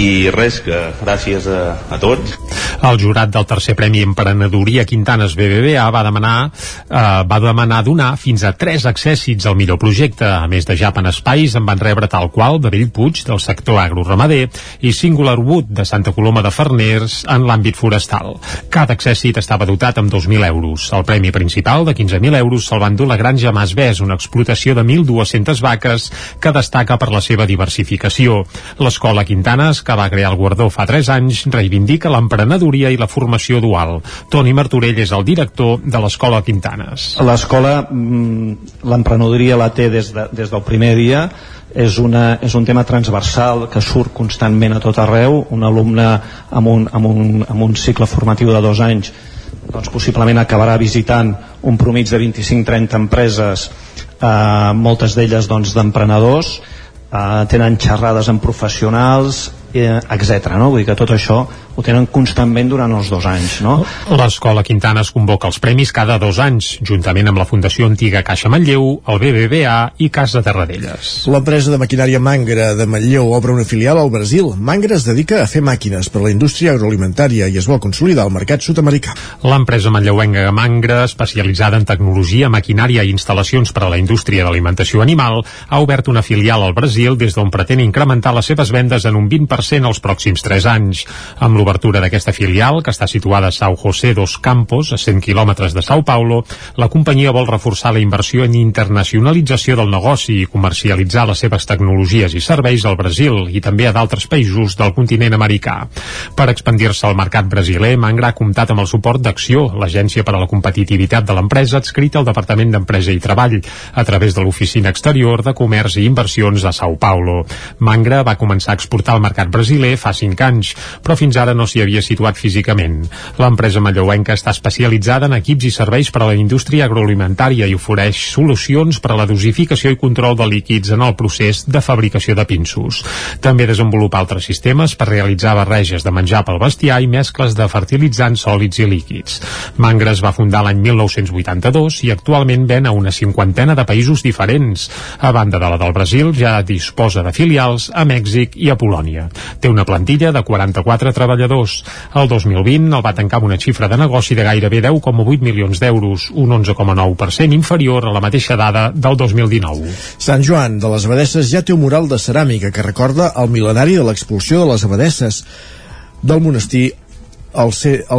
Speaker 34: i res, que gràcies a, a tots
Speaker 3: El jurat del tercer Premi Emprenedoria Quintanes BBVA va demanar, eh, va demanar donar fins a tres accèssits al millor projecte. A més de Japan Espais, en van rebre tal qual de Bellpuig, del sector agroramader, i Singular Wood, de Santa Coloma de Farners, en l'àmbit forestal. Cada accèssit estava dotat amb 2.000 euros. El premi principal, de 15.000 euros, se'l van dur la granja Masbès, una explotació de 1.200 vaques que destaca per la seva diversificació. L'escola Quintanes, que va crear el guardó fa 3 anys, reivindica l'emprenedoria i la formació dual. Toni Martorell és el director de l'Escola Quintanes.
Speaker 36: L'escola, mm, l'emprenedoria la té des, de, des del primer dia, és, una, és un tema transversal que surt constantment a tot arreu. Un alumne amb un, amb un, amb un cicle formatiu de dos anys doncs possiblement acabarà visitant un promig de 25-30 empreses, eh, moltes d'elles doncs, d'emprenedors, eh, tenen xerrades amb professionals, eh, etc. No? Vull dir que tot això ho tenen constantment durant els dos anys. No?
Speaker 3: L'Escola Quintanes convoca els premis cada dos anys, juntament amb la Fundació Antiga Caixa Manlleu, el BBVA i Casa Terradellas.
Speaker 1: L'empresa de maquinària Mangra de Manlleu obre una filial al Brasil. Mangra es dedica a fer màquines per a la indústria agroalimentària i es vol consolidar al mercat sud-americà.
Speaker 3: L'empresa manlleuenca Mangra, especialitzada en tecnologia, maquinària i instal·lacions per a la indústria d'alimentació animal, ha obert una filial al Brasil des d'on pretén incrementar les seves vendes en un 20% els pròxims 3 anys. Amb l'obertura d'aquesta filial, que està situada a São José dos Campos, a 100 quilòmetres de Sao Paulo, la companyia vol reforçar la inversió en internacionalització del negoci i comercialitzar les seves tecnologies i serveis al Brasil i també a d'altres països del continent americà. Per expandir-se al mercat brasiler, Mangra ha comptat amb el suport d'Acció, l'agència per a la competitivitat de l'empresa adscrita al Departament d'Empresa i Treball, a través de l'Oficina Exterior de Comerç i Inversions a Sao Paulo. Mangra va començar a exportar al mercat brasiler fa 5 anys, però fins ara no s'hi havia situat físicament. L'empresa manlleuenca està especialitzada en equips i serveis per a la indústria agroalimentària i ofereix solucions per a la dosificació i control de líquids en el procés de fabricació de pinsos. També desenvolupa altres sistemes per realitzar barreges de menjar pel bestiar i mescles de fertilitzants sòlids i líquids. Mangra es va fundar l'any 1982 i actualment ven a una cinquantena de països diferents. A banda de la del Brasil, ja disposa de filials a Mèxic i a Polònia. Té una plantilla de 44 treballadors. El 2020 el va tancar amb una xifra de negoci de gairebé 10,8 milions d'euros, un 11,9% inferior a la mateixa dada del 2019.
Speaker 1: Sant Joan de les Abadesses ja té un mural de ceràmica que recorda el mil·lenari de l'expulsió de les Abadesses del monestir al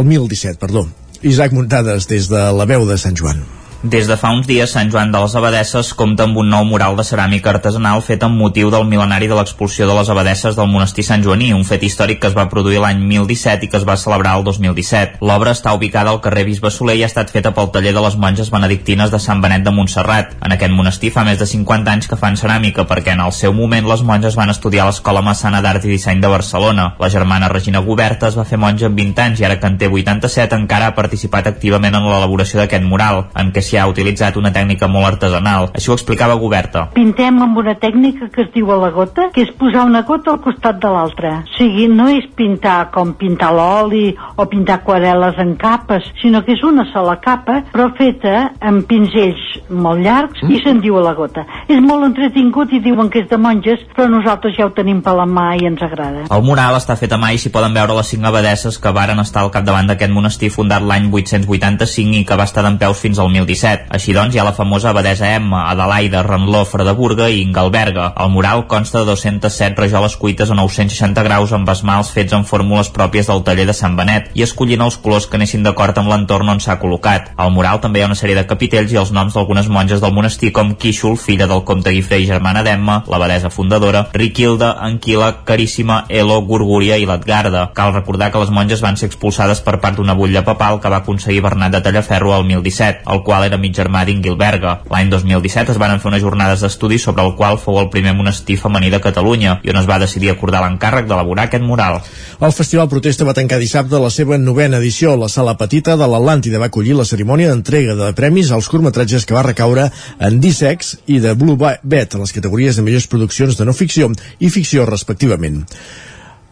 Speaker 1: 1017, perdó. Isaac Muntades des de la veu de Sant Joan.
Speaker 5: Des de fa uns dies, Sant Joan de les Abadesses compta amb un nou mural de ceràmica artesanal fet amb motiu del mil·lenari de l'expulsió de les abadesses del monestir Sant Joaní, un fet històric que es va produir l'any 1017 i que es va celebrar el 2017. L'obra està ubicada al carrer Bisbe Soler i ha estat feta pel taller de les monges benedictines de Sant Benet de Montserrat. En aquest monestir fa més de 50 anys que fan ceràmica perquè en el seu moment les monges van estudiar a l'Escola Massana d'Art i Disseny de Barcelona. La germana Regina Goberta es va fer monja amb 20 anys i ara que en té 87 encara ha participat activament en l'elaboració d'aquest mural, en què s'hi ha utilitzat una tècnica molt artesanal. Així ho explicava Goberta.
Speaker 37: Pintem amb una tècnica que es diu a la gota, que és posar una gota al costat de l'altra. O sigui, no és pintar com pintar l'oli o pintar aquarel·les en capes, sinó que és una sola capa, però feta amb pinzells molt llargs i se'n diu a la gota. És molt entretingut i diuen que és de monges, però nosaltres ja ho tenim per la mà i ens agrada.
Speaker 5: El mural està fet a mà i s'hi poden veure les cinc abadesses que varen estar al capdavant d'aquest monestir fundat l'any 885 i que va estar d'en peus fins al 1017. Així doncs, hi ha la famosa abadesa Emma, Adelaida, Renló, Fredeburga i Ingalberga. El mural consta de 207 rajoles cuites a 960 graus amb esmals fets amb fórmules pròpies del taller de Sant Benet i escollint els colors que anessin d'acord amb l'entorn on s'ha col·locat. Al mural també hi ha una sèrie de capitells i els noms d'algunes monges del monestir com Quíxol, filla del comte Guifré i germana d'Emma, l'abadesa fundadora, Riquilda, Anquila, Caríssima, Elo, Gurgúria i l'Atgarda. Cal recordar que les monges van ser expulsades per part d'una butlla papal que va aconseguir Bernat de Tallaferro al 1017, el qual era mig germà d'Inguilberga. L'any 2017 es van fer unes jornades d'estudi sobre el qual fou el primer monestir femení de Catalunya i on es va decidir acordar l'encàrrec d'elaborar aquest mural.
Speaker 1: El Festival Protesta va tancar dissabte la seva novena edició. La sala petita de l'Atlàntida va acollir la cerimònia d'entrega de premis als curtmetratges que va recaure en Dissex i de Blue Bet, a les categories de millors produccions de no ficció i ficció, respectivament.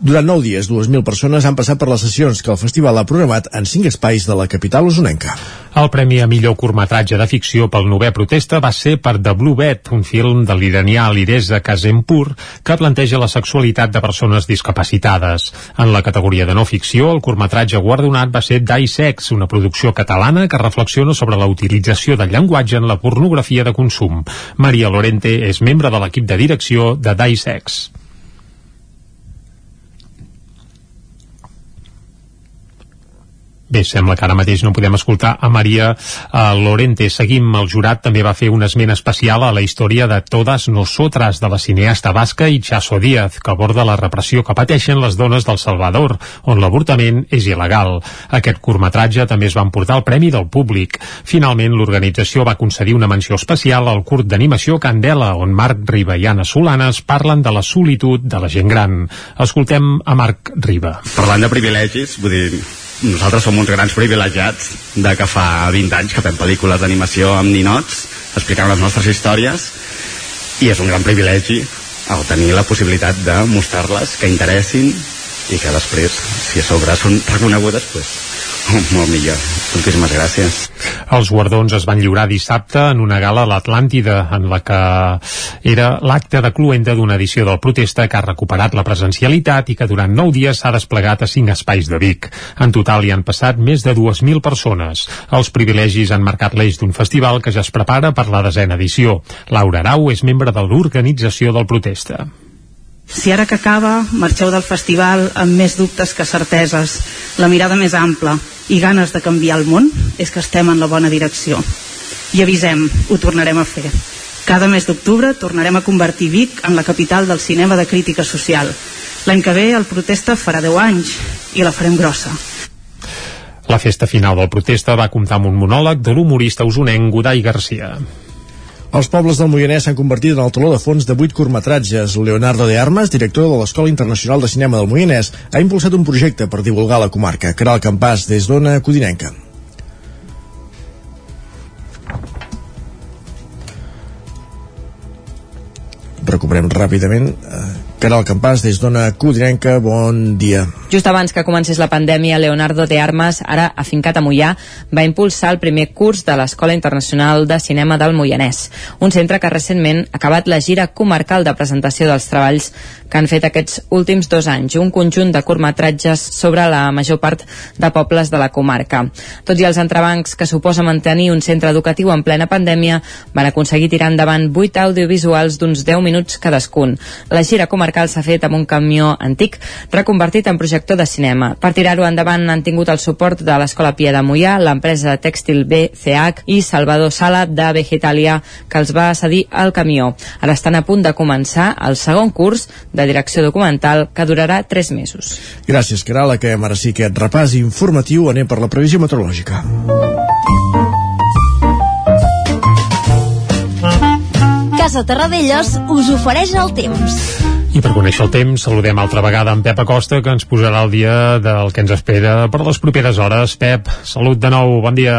Speaker 1: Durant nou dies, 2.000 persones han passat per les sessions que el festival ha programat en cinc espais de la capital usonenca.
Speaker 3: El premi a millor curtmetratge de ficció pel novè protesta va ser per The Blue Bed, un film de l'iranià Alireza Kazempur que planteja la sexualitat de persones discapacitades. En la categoria de no ficció, el curtmetratge guardonat va ser Die Sex, una producció catalana que reflexiona sobre la utilització del llenguatge en la pornografia de consum. Maria Lorente és membre de l'equip de direcció de Die Sex. Bé, sembla que ara mateix no podem escoltar a Maria uh, Lorente. Seguim, el jurat també va fer un esment especial a la història de Todas Nosotras, de la cineasta basca Itxaso Díaz, que aborda la repressió que pateixen les dones del Salvador, on l'avortament és il·legal. Aquest curtmetratge també es va emportar el Premi del Públic. Finalment, l'organització va concedir una menció especial al curt d'animació Candela, on Marc Riba i Anna Solanes parlen de la solitud de la gent gran. Escoltem a Marc Riba.
Speaker 38: Parlant de privilegis, vull dir, nosaltres som uns grans privilegiats de que fa 20 anys que fem pel·lícules d'animació amb ninots explicant les nostres històries i és un gran privilegi el tenir la possibilitat de mostrar-les que interessin i que després, si a sobre són reconegudes, doncs molt millor. Moltíssimes gràcies.
Speaker 3: Els guardons es van lliurar dissabte en una gala a l'Atlàntida, en la que era l'acte de cluenda d'una edició del Protesta que ha recuperat la presencialitat i que durant nou dies s'ha desplegat a cinc espais de Vic. En total hi han passat més de 2.000 persones. Els privilegis han marcat l'eix d'un festival que ja es prepara per la desena edició. Laura Arau és membre de l'organització del Protesta.
Speaker 39: Si ara que acaba marxeu del festival amb més dubtes que certeses, la mirada més ampla i ganes de canviar el món, és que estem en la bona direcció. I avisem, ho tornarem a fer. Cada mes d'octubre tornarem a convertir Vic en la capital del cinema de crítica social. L'any que ve el protesta farà 10 anys i la farem grossa.
Speaker 3: La festa final del protesta va comptar amb un monòleg de l'humorista usonenc Godai Garcia.
Speaker 1: Els pobles del Moianès s'han convertit en el taló de fons de vuit curtmetratges. Leonardo de Armas, director de l'Escola Internacional de Cinema del Moianès, ha impulsat un projecte per divulgar la comarca. Caral Campàs, des d'Ona Codinenca. Recuperem ràpidament. Eh, Caral Campàs, des d'Ona Codinenca, bon dia.
Speaker 6: Just abans que comencés la pandèmia, Leonardo de Armas, ara afincat a Mollà, va impulsar el primer curs de l'Escola Internacional de Cinema del Moianès, un centre que recentment ha acabat la gira comarcal de presentació dels treballs que han fet aquests últims dos anys, un conjunt de curtmetratges sobre la major part de pobles de la comarca. Tot i els entrebancs que suposa mantenir un centre educatiu en plena pandèmia, van aconseguir tirar endavant vuit audiovisuals d'uns 10 minuts cadascun. La gira comarcal s'ha fet amb un camió antic reconvertit en projector de cinema. Per tirar-ho endavant han tingut el suport de l'Escola Pia de Mollà, l'empresa tèxtil BCH i Salvador Sala de Vegetalia, que els va cedir el camió. Ara estan a punt de començar el segon curs de direcció documental que durarà 3 mesos.
Speaker 1: Gràcies, Caral, que ara sí aquest repàs informatiu anem per la previsió meteorològica.
Speaker 10: Casa Terradellos us ofereix el temps.
Speaker 3: I per conèixer el temps, saludem altra vegada en Pep Acosta, que ens posarà el dia del que ens espera per les properes hores. Pep, salut de nou, bon dia.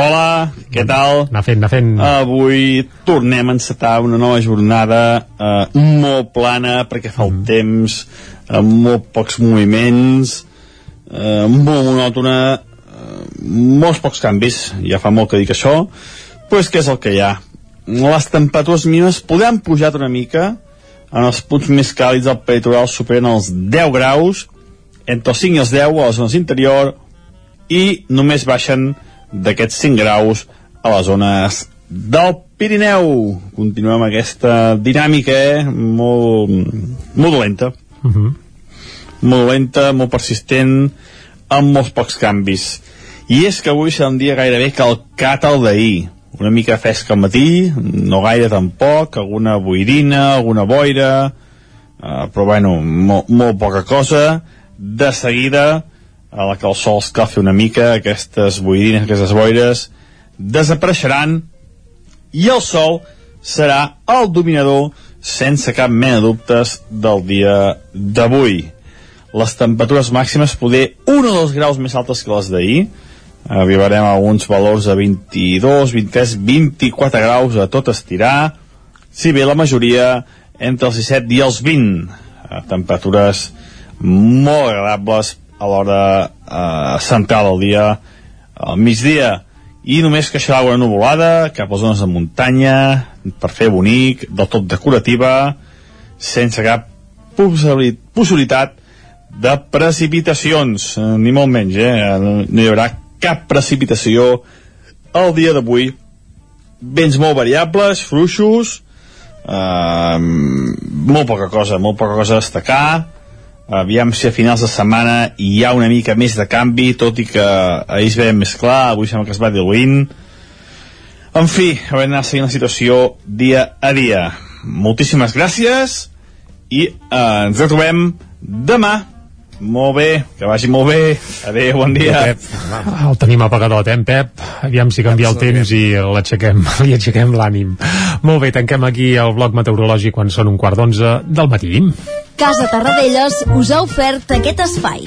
Speaker 18: Hola, què tal?
Speaker 3: Anar fent, anar fent.
Speaker 18: Avui tornem a encetar una nova jornada eh, molt plana perquè fa el temps, amb molt pocs moviments, eh, molt monòtona, eh, molts pocs canvis, ja fa molt que dic això, doncs què és el que hi ha? Les temperatures mínimes podran pujar una mica, en els punts més càlids del peritoral superen els 10 graus, entre els 5 i els 10 a les zones interior, i només baixen d'aquests 5 graus a les zones del Pirineu. Continuem aquesta dinàmica eh? molt, molt dolenta.
Speaker 3: Uh -huh.
Speaker 18: Molt lenta, molt persistent, amb molts pocs canvis. I és que avui serà un dia gairebé calcat al d'ahir. Una mica fresc al matí, no gaire tampoc, alguna boirina, alguna boira, eh, però bueno, molt, molt poca cosa. De seguida, a la que el sol escalfi una mica, aquestes boirines, aquestes boires, desapareixeran i el sol serà el dominador sense cap mena de dubtes del dia d'avui. Les temperatures màximes poder un o dos graus més altes que les d'ahir, arribarem a uns valors de 22, 23, 24 graus a tot estirar, si bé la majoria entre els 17 i els 20. eh, temperatures molt agradables a l'hora eh, central del dia al migdia i només queixarà una nuvolada cap a zones de muntanya per fer bonic, del tot decorativa sense cap possibilitat de precipitacions eh, ni molt menys, eh? no hi haurà cap precipitació el dia d'avui. Vents molt variables, fluixos eh, molt poca cosa molt poca cosa a destacar. Aviam si a finals de setmana hi ha una mica més de canvi tot i que ahir es veia més clar avui sembla que es va diluint. En fi, haurem d'anar seguint la situació dia a dia. Moltíssimes gràcies i eh, ens retrobem demà molt bé, que vagi molt bé. Adéu, bon dia.
Speaker 3: Pep, el tenim apagadot, eh, Pep? Aviam si canvia el temps i l'aixequem, li aixequem l'ànim. Molt bé, tanquem aquí el bloc meteorològic quan són un quart d'onze del matí.
Speaker 19: Casa Tarradellas us ha ofert aquest espai.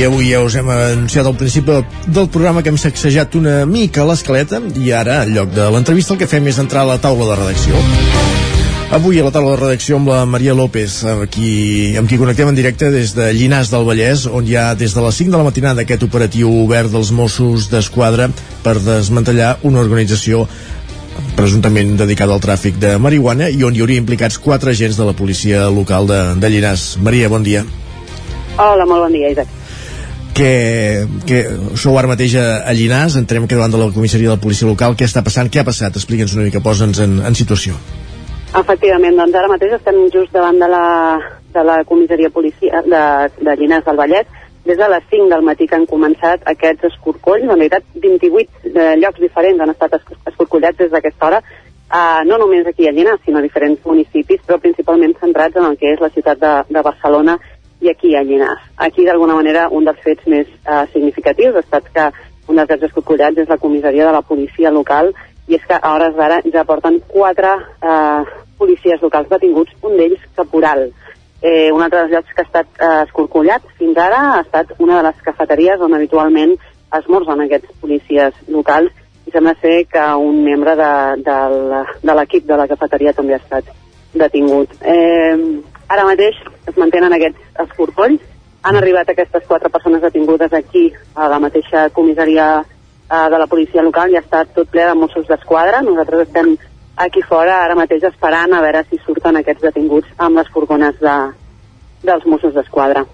Speaker 1: I avui ja us hem anunciat al principi del programa que hem sacsejat una mica l'escaleta i ara, en lloc de l'entrevista, el que fem és entrar a la taula de redacció. Avui a la taula de redacció amb la Maria López, amb qui, amb qui connectem en directe des de Llinars del Vallès, on hi ha des de les 5 de la matinada aquest operatiu obert dels Mossos d'Esquadra per desmantellar una organització presumptament dedicada al tràfic de marihuana i on hi hauria implicats quatre agents de la policia local de, de Llinars. Maria, bon dia.
Speaker 33: Hola, molt bon dia, Isaac.
Speaker 1: Que, que sou ara mateix a, a Llinars, entrem aquí davant de la comissaria de la policia local, què està passant, què ha passat? Explica'ns una mica, posa'ns en, en situació.
Speaker 33: Efectivament, doncs ara mateix estem just davant de la, de la comissaria policia de, de Llinars del Vallès. Des de les 5 del matí que han començat aquests escorcolls, en realitat 28 eh, llocs diferents han estat escorcollats des d'aquesta hora, eh, no només aquí a Llinars, sinó a diferents municipis, però principalment centrats en el que és la ciutat de, de Barcelona i aquí a Llinars. Aquí, d'alguna manera, un dels fets més eh, significatius ha estat que un dels llocs escorcollats és la comissaria de la policia local i és que a hores d'ara ja porten quatre eh, policies locals detinguts, un d'ells caporal. Eh, un altre dels llocs que ha estat eh, escorcollat fins ara ha estat una de les cafeteries on habitualment esmorzen aquests policies locals i sembla ser que un membre de, de l'equip de la cafeteria també ha estat detingut. Eh, ara mateix es mantenen aquests escorcolls. Han arribat aquestes quatre persones detingudes aquí a la mateixa comissaria eh, de la policia local i ha estat tot ple de Mossos d'Esquadra. Nosaltres estem aquí fora ara mateix esperant a veure si surten aquests detinguts amb les furgones de, dels Mossos d'Esquadra.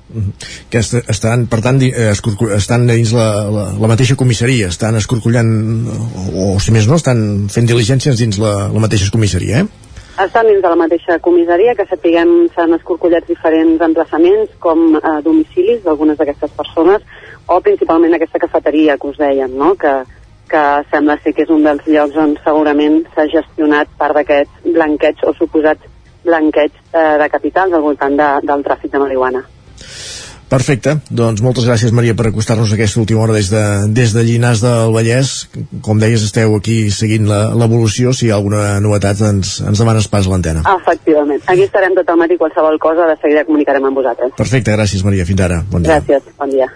Speaker 1: Que est estan, per tant, eh, estan dins la, la, la mateixa comissaria, estan escorcollant, o, o si més no, estan fent diligències dins la, la mateixa comissaria, eh?
Speaker 33: Estan dins de la mateixa comissaria, que sapiguem s'han escorcollat diferents emplaçaments com eh, domicilis d'algunes d'aquestes persones o principalment aquesta cafeteria que us dèiem, no? que, que sembla ser que és un dels llocs on segurament s'ha gestionat part d'aquests blanqueig o suposats blanqueig eh, de capitals al voltant de, del tràfic de marihuana.
Speaker 1: Perfecte, doncs moltes gràcies Maria per acostar-nos a aquesta última hora des de, des de Llinars del Vallès. Com deies esteu aquí seguint la- l'evolució. Si hi ha alguna novetat ens, ens demanes pas a l'antena.
Speaker 33: Efectivament. Aquí estarem tot el matí, qualsevol cosa, de seguida comunicarem amb vosaltres.
Speaker 1: Perfecte, gràcies Maria, fins ara. Bon dia.
Speaker 33: Gràcies, bon dia.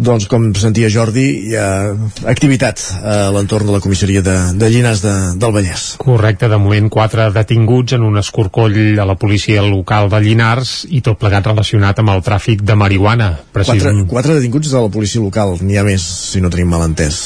Speaker 1: Doncs com sentia Jordi hi ha activitat a l'entorn de la comissaria de, de Llinars de, del Vallès.
Speaker 3: Correcte, de moment quatre detinguts en un escorcoll a la policia local de Llinars i tot plegat relacionat amb el tràfic de marihuana.
Speaker 1: quatre, quatre detinguts de la policia local n'hi ha més si no tenim mal entès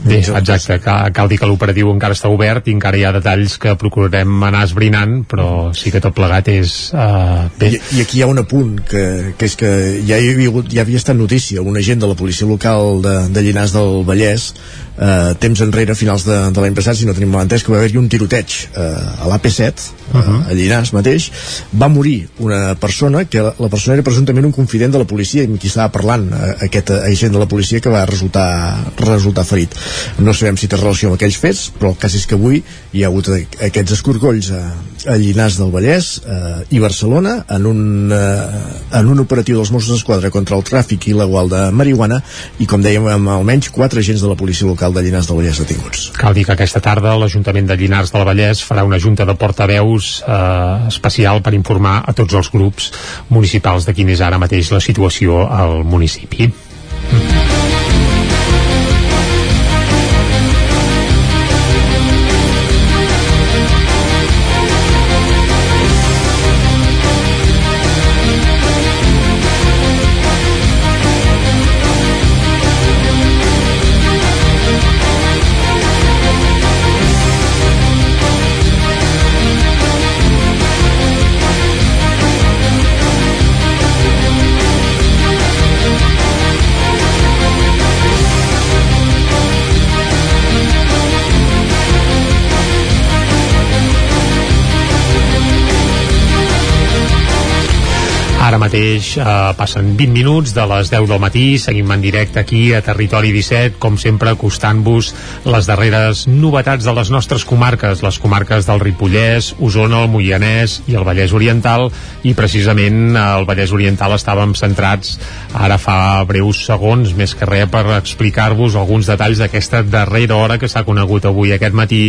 Speaker 3: Bé, exacte, cal, cal dir que l'operatiu encara està obert i encara hi ha detalls que procurarem anar esbrinant, però sí que tot plegat és uh, bé.
Speaker 1: I, I aquí hi ha un apunt, que, que és que ja hi havia, hagut, ja havia estat notícia, un agent de la policia local de, de Llinars del Vallès, eh, temps enrere, finals de, de l'any passat, si no tenim mal entès, que va haver-hi un tiroteig eh, a l'AP7, uh -huh. a Llinars mateix, va morir una persona que la, la persona era presumptament un confident de la policia i amb qui estava parlant eh, aquest agent de la policia que va resultar, resultar ferit no sabem si té relació amb aquells fets, però el cas és que avui hi ha hagut aquests escorcolls a, a Llinars del Vallès eh, i Barcelona en un, eh, en un operatiu dels Mossos d'Esquadra contra el tràfic il·legal de marihuana i com dèiem amb almenys quatre agents de la policia local de Llinars del Vallès detinguts.
Speaker 3: Cal dir que aquesta tarda l'Ajuntament de Llinars del Vallès farà una junta de portaveus eh, especial per informar a tots els grups municipals de quina és ara mateix la situació al municipi. Mm. Ara mateix eh, passen 20 minuts de les 10 del matí, seguim en directe aquí a Territori 17, com sempre acostant-vos les darreres novetats de les nostres comarques, les comarques del Ripollès, Osona, el Moianès i el Vallès Oriental, i precisament al Vallès Oriental estàvem centrats ara fa breus segons, més que res per explicar-vos alguns detalls d'aquesta darrera hora que s'ha conegut avui aquest matí,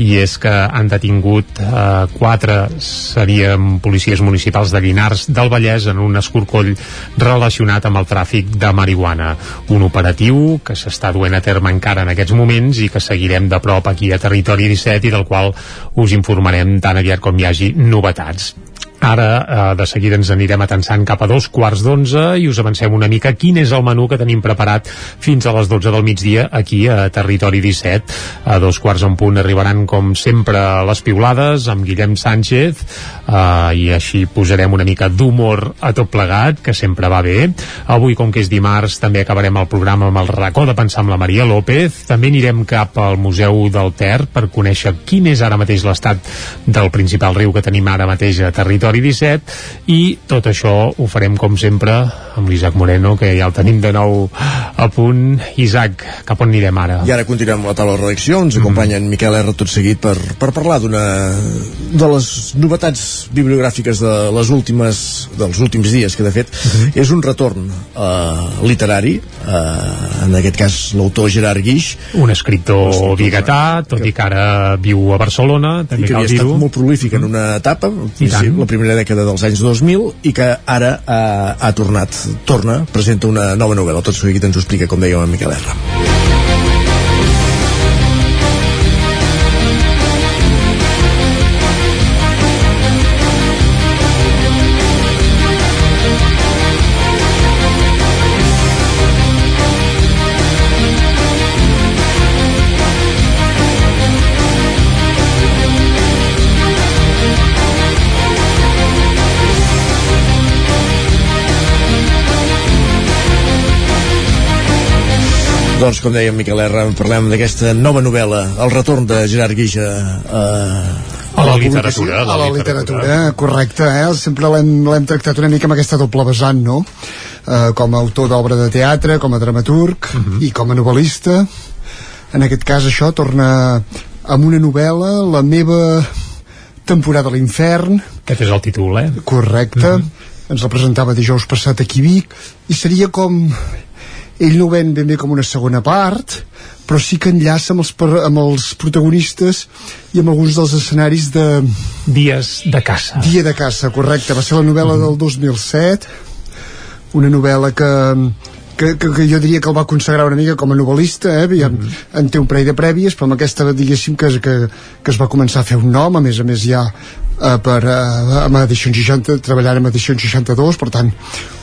Speaker 3: i és que han detingut eh, quatre, serien policies municipals de Llinars del Vallès Vallès en un escorcoll relacionat amb el tràfic de marihuana. Un operatiu que s'està duent a terme encara en aquests moments i que seguirem de prop aquí a Territori 17 i del qual us informarem tan aviat com hi hagi novetats. Ara, eh, de seguida ens anirem atensant cap a dos quarts d'onze i us avancem una mica quin és el menú que tenim preparat fins a les 12 del migdia aquí a Territori 17. A dos quarts en punt arribaran, com sempre, les piulades amb Guillem Sánchez eh, i així posarem una mica d'humor a tot plegat, que sempre va bé. Avui, com que és dimarts, també acabarem el programa amb el racó de pensar amb la Maria López. També anirem cap al Museu del Ter per conèixer quin és ara mateix l'estat del principal riu que tenim ara mateix a Territori Territori 17 i tot això ho farem com sempre amb l'Isaac Moreno que ja el tenim de nou a punt Isaac, cap on anirem ara?
Speaker 1: I ara continuem amb la taula de redacció ens mm. acompanya en Miquel R tot seguit per, per parlar d'una de les novetats bibliogràfiques de les últimes dels últims dies que de fet mm -hmm. és un retorn uh, literari uh, en aquest cas l'autor Gerard Guix
Speaker 3: un escriptor biguetà tot que... i que ara viu a Barcelona també
Speaker 1: i que havia estat molt prolífic en una etapa la primera primera dècada dels anys 2000 i que ara eh, ha tornat, torna, presenta una nova novel·la. Tot seguit ens ho explica, com dèiem, en Miquel R. Doncs, com deia Miquel R, parlem d'aquesta nova novel·la, El retorn de Gerard Guija a,
Speaker 3: a la literatura.
Speaker 40: A la literatura, correcte, eh? Sempre l'hem tractat una mica amb aquesta doble vessant, no? Uh, com a autor d'obra de teatre, com a dramaturg uh mhm. -huh. i com a novel·lista. En aquest cas això torna amb una novel·la, la meva temporada a l'infern.
Speaker 3: Aquest és el títol, eh?
Speaker 40: Correcte. Uh mhm. -huh. Ens la presentava dijous passat aquí a Vic i seria com ell no ho ven ben bé com una segona part però sí que enllaça amb els, amb els protagonistes i amb alguns dels escenaris de...
Speaker 3: Dies de caça.
Speaker 40: Dia de caça, correcte. Va ser la novel·la mm. del 2007, una novel·la que, que, que, que jo diria que el va consagrar una mica com a novel·lista, eh? Ja, mm. en té un parell de prèvies, però amb aquesta, diguéssim, que, que, que es va començar a fer un nom, a més a més ja eh, per, eh, amb edicions 60, treballant amb edicions 62, per tant,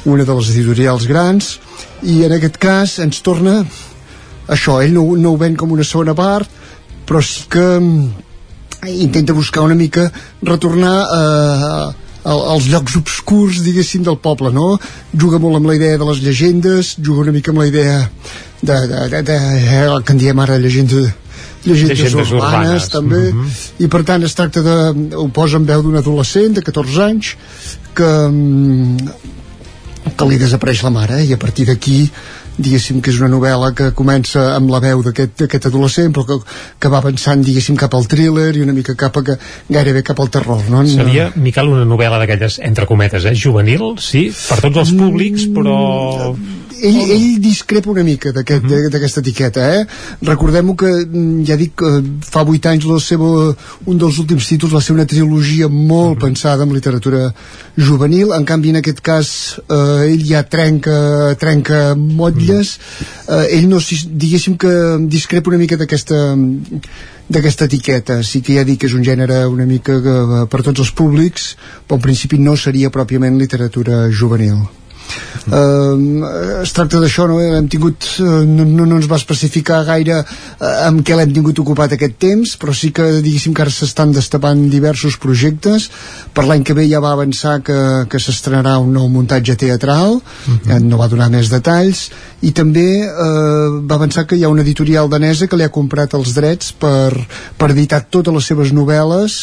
Speaker 40: una de les editorials grans, i en aquest cas ens torna això, ell no, no ho ven com una segona part però sí que mm, intenta buscar una mica retornar eh, als llocs obscurs, diguéssim, del poble, no? Juga molt amb la idea de les llegendes, juga una mica amb la idea de, de, de, de, de el que en diem ara llegenda llegendes,
Speaker 3: Llegendes
Speaker 40: urbanes,
Speaker 3: urbanes.
Speaker 40: també
Speaker 3: Mhm.
Speaker 40: i per tant es tracta de ho posa en veu d'un adolescent de 14 anys que mm, que li desapareix la mare i a partir d'aquí diguéssim que és una novel·la que comença amb la veu d'aquest adolescent però que, que va avançant diguéssim cap al thriller i una mica cap a que, gairebé cap al terror no?
Speaker 3: Seria, Miquel, una novel·la d'aquelles, entre cometes, eh? juvenil, sí, per tots els públics, però...
Speaker 40: ell, ell discrepa una mica d'aquest- d'aquesta etiqueta eh? recordem-ho que mm, ja dic que fa 8 anys la seva, un dels últims títols va ser una trilogia molt pensada en literatura juvenil. En canvi en aquest cas eh, ell ja trenca, trenca motlles. Eh, ell no si- diguéssim que discrepa una mica d'aquesta d'aquesta etiqueta, sí que ja dic que és un gènere una mica que, eh, per tots els públics però en principi no seria pròpiament literatura juvenil Uh, es tracta d'això no? hem tingut, uh, no, no, no ens va especificar gaire uh, amb què l'hem tingut ocupat aquest temps però sí que diguéssim que ara s'estan destapant diversos projectes. Per l'any que ve ja va avançar que, que s'estrenarà un nou muntatge teatral uh no va donar més detalls. I també uh, va avançar que hi ha una editorial danesa que li ha comprat els drets per, per editar totes les seves novel·les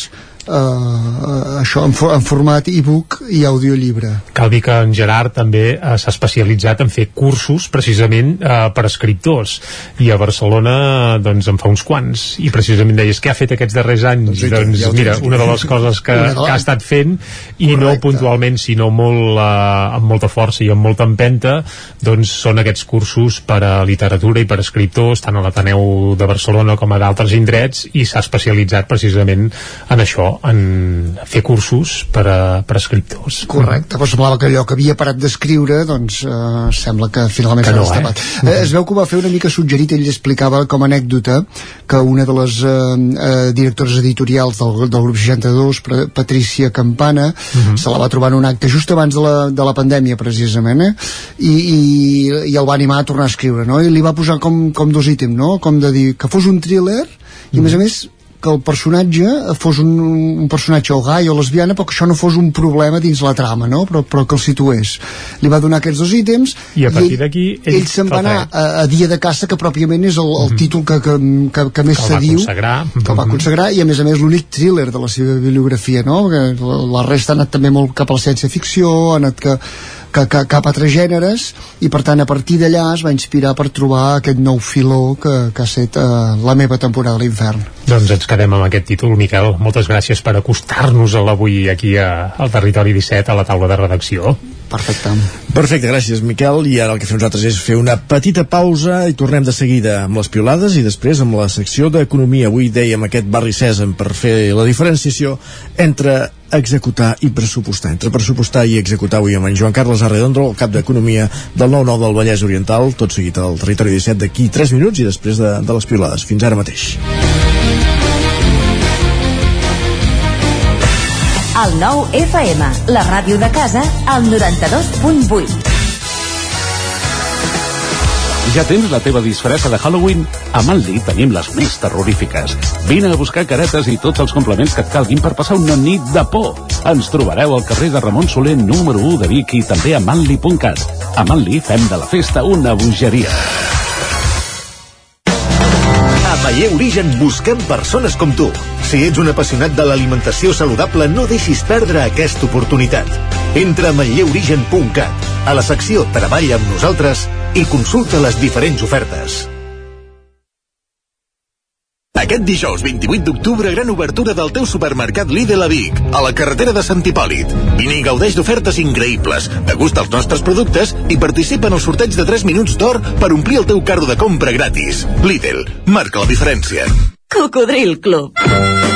Speaker 40: uh, això en, fo en format e-book i audiollibre.
Speaker 3: Cal dir que en Gerard també eh, s'ha especialitzat en fer cursos precisament eh, per escriptors. I a Barcelona doncs en fa uns quants. I precisament deies què ha fet aquests darrers anys?
Speaker 1: Doncs,
Speaker 3: doncs
Speaker 1: ja
Speaker 3: mira, una de les coses que, que ha estat fent i no puntualment sinó molt, eh, amb molta força i amb molta empenta doncs són aquests cursos per a literatura i per a escriptors tant a l'Ateneu de Barcelona com a d'altres indrets i s'ha especialitzat precisament en això, en fer cursos per a, per a escriptors
Speaker 40: Correcte, però semblava que allò que havia parat d'escriure doncs eh, sembla que finalment s'ha
Speaker 3: no,
Speaker 40: destapat.
Speaker 3: eh?
Speaker 40: Eh, es veu que ho va fer una mica suggerit, ell explicava com a anècdota que una de les eh, eh, directores editorials del, del grup 62, Pra- Patricia Campana,
Speaker 3: Mhm.
Speaker 40: se la va trobar en un acte just abans de la, de la pandèmia precisament, eh? I, i, i el va animar a tornar a escriure, no? I li va posar com, com dos ítems, no? Com de dir que fos un thriller i a més a més que el personatge fos un, un personatge o gai o lesbiana però que això no fos un problema dins la trama no? però, però que el situés li va donar aquests dos ítems
Speaker 3: I a partir
Speaker 40: ell-
Speaker 3: d'aquí ell
Speaker 40: ell se'n va anar a, a Dia de Caça que pròpiament és el, el títol que, que, que, que més
Speaker 3: Que
Speaker 40: se diu
Speaker 3: consagrar.
Speaker 40: que va consagrar i a més a més l'únic thriller de la seva bibliografia no? que la, la resta ha anat també molt cap a la ciència-ficció ha anat que, que, que, cap a altres gèneres i per tant a partir d'allà es va inspirar per trobar aquest nou filó que, que ha set uh, la meva temporada a l'infern
Speaker 3: Doncs ens quedem amb aquest títol, Miquel. Moltes gràcies per acostar-nos a l'avui aquí a, al Territori 17, a la taula de redacció.
Speaker 40: Perfecte.
Speaker 1: Perfecte, gràcies Miquel i ara el que fem nosaltres és fer una petita pausa i tornem de seguida amb les piolades i després amb la secció d'economia avui dèiem aquest barri Cèsam per fer la diferenciació entre executar i pressupostar entre pressupostar i executar avui amb en Joan Carles Arredondo, el cap d'Economia del 9-9 del Vallès Oriental, tot seguit al territori 17 d'aquí 3 minuts i després de, de les piolades. Fins ara mateix.
Speaker 19: El 9 FM, la ràdio de casa, al 92.8.
Speaker 41: Ja tens la teva disfressa de Halloween? A Manli tenim les més terrorífiques. Vine a buscar caretes i tots els complements que et calguin per passar una nit de por. Ens trobareu al carrer de Ramon Soler número 1 de Vic i també a manli.cat. A Manli fem de la festa una bogeria.
Speaker 42: A Paller Origen busquem persones com tu. Si ets un apassionat de l'alimentació saludable, no deixis perdre aquesta oportunitat. Entra a manlleuorigen.cat, a la secció Treballa amb nosaltres i consulta les diferents ofertes. Aquest dijous 28 d'octubre, gran obertura del teu supermercat Lidl a Vic, a la carretera de Sant Hipòlit. Vine i gaudeix d'ofertes increïbles, degusta els nostres productes i participa en el sorteig de 3 minuts d'or per omplir el teu carro de compra gratis. Lidl, marca la diferència.
Speaker 19: Cocodril Club.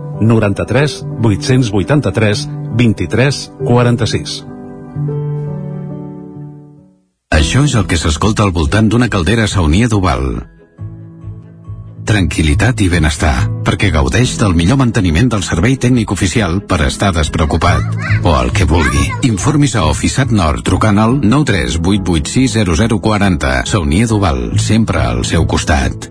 Speaker 41: 93 883 23 46.
Speaker 43: Això és el que s'escolta al voltant d'una caldera saunia d'Oval. Tranquilitat i benestar, perquè gaudeix del millor manteniment del servei tècnic oficial per estar despreocupat. O el que vulgui. Informis a Oficiat Nord trucant al 938860040. Saunia d'Oval, sempre al seu costat.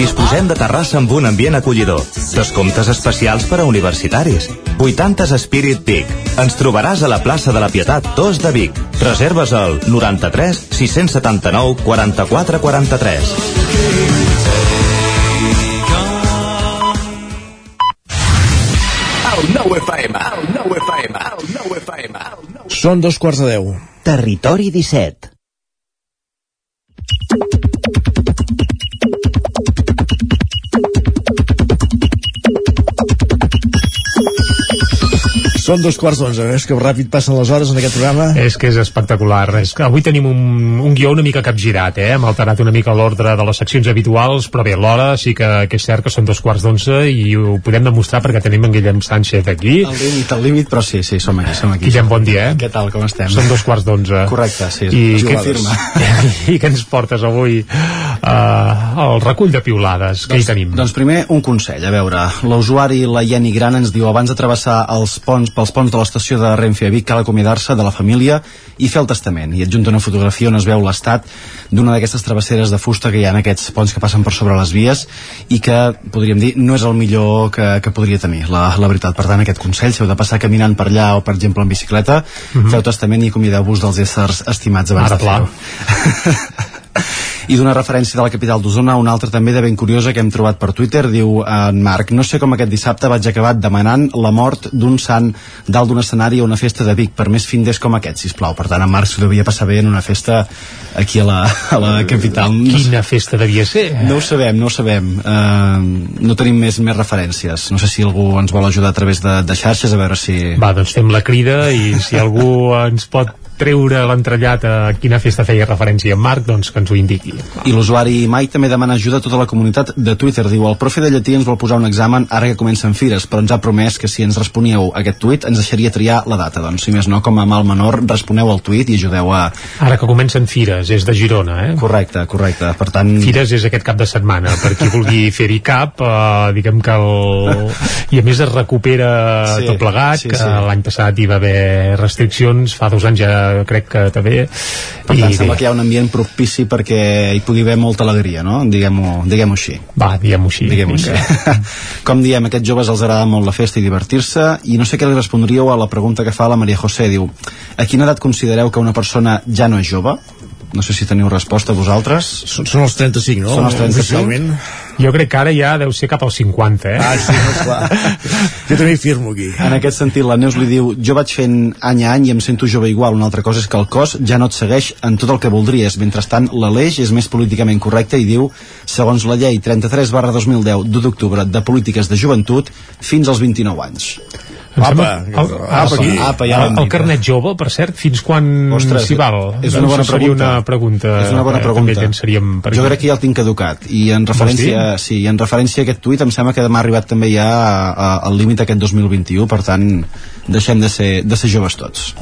Speaker 44: Disposem de terrassa amb un ambient acollidor. Descomptes especials per a universitaris. 80s Spirit Peak. Ens trobaràs a la plaça de la Pietat 2 de Vic. Reserves al 93 679 44 43.
Speaker 42: El nou FM, el nou FM, el nou FM.
Speaker 1: Són dos quarts de deu.
Speaker 45: Territori 17.
Speaker 1: Són dos quarts d'onze, és que ràpid passen les hores en aquest programa.
Speaker 3: És que és espectacular. És que avui tenim un, un guió una mica capgirat, eh? Hem alterat una mica l'ordre de les seccions habituals, però bé, l'hora sí que, que és cert que són dos quarts d'onze i ho podem demostrar perquè tenim en Guillem Sánchez aquí.
Speaker 46: El límit, el límit, però sí, sí, som aquí, som aquí.
Speaker 3: Guillem, bon dia, eh?
Speaker 46: Què tal, com estem?
Speaker 3: Són dos quarts d'onze.
Speaker 46: Correcte, sí.
Speaker 3: I què,
Speaker 46: confirma.
Speaker 3: I què ens portes avui? Uh, el recull de piulades, què hi tenim?
Speaker 46: Doncs primer, un consell. A veure, l'usuari, la Jenny Gran, ens diu abans de travessar els ponts, pels ponts de l'estació de Renfe a Vic cal acomiadar-se de la família i fer el testament. I adjunta una fotografia on es veu l'estat d'una d'aquestes travesseres de fusta que hi ha en aquests ponts que passen per sobre les vies i que, podríem dir, no és el millor que, que podria tenir, la, la veritat. Per tant, aquest consell, si heu de passar caminant per allà o, per exemple, en bicicleta,
Speaker 3: Mhm.
Speaker 46: feu testament i acomiadeu-vos dels éssers estimats abans
Speaker 3: Ara,
Speaker 46: de fer-ho. I d'una referència de la capital d'Osona, una altra també de ben curiosa que hem trobat per Twitter, diu en Marc, no sé com aquest dissabte vaig acabar demanant la mort d'un sant dalt d'un escenari a una festa de Vic, per més finders com aquest, sisplau. Per tant, en Marc s'ho devia passar bé en una festa aquí a la, a la capital.
Speaker 3: Quina festa devia ser?
Speaker 46: No ho sabem, no ho sabem. Uh, no tenim més més referències. No sé si algú ens vol ajudar a través de, de xarxes, a veure si...
Speaker 3: Va, doncs fem la crida i si algú ens pot treure l'entrellat a quina festa feia referència en Marc, doncs que ens ho indiqui.
Speaker 46: I l'usuari Mai també demana ajuda a tota la comunitat de Twitter. Diu, el profe de llatí ens vol posar un examen ara que comencen fires, però ens ha promès que si ens responíeu a aquest tuit ens deixaria triar la data. Doncs, si més no, com a mal menor, responeu al tuit i ajudeu a...
Speaker 3: Ara que comencen fires, és de Girona, eh?
Speaker 46: Correcte, correcte. Per tant...
Speaker 3: Fires és aquest cap de setmana, per qui vulgui fer-hi cap, eh, diguem que el... I a més es recupera
Speaker 46: Sí,
Speaker 3: tot plegat,
Speaker 46: sí,
Speaker 3: que
Speaker 46: sí.
Speaker 3: l'any passat hi va haver restriccions, fa dos anys ja crec que també...
Speaker 46: Per tant,
Speaker 3: I
Speaker 46: sembla que hi ha un ambient propici perquè hi pugui haver molta alegria, no? Diguem-ho diguem així.
Speaker 3: Va, diguem-ho així.
Speaker 46: Diguem així. Com diem, aquests joves els agrada molt la festa i divertir-se i no sé què li respondríeu a la pregunta que fa la Maria José. Diu, a quina edat considereu que una persona ja no és jove? No sé si teniu resposta vosaltres.
Speaker 1: Són, són els 35, no?
Speaker 46: Són els 35.
Speaker 1: Oficialment.
Speaker 3: Jo crec que ara ja deu ser cap als 50, eh?
Speaker 1: Ah, sí, no, esclar. jo també hi firmo aquí.
Speaker 46: En aquest sentit, la Neus li diu jo vaig fent any a any i em sento jove igual. Una altra cosa és que el cos ja no et segueix en tot el que voldries. Mentrestant, l'Aleix és més políticament correcte i diu, segons la llei 33 barra 2010 d'1 d'octubre de polítiques de joventut, fins als 29 anys.
Speaker 3: Em sembla-
Speaker 46: Apa,
Speaker 3: el,
Speaker 46: apa, apa, ja
Speaker 3: el, carnet jove, per cert, fins quan s'hi val?
Speaker 46: és una bona
Speaker 3: Això seria
Speaker 46: pregunta.
Speaker 3: una pregunta.
Speaker 46: És una bona pregunta.
Speaker 3: Llançaríem per
Speaker 46: jo
Speaker 3: aquí.
Speaker 46: crec que ja el tinc caducat i en referència, sí, en referència a aquest tuit em sembla que demà ha arribat també ja al límit aquest 2021 per tant deixem de ser, de ser joves tots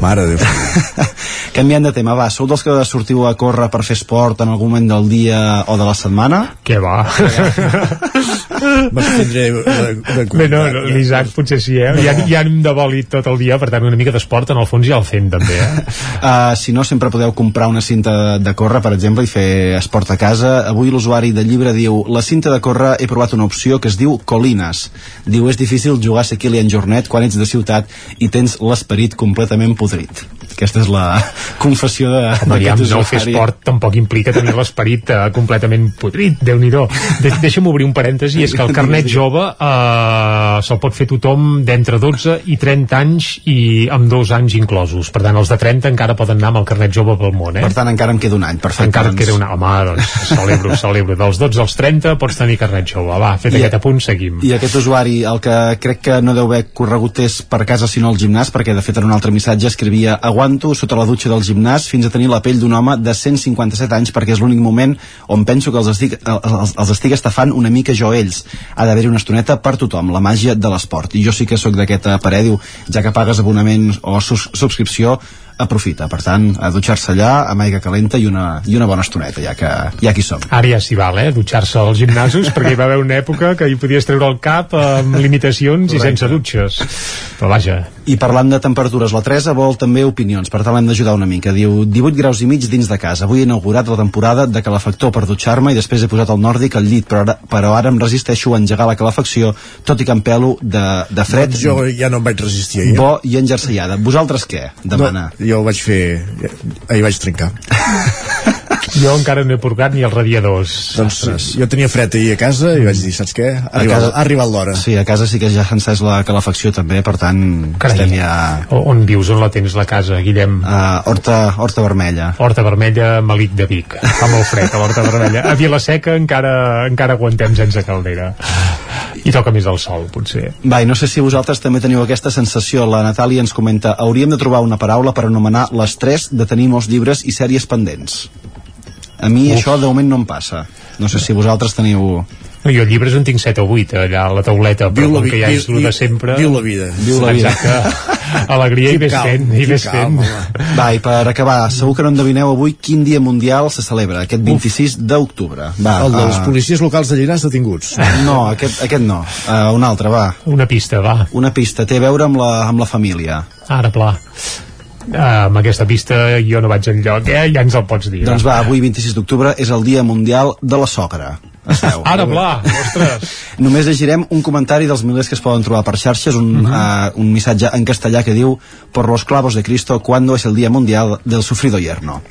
Speaker 1: Mare de Déu
Speaker 46: Canviant de tema, va, sou dels que sortiu a córrer per fer esport en algun moment del dia o de la setmana?
Speaker 3: Què va?
Speaker 1: De
Speaker 3: Bé, no, no l'Isaac potser sí, eh? Ja, ja anem de bòlit tot el dia, per tant una mica d'esport en el fons ja el fem també, eh?
Speaker 46: Uh, si no, sempre podeu comprar una cinta de córrer, per exemple, i fer esport a casa. Avui l'usuari del llibre diu la cinta de córrer he provat una opció que es diu Colines. Diu, és difícil jugar a ser Kilian Jornet quan ets de ciutat i tens l'esperit completament podrit. Aquesta és la confessió de,
Speaker 3: Aviam, no fer esport tampoc implica tenir l'esperit uh, completament podrit, déu nhi De Deixa'm obrir un parèntesi, és que el carnet jove uh, se'l pot fer tothom d'entre 12 i 30 anys i amb dos anys inclosos. Per tant, els de 30 encara poden anar amb el carnet jove pel món, eh?
Speaker 46: Per tant, encara em queda un any, perfecte.
Speaker 3: Encara doncs. queda un any, home, doncs, celebro, celebro. Dels 12 als 30 pots tenir carnet jove. Va, fet I, aquest apunt, seguim.
Speaker 46: I aquest usuari, el que crec que no deu haver corregut és per casa sinó al gimnàs, perquè de fet en un altre missatge escrivia aguanto sota la dutxa del gimnàs fins a tenir la pell d'un home de 157 anys perquè és l'únic moment on penso que els estic, els, els estic estafant una mica jo ells. Ha d'haver-hi una estoneta per tothom, la màgia de l'esport. I jo sí que sóc d'aquest parer, diu, ja que pagues abonament o subscripció, aprofita. Per tant, a dutxar-se allà amb aigua calenta i una, i una bona estoneta, ja que ja aquí som.
Speaker 3: Ara ja s'hi val, eh? Dutxar-se als gimnasos, perquè hi va haver una època que hi podies treure el cap amb limitacions Correcte. i sense dutxes. Però vaja.
Speaker 46: I parlant de temperatures, la Teresa vol també opinions, per tant l'hem d'ajudar una mica. Diu, 18 graus i mig dins de casa. Avui he inaugurat la temporada de calefactor per dutxar-me i després he posat el nòrdic al llit, però ara, però ara em resisteixo a engegar la calefacció, tot i que em pelo de, de fred.
Speaker 1: Doncs jo ja no em vaig resistir ahir.
Speaker 46: Bo i enjerseiada. Vosaltres què? Demana.
Speaker 1: No, jo ho vaig fer ahir vaig trencar
Speaker 3: jo encara no he purgat ni els radiadors
Speaker 1: doncs Ostres. jo tenia fred ahir a casa i vaig dir, saps què? Ha arribat, casa, ha arribat l'hora.
Speaker 46: Sí, a casa sí que ja s'ha encès la calefacció també, per tant Carai, estem ja...
Speaker 3: on vius, on la tens la casa, Guillem?
Speaker 46: Uh, Horta, Horta Vermella.
Speaker 3: Horta Vermella, Malic de Vic. Fa molt fred a l'Horta Vermella. A Vilaseca encara, encara aguantem sense caldera. I toca més el sol, potser.
Speaker 46: Va, i no sé si vosaltres també teniu aquesta sensació. La Natàlia ens comenta, hauríem de trobar una paraula per anomenar l'estrès de tenir molts llibres i sèries pendents a mi Uf. això de moment no em passa no sé si vosaltres teniu
Speaker 3: no, jo llibres en tinc 7 o 8 allà a la tauleta, però com que ja és el de sempre...
Speaker 1: Viu la vida.
Speaker 46: Viu la vida.
Speaker 3: Exacte. Alegria i ves fent, i ves fent.
Speaker 46: Va, i per acabar, segur que no endevineu avui quin dia mundial se celebra, aquest 26 d'octubre. Va,
Speaker 1: el dels uh... policies locals de Llinars detinguts.
Speaker 46: No, aquest, aquest no. Uh, un altre, va.
Speaker 3: Una pista, va.
Speaker 46: Una pista, té a veure amb la, amb la família.
Speaker 3: Ara, pla. Uh, amb aquesta pista jo no vaig enlloc, eh? ja ens el pots dir.
Speaker 46: Doncs va, avui 26 d'octubre és el Dia Mundial de la Sogra.
Speaker 3: Esteu. Ara, pla, ostres.
Speaker 46: Només llegirem un comentari dels milers que es poden trobar per xarxes, un, uh -huh. uh, un missatge en castellà que diu «Por los clavos de Cristo, ¿cuándo es el Día Mundial del Sufrido Yerno?»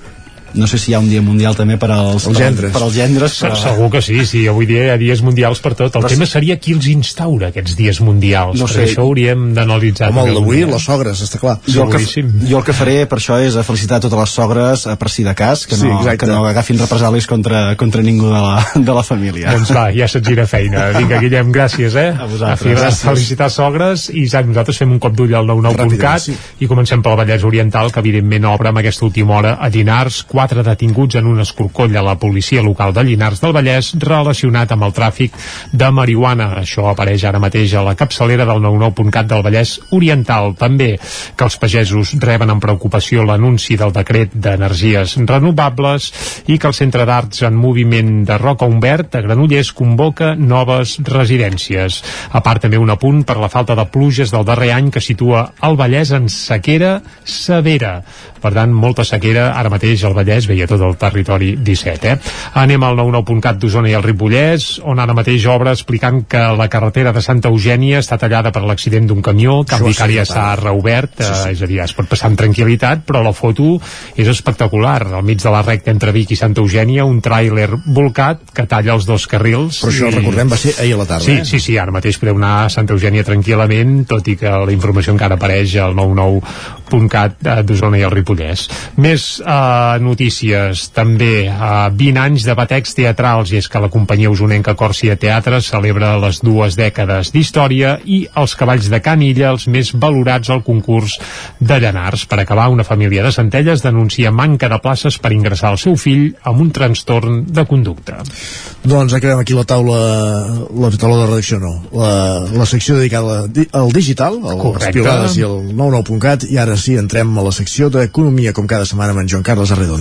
Speaker 46: No sé si hi ha un dia mundial també per als,
Speaker 1: els gendres.
Speaker 46: Per, als gendres
Speaker 3: però... segur que sí, sí, avui dia hi ha dies mundials per tot. El però tema seria qui els instaura aquests dies mundials? No sé. això hauríem d'analitzar
Speaker 1: com el d'avui, les sogres, està clar.
Speaker 46: Jo el, que, jo el que faré per això és felicitar totes les sogres per si de cas que no, sí, que no agafin represàlies contra, contra ningú de la, de la família.
Speaker 3: Doncs va, ja se't gira feina. Vinga Guillem, gràcies eh? A vosaltres. A felicitar sogres. I Isaac, nosaltres fem un cop d'ull al 99.cat sí. i comencem pel Vallès Oriental que evidentment obre amb aquesta última hora a Llinars, quatre detinguts en un escorcoll a la policia local de Llinars del Vallès relacionat amb el tràfic de marihuana. Això apareix ara mateix a la capçalera del 99.cat del Vallès Oriental. També que els pagesos reben amb preocupació l'anunci del decret d'energies renovables i que el Centre d'Arts en Moviment de Roca Humbert a Granollers convoca noves residències. A part també un apunt per la falta de pluges del darrer any que situa el Vallès en sequera severa. Per tant, molta sequera ara mateix al Vallès veia tot el territori 17. Eh? Anem al 99.cat d'Osona i el Ripollès, on ara mateix obre explicant que la carretera de Santa Eugènia està tallada per l'accident d'un camió, Cap Vicària s'ha reobert, sí, sí. Eh, és a dir, es pot passar amb tranquil·litat, però la foto és espectacular. Al mig de la recta entre Vic i Santa Eugènia, un tràiler volcat que talla els dos carrils.
Speaker 1: Però això, i... recordem, va ser ahir a la tarda.
Speaker 3: Sí, eh? sí, sí, ara mateix podeu anar a Santa Eugènia tranquil·lament, tot i que la informació encara apareix al 99.cat eh, d'Osona i el Ripollès. Més eh, notícies també a 20 anys de batecs teatrals i és que la companyia usonenca Còrcia Teatre celebra les dues dècades d'història i els cavalls de Canilla els més valorats al concurs de Llanars. Per acabar, una família de Centelles denuncia manca de places per ingressar el seu fill amb un trastorn de conducta.
Speaker 1: Doncs acabem aquí la taula la taula de redacció no, la, la secció dedicada al digital, als piolades i al 99.cat i ara sí entrem a la secció d'economia com cada setmana amb en Joan Carles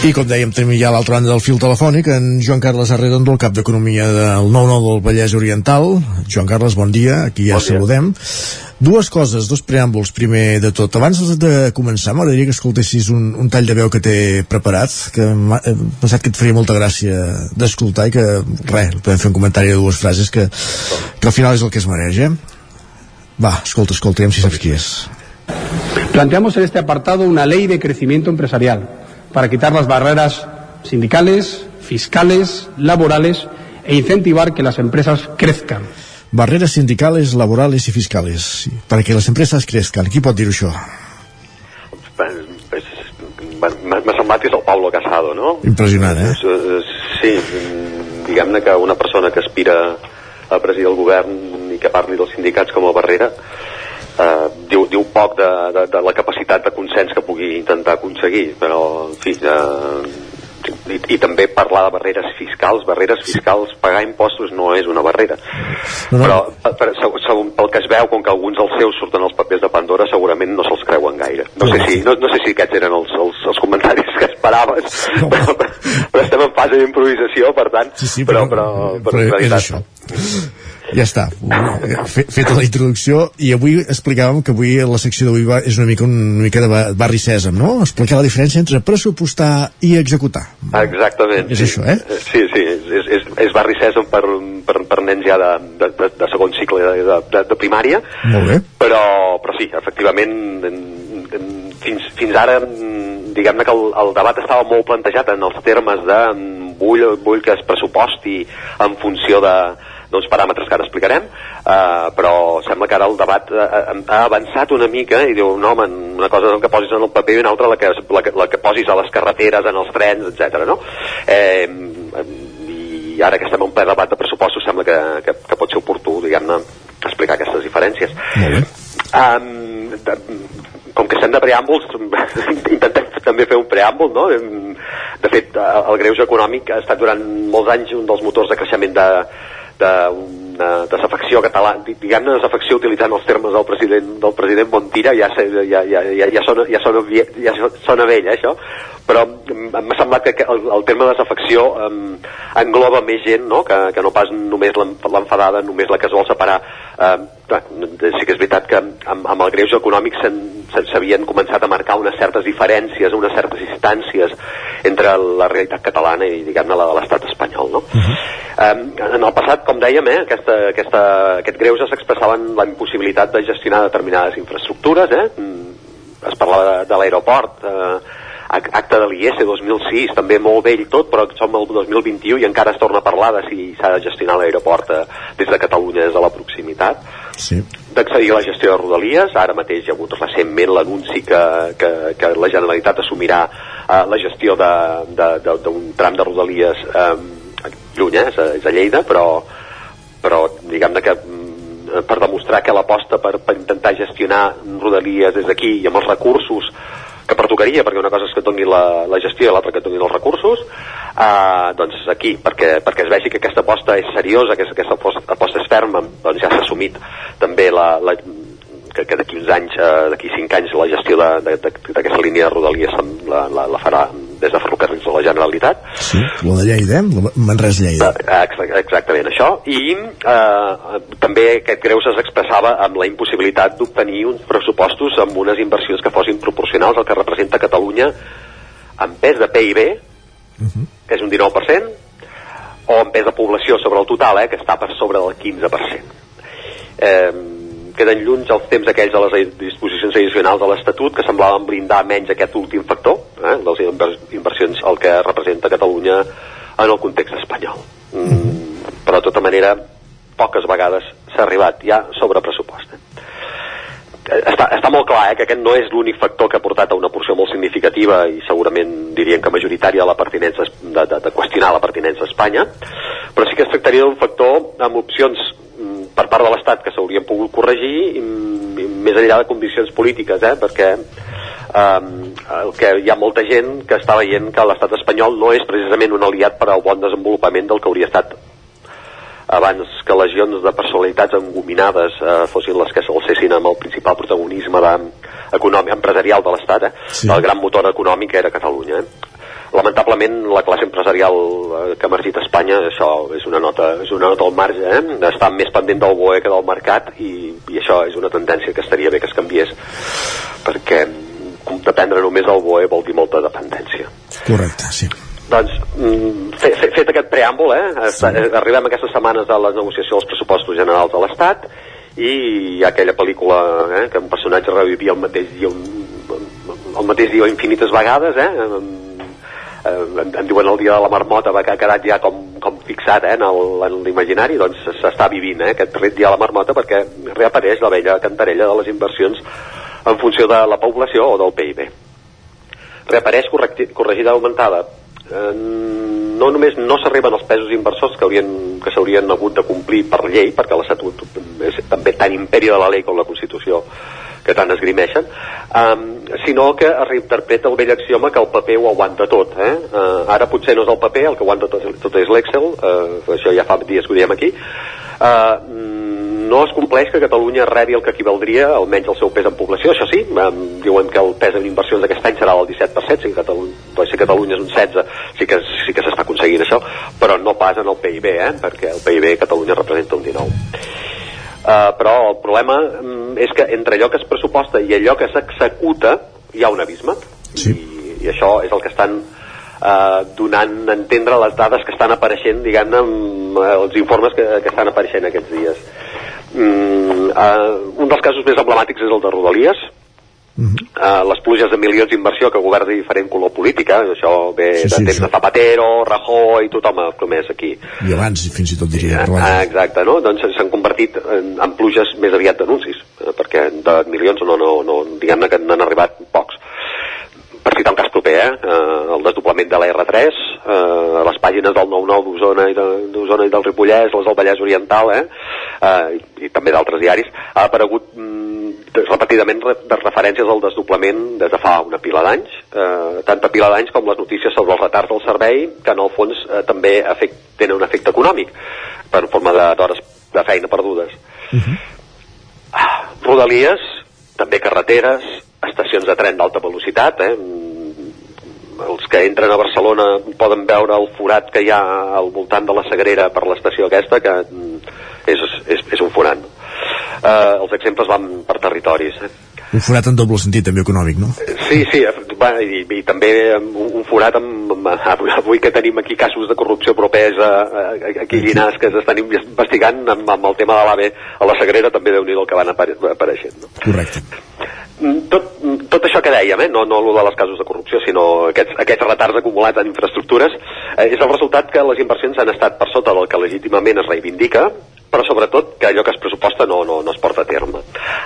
Speaker 1: I com dèiem, tenim ja a l'altra banda del fil telefònic en Joan Carles Arredondo, el cap d'Economia del 9-9 del Vallès Oriental. Joan Carles, bon dia, aquí ja bon saludem. Dues coses, dos preàmbuls, primer de tot. Abans de començar, m'agradaria que escoltessis un, un tall de veu que t'he preparat, que m'ha pensat que et faria molta gràcia d'escoltar i que, res, podem fer un comentari de dues frases que, que al final és el que es mereix, eh? Va, escolta, escolta, si saps qui és.
Speaker 47: Planteamos en este apartado una ley de crecimiento empresarial para quitar las barreras sindicales, fiscales, laborales e incentivar que las empresas crezcan.
Speaker 1: Barreres sindicales, laborales i fiscales, para que les empreses crezcan. Qui pot dir això?
Speaker 48: M'ha semblat que és el Pablo Casado, no?
Speaker 1: Impressionant, eh?
Speaker 48: Sí, diguem-ne que una persona que aspira a presidir el govern i que parli dels sindicats com a barrera eh, diu, diu poc de, de, de la capacitat de consens que pugui intentar aconseguir però en fi eh, i, i també parlar de barreres fiscals. Barreres fiscals, pagar impostos no és una barrera. No, no. però per, segon, pel que es veu, com que alguns dels seus surten els papers de Pandora, segurament no se'ls creuen gaire. No, no sé, si, no, no sé si aquests eren els, els, els comentaris que esperaves no. però, però, però estem en fase d'improvisació per tant
Speaker 1: sí, sí, però, però, però, però, però és això ja està, feta la introducció i avui explicàvem que avui la secció d'avui és una mica una mica de barri sèsam, no? Explicar la diferència entre pressupostar i executar.
Speaker 48: Exactament.
Speaker 1: És
Speaker 48: sí.
Speaker 1: això, eh?
Speaker 48: Sí, sí, és, és, és barri sèsam per, per, per nens ja de, de, de, de segon cicle de, de, de primària.
Speaker 1: Molt bé.
Speaker 48: Però, però sí, efectivament, en, en, fins, fins ara diguem-ne que el, el debat estava molt plantejat en els termes de vull, vull que es pressuposti en funció de, d'uns paràmetres que ara explicarem, eh, però sembla que ara el debat ha, eh, eh, ha avançat una mica i diu, no, home, una cosa és que posis en el paper i una altra la que, la la que posis a les carreteres, en els trens, etc. no? Eh, i ara que estem en ple debat de pressupostos sembla que, que, que pot ser oportú, diguem-ne, explicar aquestes diferències.
Speaker 1: Molt bé.
Speaker 48: Um, com que estem de preàmbuls, intentem també fer un preàmbul, no? De fet, el greuge econòmic ha estat durant molts anys un dels motors de creixement de, d'una desafecció catalana, diguem-ne desafecció utilitzant els termes del president del president Montira, ja, ja, ja, ja, ja, sona, ja, sona, ja sona vell, eh, això, però m'ha semblat que el, el terme desafecció um, engloba més gent, no?, que, que no pas només l'enfadada, només la que es vol separar. Um, sí que és veritat que amb, amb el greuge econòmic s'havien començat a marcar unes certes diferències, unes certes distàncies entre la realitat catalana i, diguem-ne, la de l'estat espanyol, no? Uh -huh. Um, en el passat, com dèiem, eh, aquesta, aquesta, aquest greuge s'expressava en la impossibilitat de gestionar determinades infraestructures, eh? Mm, es parlava de, de l'aeroport, eh, acte de l'IS 2006, també molt vell tot, però som el 2021 i encara es torna a parlar de si s'ha de gestionar l'aeroport eh, des de Catalunya, des de la proximitat
Speaker 1: sí.
Speaker 48: d'accedir a la gestió de Rodalies. Ara mateix hi ha hagut recentment l'anunci que, que, que la Generalitat assumirà eh, la gestió d'un tram de Rodalies eh, lluny, eh, és, a, és a Lleida, però, però diguem-ne que mm, per demostrar que l'aposta per, per intentar gestionar Rodalies des d'aquí i amb els recursos que pertocaria, perquè una cosa és que doni la, la gestió i l'altra que et donin els recursos, eh, doncs aquí, perquè, perquè es vegi que aquesta aposta és seriosa, que aquesta aposta és ferma, doncs ja s'ha assumit també la, la, que, que d'aquí uns anys, eh, d'aquí cinc anys, la gestió d'aquesta línia de Rodalies la, la, la farà des de Ferrocarrils de la Generalitat.
Speaker 1: Sí, la de Lleida, eh? Manresa-Lleida.
Speaker 48: Eh, exactament això. I eh, també aquest greu s'expressava amb la impossibilitat d'obtenir uns pressupostos amb unes inversions que fossin proporcionals al que representa Catalunya en pes de PIB, uh -huh. que és un 19%, o en pes de població sobre el total, eh, que està per sobre del 15%. Eh, queden llunys els temps aquells de les disposicions addicionals de l'Estatut que semblaven blindar menys aquest últim factor, eh, les inversions el que representa Catalunya en el context espanyol. Mm, però de tota manera, poques vegades s'ha arribat ja sobre pressupost. Eh? Està, està molt clar eh, que aquest no és l'únic factor que ha portat a una porció molt significativa i segurament diríem que majoritària la pertinença de, de, de qüestionar la pertinença a Espanya però sí que es tractaria d'un factor amb opcions per part de l'Estat que s'haurien pogut corregir i, i més enllà de condicions polítiques eh? perquè um, el que hi ha molta gent que està veient que l'estat espanyol no és precisament un aliat per al bon desenvolupament del que hauria estat abans que legions de personalitats engominades eh, fossin les que s'alcessin amb el principal protagonisme de, econòmic, empresarial de l'Estat, eh? Sí. el gran motor econòmic era Catalunya. Eh? Lamentablement, la classe empresarial eh, que ha emergit a Espanya, això és una nota, és una nota al marge, eh? està més pendent del BOE que del mercat i, i això és una tendència que estaria bé que es canviés perquè dependre només del BOE vol dir molta dependència.
Speaker 1: Correcte, sí.
Speaker 48: Doncs, mm, fet, fet aquest preàmbul, eh, sí. arribem aquestes setmanes a la negociació dels pressupostos generals de l'Estat i hi ha aquella pel·lícula eh, que un personatge revivia el mateix dia un, el mateix dia infinites vegades eh, en, en diuen el dia de la marmota que ha quedat ja com, com fixat eh, en l'imaginari. Doncs s'està vivint eh, aquest dia de la marmota perquè reapareix la vella cantarella de les inversions en funció de la població o del PIB reapareix corregida augmentada. Eh, no només no s'arriben els pesos inversors que haurien que s'haurien hagut de complir per llei perquè l'Estatut és també tan imperi de la llei com la Constitució que tant esgrimeixen, um, sinó que es reinterpreta el vell axioma que el paper ho aguanta tot. Eh? Uh, ara potser no és el paper, el que aguanta tot, tot és l'Excel, uh, això ja fa dies que ho diem aquí, uh, no es compleix que Catalunya rebi el que equivaldria almenys el seu pes en població, això sí, um, diuen que el pes en inversions d'aquest any serà del 17%, si Catalunya, si Catalunya és un 16%, sí que, sí que s'està aconseguint això, però no pas en el PIB, eh, perquè el PIB Catalunya representa un 19%. Uh, però el problema um, és que entre allò que es pressuposta i allò que s'executa hi ha un abisme.
Speaker 1: Sí.
Speaker 48: I, i això és el que estan uh, donant a entendre les dades que estan apareixent diguem-ne els informes que, que estan apareixent aquests dies. Mm, uh, un dels casos més emblemàtics és el de Rodalies, Uh -huh. uh, les pluges de milions d'inversió que govern de diferent color política això ve sí, de sí, temps això. de Zapatero, Rajoy tothom ha promès aquí
Speaker 1: i abans fins i tot diria
Speaker 48: uh, exacte, no? doncs s'han convertit en, en pluges més aviat d'anuncis eh, perquè de milions no, no, no diguem-ne que n'han arribat pocs per citar un cas proper, eh? eh el desdoblament de la R3, eh, les pàgines del 9-9 d'Osona i, de, i del Ripollès, les del Vallès Oriental, eh? eh i, i també d'altres diaris, ha aparegut mm, repetidament re, de referències al desdoblament des de fa una pila d'anys, eh, tanta pila d'anys com les notícies sobre els retards del servei, que en el fons eh, també efect, tenen un efecte econòmic, per forma d'hores de, de feina perdudes. Uh -huh. Rodalies, també carreteres, estacions de tren d'alta velocitat, eh? els que entren a Barcelona poden veure el forat que hi ha al voltant de la Sagrera per l'estació aquesta, que és, és, és un forat. Eh, els exemples van per territoris. Eh?
Speaker 1: Un forat en doble sentit, també econòmic, no?
Speaker 48: Sí, sí, va, i, i també un, un forat amb, amb, avui que tenim aquí casos de corrupció propesa aquí a Llinars que s'estan investigant amb, amb el tema de l'AVE a la Sagrera també déu nhi el que van apareixent. No?
Speaker 1: Correcte
Speaker 48: tot, tot això que dèiem, eh? no, no el de les casos de corrupció, sinó aquests, aquests retards acumulats en infraestructures, eh, és el resultat que les inversions han estat per sota del que legítimament es reivindica, però sobretot que allò que es pressuposta no, no, no es porta a terme.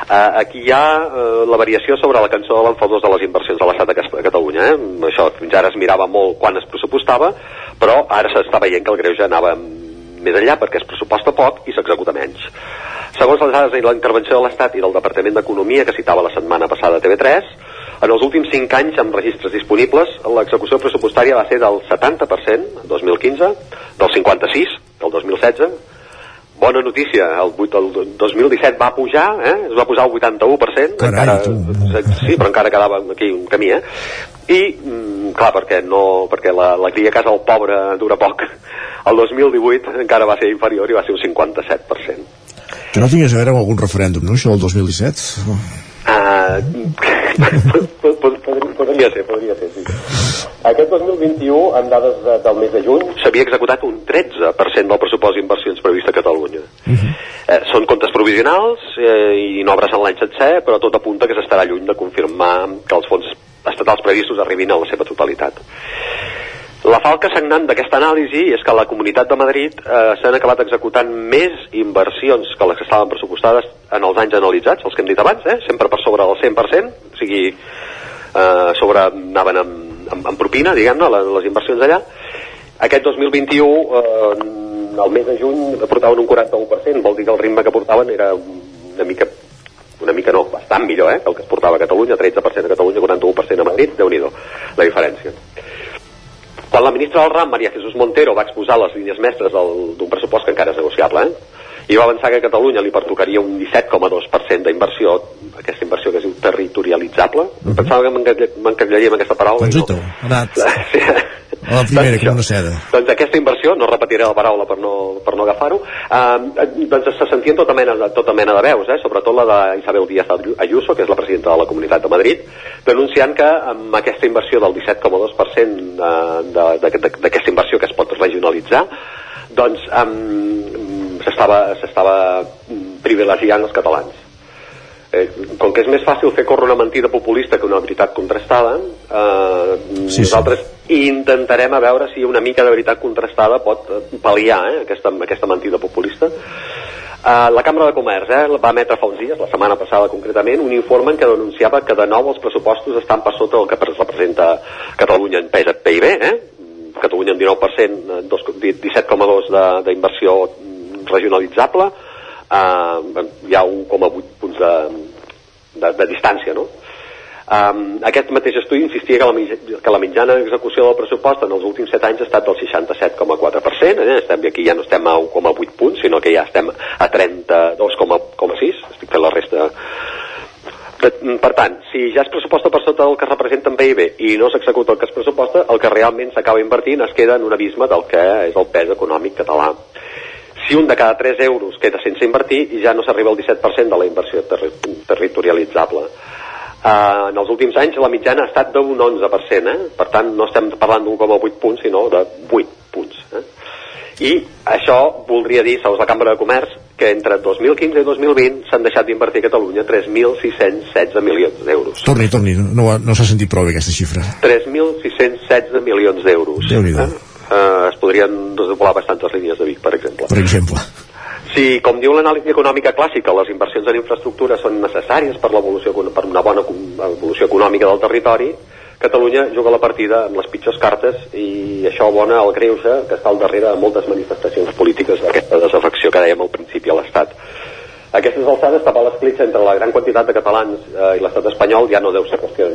Speaker 48: Uh, aquí hi ha uh, la variació sobre la cançó de l'enfadós de les inversions de l'estat a Catalunya. Eh? Això fins ara es mirava molt quan es pressupostava, però ara s'està veient que el greu ja anava més enllà perquè es pressuposta poc i s'executa menys. Segons les dades de la intervenció de l'Estat i del Departament d'Economia que citava la setmana passada a TV3, en els últims 5 anys amb registres disponibles l'execució pressupostària va ser del 70% el 2015, del 56 el 2016 bona notícia, el, el 2017 va pujar, eh? es va pujar el 81%,
Speaker 1: Carai,
Speaker 48: encara,
Speaker 1: tu.
Speaker 48: sí, però encara quedava aquí un camí, eh? I, mm, clar, perquè, no, perquè la, la cria a casa del pobre dura poc. El 2018 encara va ser inferior i va ser un 57%.
Speaker 1: Que no tingués a veure amb algun referèndum, no, això del 2017?
Speaker 48: Uh, podria ser, podria ser, sí. Aquest 2021, en dades de, del mes de juny, s'havia executat un 13% del pressupost d'inversions previst a Catalunya. Uh -huh. eh, són comptes provisionals eh, i no obres en l'any sencer, però tot apunta que s'estarà lluny de confirmar que els fons estatals previstos arribin a la seva totalitat. La falca sagnant d'aquesta anàlisi és que la Comunitat de Madrid eh, s'han acabat executant més inversions que les que estaven pressupostades en els anys analitzats, els que hem dit abans, eh, sempre per sobre del 100%, o sigui, eh, sobre, anaven amb, amb, amb propina, diguem-ne, les, les inversions allà. Aquest 2021 eh, el mes de juny portaven un 41%, vol dir que el ritme que portaven era una mica una mica no, bastant millor, eh, que el que es portava a Catalunya, 13% a Catalunya, 41% a Madrid, déu nhi la diferència. Quan la ministra del RAM, Maria Jesús Montero, va exposar les línies mestres d'un pressupost que encara és negociable, eh, i va avançar que a Catalunya li pertocaria un 17,2% d'inversió, aquesta inversió que es diu territorialitzable. Uh -huh. Pensava que m'encallaria amb aquesta paraula.
Speaker 1: Doncs no. ha anat. Sí. A la primera, com una seda.
Speaker 48: Doncs aquesta inversió, no repetiré la paraula per no, per no agafar-ho, eh, doncs se sentien tota mena, de, tota mena de veus, eh, sobretot la d'Isabel Díaz Ayuso, que és la presidenta de la Comunitat de Madrid, denunciant que amb aquesta inversió del 17,2% d'aquesta inversió que es pot regionalitzar, doncs um, s'estava privilegiant els catalans eh, com que és més fàcil fer córrer una mentida populista que una veritat contrastada eh, sí, nosaltres sí. intentarem a veure si una mica de veritat contrastada pot eh, pal·liar eh, aquesta, aquesta mentida populista Uh, la Cambra de Comerç eh, va emetre fa uns dies, la setmana passada concretament, un informe en què denunciava que de nou els pressupostos estan per sota del que representa Catalunya en pes PIB, eh? Catalunya en 19%, 17,2% d'inversió regionalitzable, eh, hi ha 1,8 punts de, de, de distància, no? Um, aquest mateix estudi insistia que la, que la mitjana d'execució del pressupost en els últims 7 anys ha estat del 67,4%, eh? estem aquí ja no estem a 1,8 punts, sinó que ja estem a 32,6, estic fent la resta per tant, si ja es pressuposta per sota del que representa en PIB i no s'executa el que es pressuposta, el que realment s'acaba invertint es queda en un abisme del que és el pes econòmic català. Si un de cada 3 euros queda sense invertir, ja no s'arriba al 17% de la inversió terri territorialitzable. Uh, en els últims anys la mitjana ha estat d'un 11%, eh? per tant no estem parlant d'1,8 punts, sinó de 8 punts. Eh? I això voldria dir, segons la Cambra de Comerç, que entre 2015 i 2020 s'han deixat d'invertir a Catalunya 3.616 milions d'euros.
Speaker 1: Torni, torni, no, no s'ha sentit prou bé aquesta xifra.
Speaker 48: 3.616 milions d'euros.
Speaker 1: déu nhi
Speaker 48: eh? Uh, es podrien desdoblar bastantes línies de Vic, per exemple.
Speaker 1: Per exemple.
Speaker 48: Si, com diu l'anàlisi econòmica clàssica, les inversions en infraestructura són necessàries per per una bona evolució econòmica del territori, Catalunya juga la partida amb les pitjors cartes i això bona el greuge que està al darrere de moltes manifestacions polítiques d'aquesta desafecció que dèiem al principi a l'Estat. Aquestes alçades tapar l'escletxa entre la gran quantitat de catalans eh, i l'estat espanyol ja no deu ser qüestió,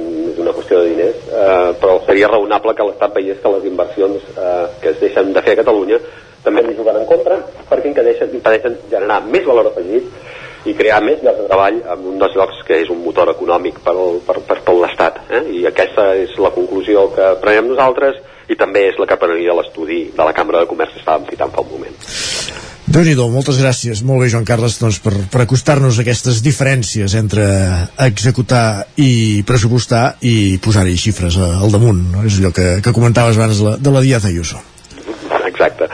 Speaker 48: una qüestió de diners, eh, però seria raonable que l'Estat veiés que les inversions eh, que es deixen de fer a Catalunya també li juguen en contra perquè impedeixen, impedeixen generar més valor afegit i crear més llocs de treball en un dels llocs que és un motor econòmic per, per, per tot l'Estat. Eh? I aquesta és la conclusió que prenem nosaltres i també és la que prenia l'estudi de la Cambra de Comerç que estàvem citant fa un moment.
Speaker 1: Déu nhi moltes gràcies. Molt bé, Joan Carles, doncs, per, per acostar-nos a aquestes diferències entre executar i pressupostar i posar-hi xifres al damunt. No? És allò que, que comentaves abans la, de la Díaz Ayuso.
Speaker 48: Exacte.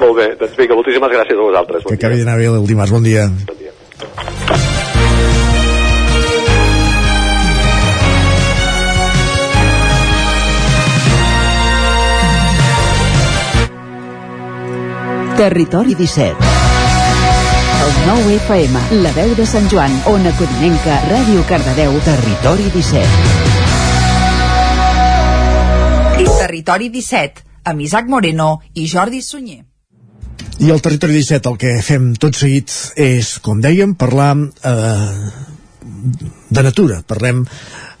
Speaker 48: Molt bé, doncs vinga, moltíssimes gràcies a vosaltres.
Speaker 1: Bon que acabi d'anar bé el dimarts. Bon dia. Bon dia.
Speaker 19: Territori 17 El 9 FM, la veu de Sant Joan, Ona Codinenca, Ràdio Cardedeu, Territori 17
Speaker 49: I Territori 17, amb Isaac Moreno i Jordi Sunyer.
Speaker 1: I al Territori 17 el que fem tot seguit és, com dèiem, parlar eh, de natura. Parlem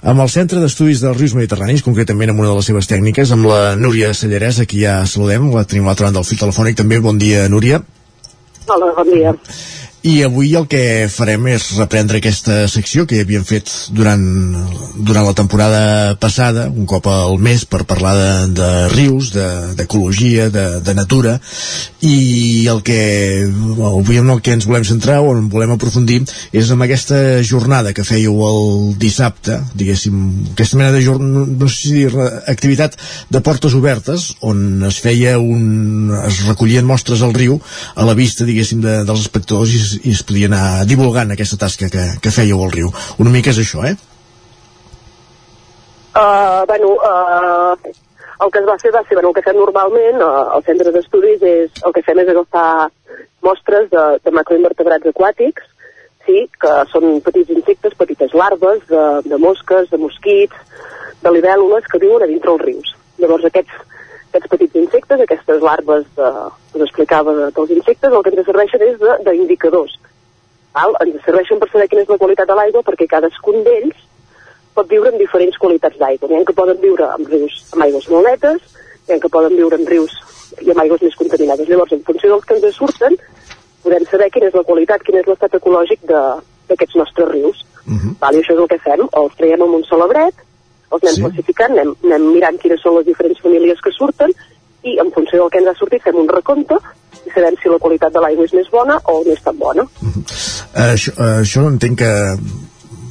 Speaker 1: amb el Centre d'Estudis dels Rius Mediterranis, concretament amb una de les seves tècniques, amb la Núria Sallarès, a qui ja saludem, la tenim a l'altra banda del fil telefònic també. Bon dia, Núria.
Speaker 50: Hola, bon dia.
Speaker 1: I avui el que farem és reprendre aquesta secció que havíem fet durant, durant la temporada passada, un cop al mes, per parlar de, de rius, d'ecologia, de, de, de natura, i el que avui en el que ens volem centrar o en volem aprofundir és amb aquesta jornada que fèieu el dissabte, diguéssim, aquesta mena de jornada, no sé si activitat de portes obertes, on es feia un... es recollien mostres al riu a la vista, diguéssim, de, dels espectadors i i es podia anar divulgant aquesta tasca que, que fèieu al riu. Una mica és això, eh?
Speaker 50: Uh, bueno, uh, el que es va fer va ser, bueno, el que fem normalment uh, al centre d'estudis és, el que fem és agafar mostres de, de macroinvertebrats aquàtics, sí, que són petits insectes, petites larves de, de mosques, de mosquits, de libèl·lules que viuen a dintre els rius. Llavors aquests, aquests petits insectes, aquestes larves de, us explicava de, dels insectes, el que ens serveixen és d'indicadors. Ens serveixen per saber quina és la qualitat de l'aigua perquè cadascun d'ells pot viure en diferents qualitats d'aigua. N'hi ha que poden viure en rius amb aigües molt netes, n'hi ha que poden viure en rius i amb aigües més contaminades. Llavors, en funció dels que ens surten, podem saber quina és la qualitat, quin és l'estat ecològic d'aquests nostres rius. Uh -huh. Val? I això és el que fem. Els traiem amb un salabret, els anem sí. classificant, anem, anem mirant quines són les diferents famílies que surten i en funció del que ens ha sortit fem un recompte i sabem si la qualitat de l'aigua és més bona o no és tan bona.
Speaker 1: Uh, això, uh, això entenc que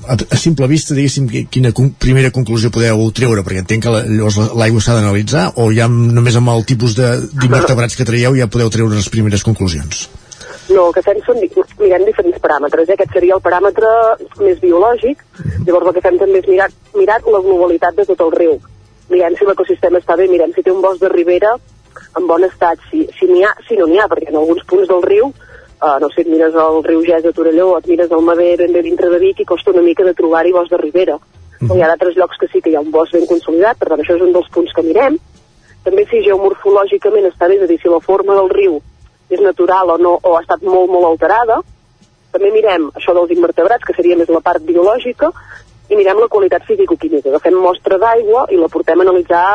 Speaker 1: a, a simple vista, diguéssim, qui- quina con primera conclusió podeu treure, perquè entenc que la- llavors la- l'aigua s'ha d'analitzar, o ja amb, només amb el tipus de- d'invertebrats que traieu ja podeu treure les primeres conclusions?
Speaker 50: No, el que fem són mirem diferents paràmetres. Eh? Aquest seria el paràmetre més biològic. Llavors el que fem també és mirar, mirar la globalitat de tot el riu. Mirem si l'ecosistema està bé, mirem si té un bosc de ribera en bon estat, si, si n'hi ha, si no n'hi ha, perquè en alguns punts del riu, uh, no sé, et mires el riu Ges de Torelló, et mires el Mader ben bé dintre de Vic i costa una mica de trobar-hi bosc de ribera. Però hi ha d'altres llocs que sí que hi ha un bosc ben consolidat, per tant això és un dels punts que mirem. També si geomorfològicament està bé, és a dir, si la forma del riu és natural o no, o ha estat molt, molt alterada. També mirem això dels invertebrats, que seria més la part biològica, i mirem la qualitat físico-química. Agafem mostra d'aigua i la portem a analitzar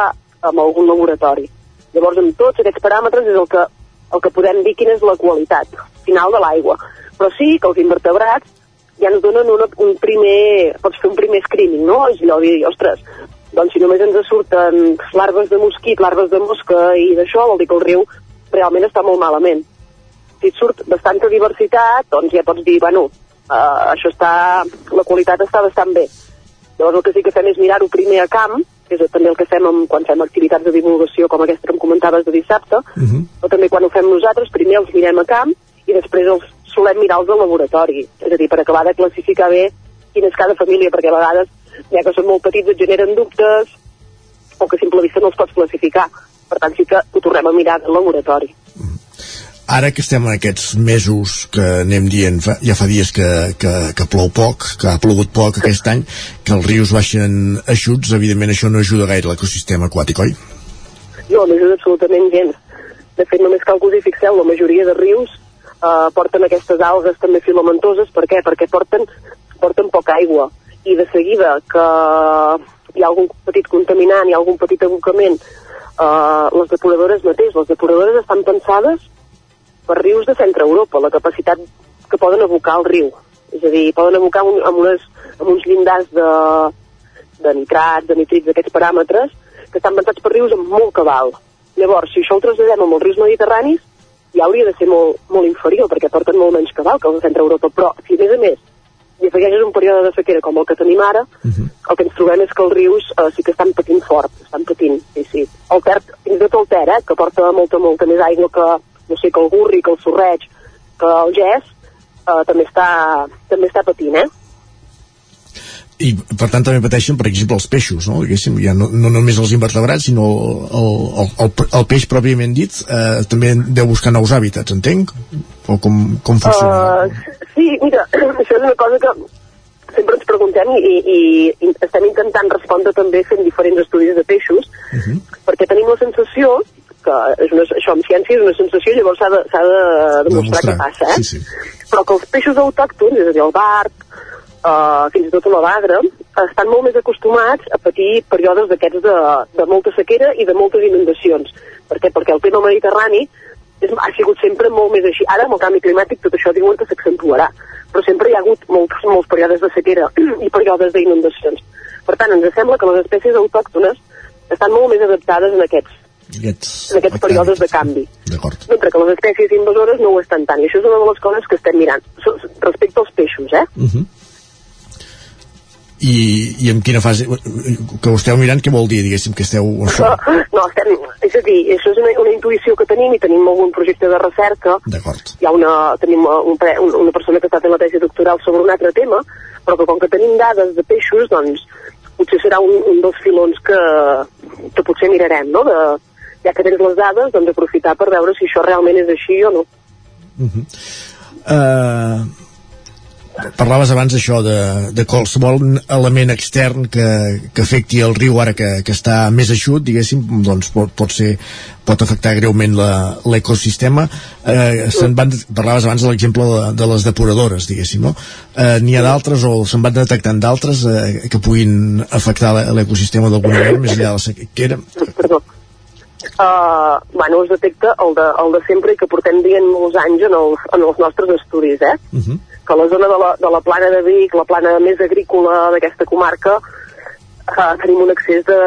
Speaker 50: amb algun laboratori. Llavors, amb tots aquests paràmetres és el que, el que podem dir quina és la qualitat final de l'aigua. Però sí que els invertebrats ja ens donen una, un primer... Pots fer un primer screening, no? És allò dir, ostres, doncs si només ens surten larves de mosquit, larves de mosca i d'això, vol dir que el riu realment està molt malament. Si et surt bastanta diversitat, doncs ja pots dir, bueno, uh, això està... la qualitat està bastant bé. Llavors el que sí que fem és mirar-ho primer a camp, que és també el que fem amb, quan fem activitats de divulgació com aquesta que em comentaves de dissabte, uh -huh. o també quan ho fem nosaltres, primer els mirem a camp i després els solem mirar els de laboratori. És a dir, per acabar de classificar bé quina és cada família, perquè a vegades, ja que són molt petits, et generen dubtes o que a simple vista no els pots classificar. Per tant, sí que ho tornem a mirar al laboratori.
Speaker 1: Ara que estem en aquests mesos que anem dient, fa, ja fa dies que, que, que plou poc, que ha plogut poc aquest any, que els rius baixen eixuts, evidentment això no ajuda gaire l'ecosistema aquàtic, oi?
Speaker 50: No, no ajuda absolutament gens. De fet, només cal que us hi fixeu, la majoria de rius eh, porten aquestes algues també filamentoses. Per què? Perquè porten, porten poca aigua. I de seguida que hi ha algun petit contaminant, hi ha algun petit abocament, eh, les depuradores mateix, les depuradores estan pensades per rius de centre Europa, la capacitat que poden abocar el riu. És a dir, poden abocar un, amb, unes, amb uns llindars de, de nitrats, de nitrits, d'aquests paràmetres, que estan pensats per rius amb molt cabal. Llavors, si això ho traslladem amb els rius mediterranis, ja hauria de ser molt, molt inferior, perquè porten molt menys cabal que de centre Europa. Però, si a més a més hi afegeixes un període de sequera com el que tenim ara, uh -huh. el que ens trobem és que els rius eh, sí que estan patint fort, estan patint, sí, sí. El Ter, fins i tot el Ter, eh, que porta molta, molta més aigua que, no sé, que el Gurri, que el Sorreig, que el Gès, eh, també, està, també està patint, eh?
Speaker 1: I per tant també pateixen, per exemple, els peixos, no? Diguéssim, ja no, no només els invertebrats, sinó el, el, el, el peix pròpiament dit, eh, també deu buscar nous hàbitats, entenc? O com, com funciona?
Speaker 50: Uh, sí, mira, això és una cosa que sempre ens preguntem i, i, i estem intentant respondre també fent diferents estudis de peixos, uh -huh. perquè tenim la sensació que és una, això amb ciència és una sensació, llavors s'ha de, de demostrar què passa, eh?
Speaker 1: Sí, sí.
Speaker 50: Però que els peixos autòctons, és a dir, el barb, uh, fins i tot la bagra, estan molt més acostumats a patir períodes d'aquests de, de molta sequera i de moltes inundacions. Per què? Perquè el tema mediterrani és, ha sigut sempre molt més així. Ara, amb el canvi climàtic, tot això diuen que s'accentuarà. Però sempre hi ha hagut molts, molts períodes de sequera i períodes d'inundacions. Per tant, ens sembla que les espècies autòctones estan molt més adaptades en aquests,
Speaker 1: aquests,
Speaker 50: en aquests períodes de canvi.
Speaker 1: D'acord.
Speaker 50: Mentre que les espècies invasores no ho estan tant. I això és una de les coses que estem mirant. Respecte als peixos, eh?
Speaker 1: Uh -huh. I, I en quina fase que ho esteu mirant, què vol dir, diguéssim, que esteu... Això,
Speaker 50: No, estem, és a dir, això és una, una intuïció que tenim i tenim algun projecte de recerca.
Speaker 1: D'acord.
Speaker 50: Hi ha una, tenim un, un, una persona que està fent la tesi doctoral sobre un altre tema, però que com que tenim dades de peixos, doncs potser serà un, un dels filons que, que potser mirarem, no? De, ja que tens les dades, doncs aprofitar per veure si això realment és així o no.
Speaker 1: uh -huh. uh, parlaves abans això de, de qualsevol element extern que, que afecti el riu ara que, que està més eixut, diguéssim, doncs pot, pot ser pot afectar greument l'ecosistema eh, se'n van, parlaves abans de l'exemple de, de les depuradores, diguéssim no? eh, n'hi ha d'altres o se'n van detectant d'altres eh, que puguin afectar l'ecosistema d'alguna manera més enllà de la sequera
Speaker 50: Perdó uh, bueno, es detecta el de, el de sempre i que portem dient molts anys en els, en els nostres estudis, eh? Uh -huh. Que la zona de la, de la plana de Vic, la plana més agrícola d'aquesta comarca, uh, tenim un excés de,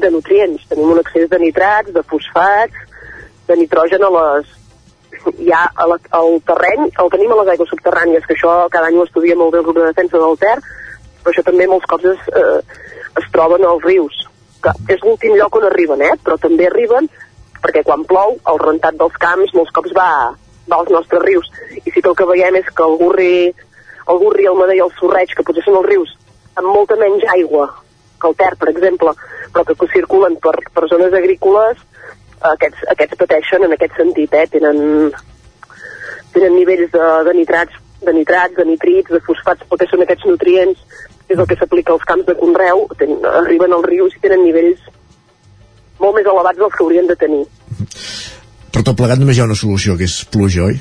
Speaker 50: de nutrients, tenim un excés de nitrats, de fosfats, de nitrogen a les, ja a la, al terreny, el tenim a les aigües subterrànies, que això cada any ho estudia molt bé el grup de defensa del Ter, però això també molts cops es, eh, es troben als rius que és l'últim lloc on arriben, eh? però també arriben perquè quan plou el rentat dels camps molts cops va, als nostres rius i sí que el que veiem és que el Gurri, el Gurri, el Mader i el Sorreig, que potser són els rius amb molta menys aigua que el Ter, per exemple, però que, que circulen per, per zones agrícoles, aquests, aquests pateixen en aquest sentit, eh? tenen, tenen nivells de, de nitrats, de nitrats, de nitrits, de fosfats, perquè són aquests nutrients és el que s'aplica als camps de conreu, ten, arriben als rius i tenen nivells molt més elevats dels que haurien de tenir.
Speaker 1: Per tot plegat només hi ha una solució, que és pluja, oi?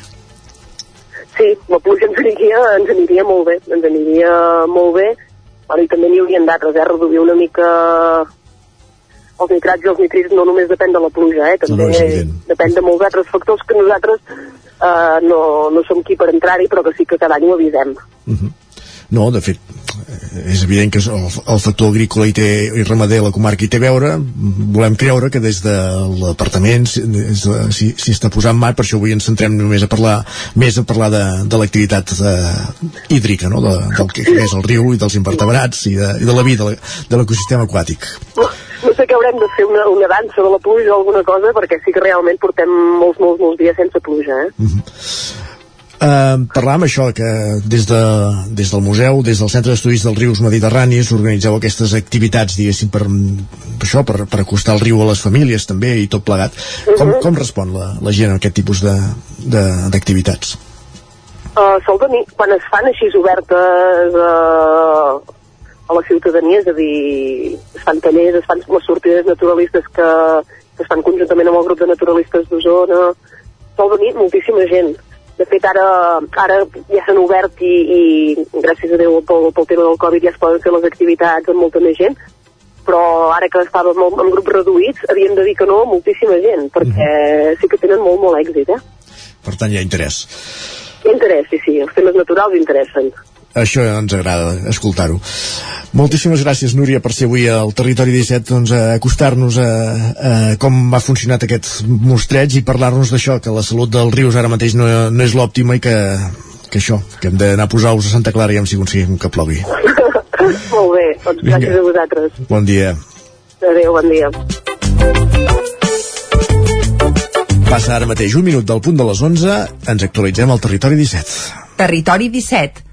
Speaker 50: Sí, la pluja ens aniria, ens aniria molt bé, ens aniria molt bé, però i també n'hi haurien d'altres, eh? reduir una mica els nitrats i els nitrits no només depèn de la pluja, eh? també no, no depèn de molts altres factors que nosaltres eh, no, no som qui per entrar-hi, però que sí que cada any ho avisem. Uh
Speaker 1: -huh. No, de fet, és evident que el, el factor agrícola i, té, i ramader a la comarca hi té a veure volem creure que des de l'apartament s'hi si està posant mal per això avui ens centrem només a parlar més a parlar de, de l'activitat eh, hídrica no? de, del que és el riu i dels invertebrats i de, i de la vida de l'ecosistema aquàtic
Speaker 50: no sé que haurem de fer una, una dansa de la pluja o alguna cosa perquè sí que realment portem molts, molts, molts dies sense pluja eh? Uh -huh.
Speaker 1: Uh, parlàvem això, que des, de, des del museu, des del Centre d'Estudis dels Rius Mediterranis, organitzeu aquestes activitats, diguéssim, per, per això, per, per acostar el riu a les famílies també i tot plegat. Com, -huh. com respon la, la gent a aquest tipus d'activitats?
Speaker 50: Uh, sol venir, quan es fan així obertes uh, a la ciutadania, és a dir, es fan tallers, es fan les sortides naturalistes que, que es fan conjuntament amb el grup de naturalistes d'Osona, sol venir moltíssima gent de fet ara, ara ja s'han obert i, i gràcies a Déu pel, pel tema del Covid ja es poden fer les activitats amb molta més gent però ara que estàvem en, en grups reduïts havíem de dir que no a moltíssima gent perquè mm -hmm. sí que tenen molt molt èxit eh?
Speaker 1: per tant hi ha interès
Speaker 50: hi ha interès, sí, sí, els temes naturals interessen
Speaker 1: això ens agrada escoltar-ho. Moltíssimes gràcies, Núria, per ser avui al Territori 17 doncs, a acostar-nos a, a com ha funcionat aquest mostreig i parlar-nos d'això, que la salut dels rius ara mateix no, no és l'òptima i que, que això, que hem d'anar a posar ous a Santa Clara i ja si aconseguim que plogui.
Speaker 50: Molt bé, doncs gràcies Vinga. a vosaltres.
Speaker 1: Bon dia.
Speaker 50: Adéu, bon dia.
Speaker 1: Passa ara mateix un minut del punt de les 11, ens actualitzem al Territori 17.
Speaker 49: Territori 17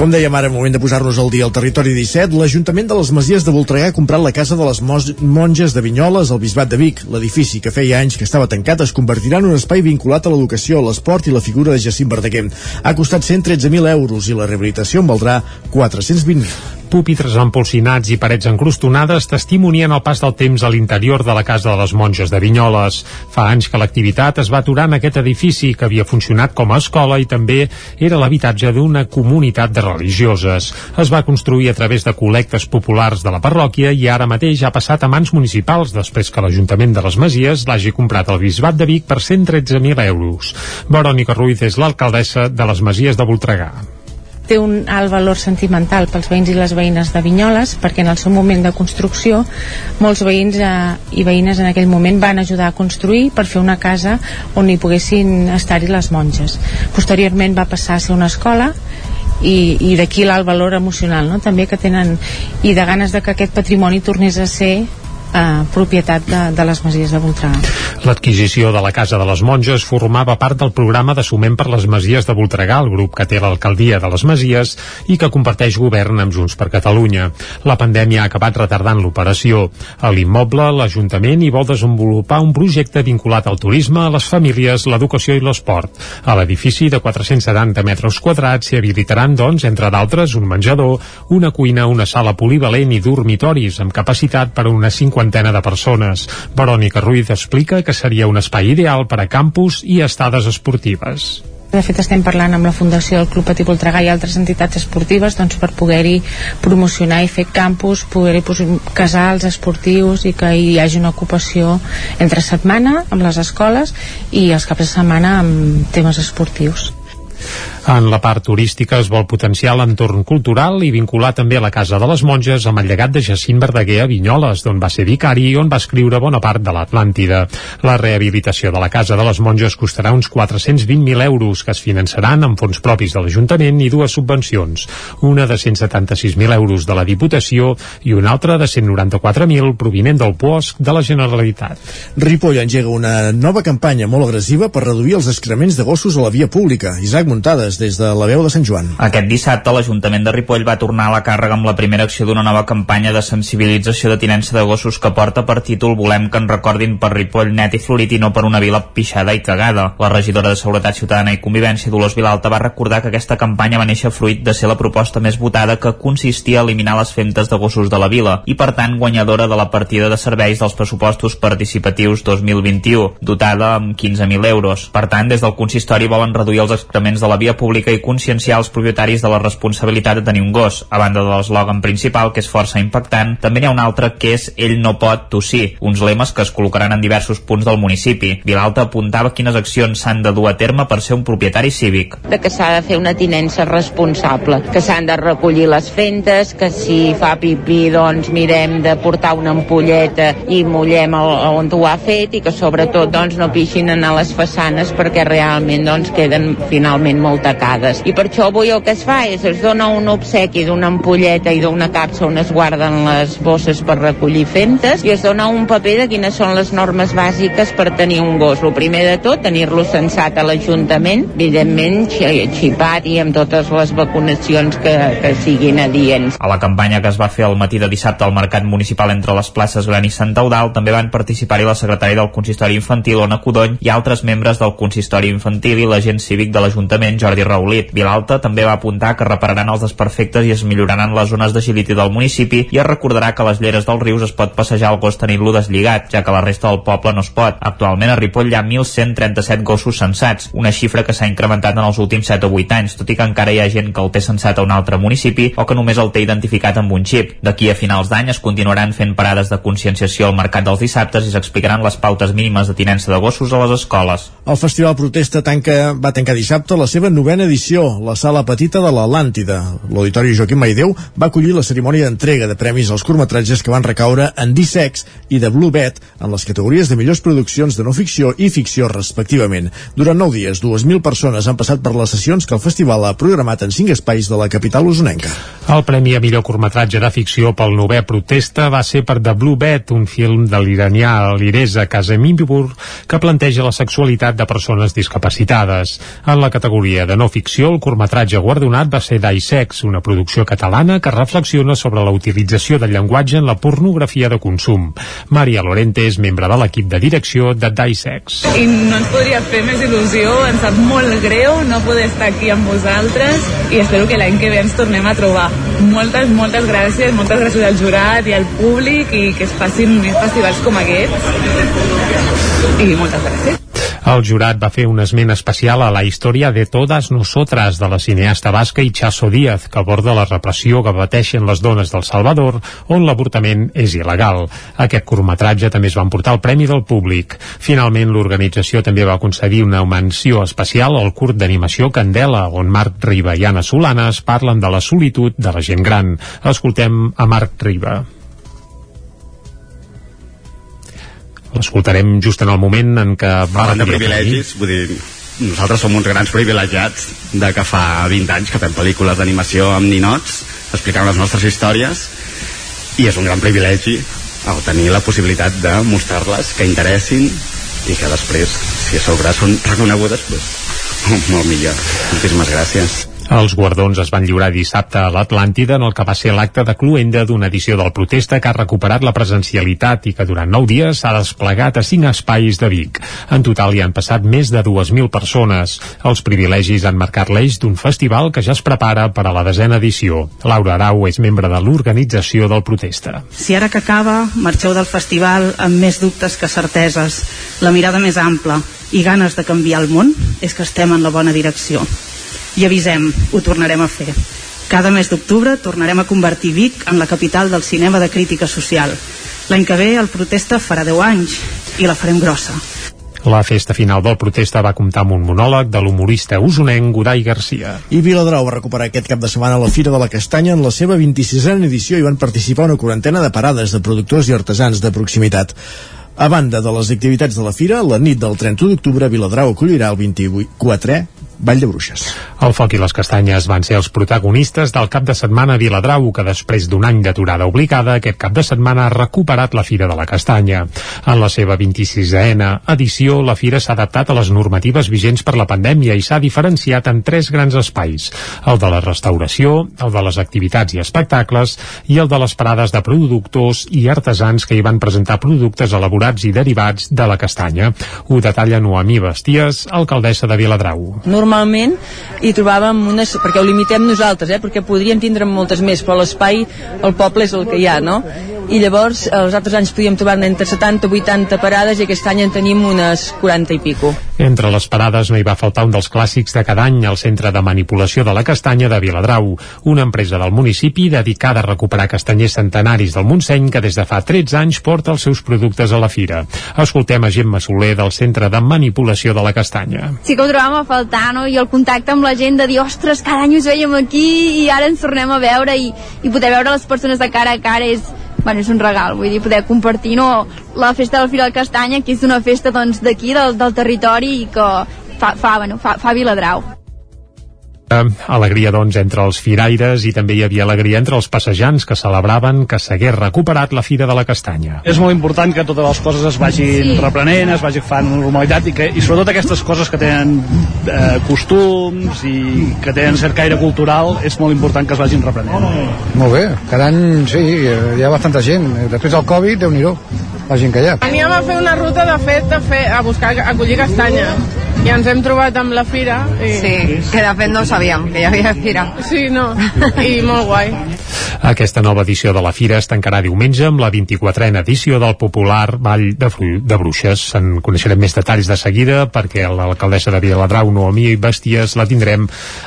Speaker 1: Com dèiem ara, moment de posar-nos al dia al territori 17, l'Ajuntament de les Masies de Voltregà ha comprat la casa de les monges de Vinyoles al Bisbat de Vic. L'edifici, que feia anys que estava tancat, es convertirà en un espai vinculat a l'educació, l'esport i la figura de Jacint Verdaguer. Ha costat 113.000 euros i la rehabilitació en valdrà 420.000
Speaker 3: púpitres empolsinats i parets encrustonades testimonien el pas del temps a l'interior de la Casa de les Monges de Vinyoles. Fa anys que l'activitat es va aturar en aquest edifici que havia funcionat com a escola i també era l'habitatge d'una comunitat de religioses. Es va construir a través de col·lectes populars de la parròquia i ara mateix ha passat a mans municipals després que l'Ajuntament de les Masies l'hagi comprat al Bisbat de Vic per 113.000 euros. Verònica Ruiz és l'alcaldessa de les Masies de Voltregà
Speaker 51: té un alt valor sentimental pels veïns i les veïnes de Vinyoles perquè en el seu moment de construcció molts veïns eh, i veïnes en aquell moment van ajudar a construir per fer una casa on hi poguessin estar-hi les monges. Posteriorment va passar a ser una escola i, i d'aquí l'alt valor emocional no? també que tenen i de ganes de que aquest patrimoni tornés a ser
Speaker 4: eh, propietat de, de les Masies de Voltregà.
Speaker 3: L'adquisició de la Casa de les Monges formava part del programa de Sument per les Masies de Voltregà, el grup que té l'alcaldia de les Masies i que comparteix govern amb Junts per Catalunya. La pandèmia ha acabat retardant l'operació. A l'immoble, l'Ajuntament hi vol desenvolupar un projecte vinculat al turisme, a les famílies, l'educació i l'esport. A l'edifici de 470 metres quadrats s'hi habilitaran, doncs, entre d'altres, un menjador, una cuina, una sala polivalent i dormitoris amb capacitat per a una cinquantena de persones. Verònica Ruiz explica que seria un espai ideal per a campus i estades esportives.
Speaker 4: De fet, estem parlant amb la Fundació del Club Patí Voltregà i altres entitats esportives doncs, per poder-hi promocionar i fer campus, poder-hi casals esportius i que hi hagi una ocupació entre setmana amb les escoles i els caps de setmana amb temes esportius.
Speaker 3: En la part turística es vol potenciar l'entorn cultural i vincular també la Casa de les Monges amb el llegat de Jacint Verdaguer a Vinyoles, d'on va ser vicari i on va escriure bona part de l'Atlàntida. La rehabilitació de la Casa de les Monges costarà uns 420.000 euros que es finançaran amb fons propis de l'Ajuntament i dues subvencions, una de 176.000 euros de la Diputació i una altra de 194.000 provinent del POSC de la Generalitat.
Speaker 1: Ripoll engega una nova campanya molt agressiva per reduir els excrements de gossos a la via pública. Isaac Muntades, des de la veu de Sant Joan.
Speaker 5: Aquest dissabte l'Ajuntament de Ripoll va tornar a la càrrega amb la primera acció d'una nova campanya de sensibilització de tinença de gossos que porta per títol Volem que en recordin per Ripoll net i florit i no per una vila pixada i cagada. La regidora de Seguretat Ciutadana i Convivència Dolors Vilalta va recordar que aquesta campanya va néixer fruit de ser la proposta més votada que consistia a eliminar les femtes de gossos de la vila i per tant guanyadora de la partida de serveis dels pressupostos participatius 2021, dotada amb 15.000 euros. Per tant, des del consistori volen reduir els excrements de la via pública i conscienciar els propietaris de la responsabilitat de tenir un gos. A banda de l'eslògan principal, que és força impactant, també n'hi ha un altre que és Ell no pot tossir, uns lemes que es col·locaran en diversos punts del municipi. Vilalta apuntava quines accions s'han de dur a terme per ser un propietari cívic.
Speaker 52: De que s'ha de fer una tinença responsable, que s'han de recollir les fentes, que si fa pipí doncs mirem de portar una ampolleta i mullem el, on ho ha fet i que sobretot doncs no pixin a les façanes perquè realment doncs queden finalment molt tacades. I per això avui el que es fa és es dona un obsequi d'una ampolleta i d'una capsa on es guarden les bosses per recollir fentes i es dona un paper de quines són les normes bàsiques per tenir un gos. El primer de tot, tenir-lo sensat a l'Ajuntament, evidentment xipat i amb totes les vacunacions que, que siguin adients.
Speaker 5: A la campanya que es va fer el matí de dissabte al Mercat Municipal entre les places Gran i Sant Eudal també van participar-hi la secretària del Consistori Infantil, Ona Codony, i altres membres del Consistori Infantil i l'agent cívic de l'Ajuntament, Jordi Raulit. Vilalta també va apuntar que repararan els desperfectes i es milloraran les zones d'agility del municipi i es recordarà que les lleres dels rius es pot passejar el gos tenint-lo deslligat, ja que la resta del poble no es pot. Actualment a Ripoll hi ha 1.137 gossos censats, una xifra que s'ha incrementat en els últims 7 o 8 anys, tot i que encara hi ha gent que el té censat a un altre municipi o que només el té identificat amb un xip. D'aquí a finals d'any es continuaran fent parades de conscienciació al mercat dels dissabtes i s'explicaran les pautes mínimes de tinença de gossos a les escoles.
Speaker 1: El Festival Protesta tanca, va tancar dissabte la seva novena edició, la sala petita de l'Atlàntida. L'Auditori Joaquim Maideu va acollir la cerimònia d'entrega de premis als curtmetratges que van recaure en D-Sex i de Blue Bet en les categories de millors produccions de no ficció i ficció respectivament. Durant nou dies, 2.000 persones han passat per les sessions que el festival ha programat en cinc espais de la capital usonenca.
Speaker 3: El premi a millor curtmetratge de ficció pel novè protesta va ser per The Blue Bet, un film de l'iranià Alireza Kazemimbur que planteja la sexualitat de persones discapacitades. En la categoria de no ficció, el curtmetratge guardonat va ser Daisex, una producció catalana que reflexiona sobre la utilització del llenguatge en la pornografia de consum. Maria Lorente és membre de l'equip de direcció de Daisex.
Speaker 53: I no ens podria fer més il·lusió, ens sap molt greu no poder estar aquí amb vosaltres i espero que l'any que ve ens tornem a trobar. Moltes, moltes gràcies, moltes gràcies al jurat i al públic i que es facin més festivals com aquests. I moltes gràcies.
Speaker 3: El jurat va fer un esment especial a la història de Todas Nosotras de la cineasta basca Ichazo Díaz, que aborda la repressió que pateixen les dones del Salvador, on l'avortament és il·legal. Aquest curtmetratge també es va emportar el Premi del Públic. Finalment, l'organització també va concedir una menció especial al curt d'animació Candela, on Marc Riba i Anna Solanes parlen de la solitud de la gent gran. Escoltem a Marc Riba. L'escoltarem just en el moment en què va
Speaker 54: de privilegis, vull dir, nosaltres som uns grans privilegiats de que fa 20 anys que fem pel·lícules d'animació amb ninots explicant les nostres històries i és un gran privilegi o tenir la possibilitat de mostrar-les, que interessin i que després, si a sobre són reconegudes, doncs, molt millor. Moltíssimes gràcies.
Speaker 3: Els guardons es van lliurar dissabte a l'Atlàntida en el que va ser l'acte de cluenda d'una edició del Protesta que ha recuperat la presencialitat i que durant nou dies s'ha desplegat a cinc espais de Vic. En total hi han passat més de 2.000 persones. Els privilegis han marcat l'eix d'un festival que ja es prepara per a la desena edició. Laura Arau és membre de l'organització del Protesta.
Speaker 53: Si ara que acaba marxeu del festival amb més dubtes que certeses, la mirada més ampla i ganes de canviar el món, és que estem en la bona direcció i avisem, ho tornarem a fer. Cada mes d'octubre tornarem a convertir Vic en la capital del cinema de crítica social. L'any que ve el protesta farà 10 anys i la farem grossa.
Speaker 3: La festa final del protesta va comptar amb un monòleg de l'humorista usonenc Godai Garcia.
Speaker 1: I Viladrau va recuperar aquest cap de setmana la Fira de la Castanya en la seva 26a edició i van participar una quarantena de parades de productors i artesans de proximitat. A banda de les activitats de la Fira, la nit del 31 d'octubre Viladrau acollirà el 24è Vall de Bruixes.
Speaker 3: El foc i les castanyes van ser els protagonistes del cap de setmana a Viladrau, que després d'un any d'aturada obligada, aquest cap de setmana ha recuperat la Fira de la Castanya. En la seva 26a edició, la Fira s'ha adaptat a les normatives vigents per la pandèmia i s'ha diferenciat en tres grans espais. El de la restauració, el de les activitats i espectacles i el de les parades de productors i artesans que hi van presentar productes elaborats i derivats de la castanya. Ho detalla Noemí Basties, alcaldessa de Viladrau.
Speaker 9: Normalment hi trobàvem unes... perquè ho limitem nosaltres, eh? perquè podríem tindre moltes més, però l'espai, el poble és el que hi ha, no? I llavors, els altres anys podíem trobar entre 70 i 80 parades i aquest any en tenim unes 40 i pico.
Speaker 3: Entre les parades no hi va faltar un dels clàssics de cada any, el Centre de Manipulació de la Castanya de Viladrau, una empresa del municipi dedicada a recuperar castanyers centenaris del Montseny que des de fa 13 anys porta els seus productes a la fira. Escoltem a Gemma Soler del Centre de Manipulació de la Castanya.
Speaker 10: Sí que ho trobàvem a faltar, no? I el contacte amb la gent de dir, ostres, cada any us veiem aquí i ara ens tornem a veure i, i poder veure les persones de cara a cara és, bueno, és un regal, vull dir, poder compartir no, la festa del Fira del Castanya, que és una festa doncs d'aquí, del, del territori i que fa, fa, bueno, fa, fa Viladrau.
Speaker 3: Alegria, doncs, entre els firaires i també hi havia alegria entre els passejants que celebraven que s'hagués recuperat la Fira de la Castanya.
Speaker 27: És molt important que totes les coses es vagin sí. reprenent, es vagin fent normalitat i, que, i sobretot aquestes coses que tenen eh, costums i que tenen cert caire cultural és molt important que es vagin reprenent.
Speaker 55: Molt bé, cada any sí, hi ha bastanta gent. Després del Covid, déu nhi la gent que hi ha.
Speaker 32: Aníem a fer una ruta de fet a, fer, a buscar a collir castanya i ens hem trobat amb la fira i...
Speaker 56: Sí, que de fet no sabíem que hi havia fira.
Speaker 32: Sí, no, i molt guai.
Speaker 3: Aquesta nova edició de la Fira es tancarà diumenge amb la 24a edició del popular Ball de, Fru de Bruixes. En coneixerem més detalls de seguida perquè l'alcaldessa de Viladrau, Noemí i Bèsties, la tindrem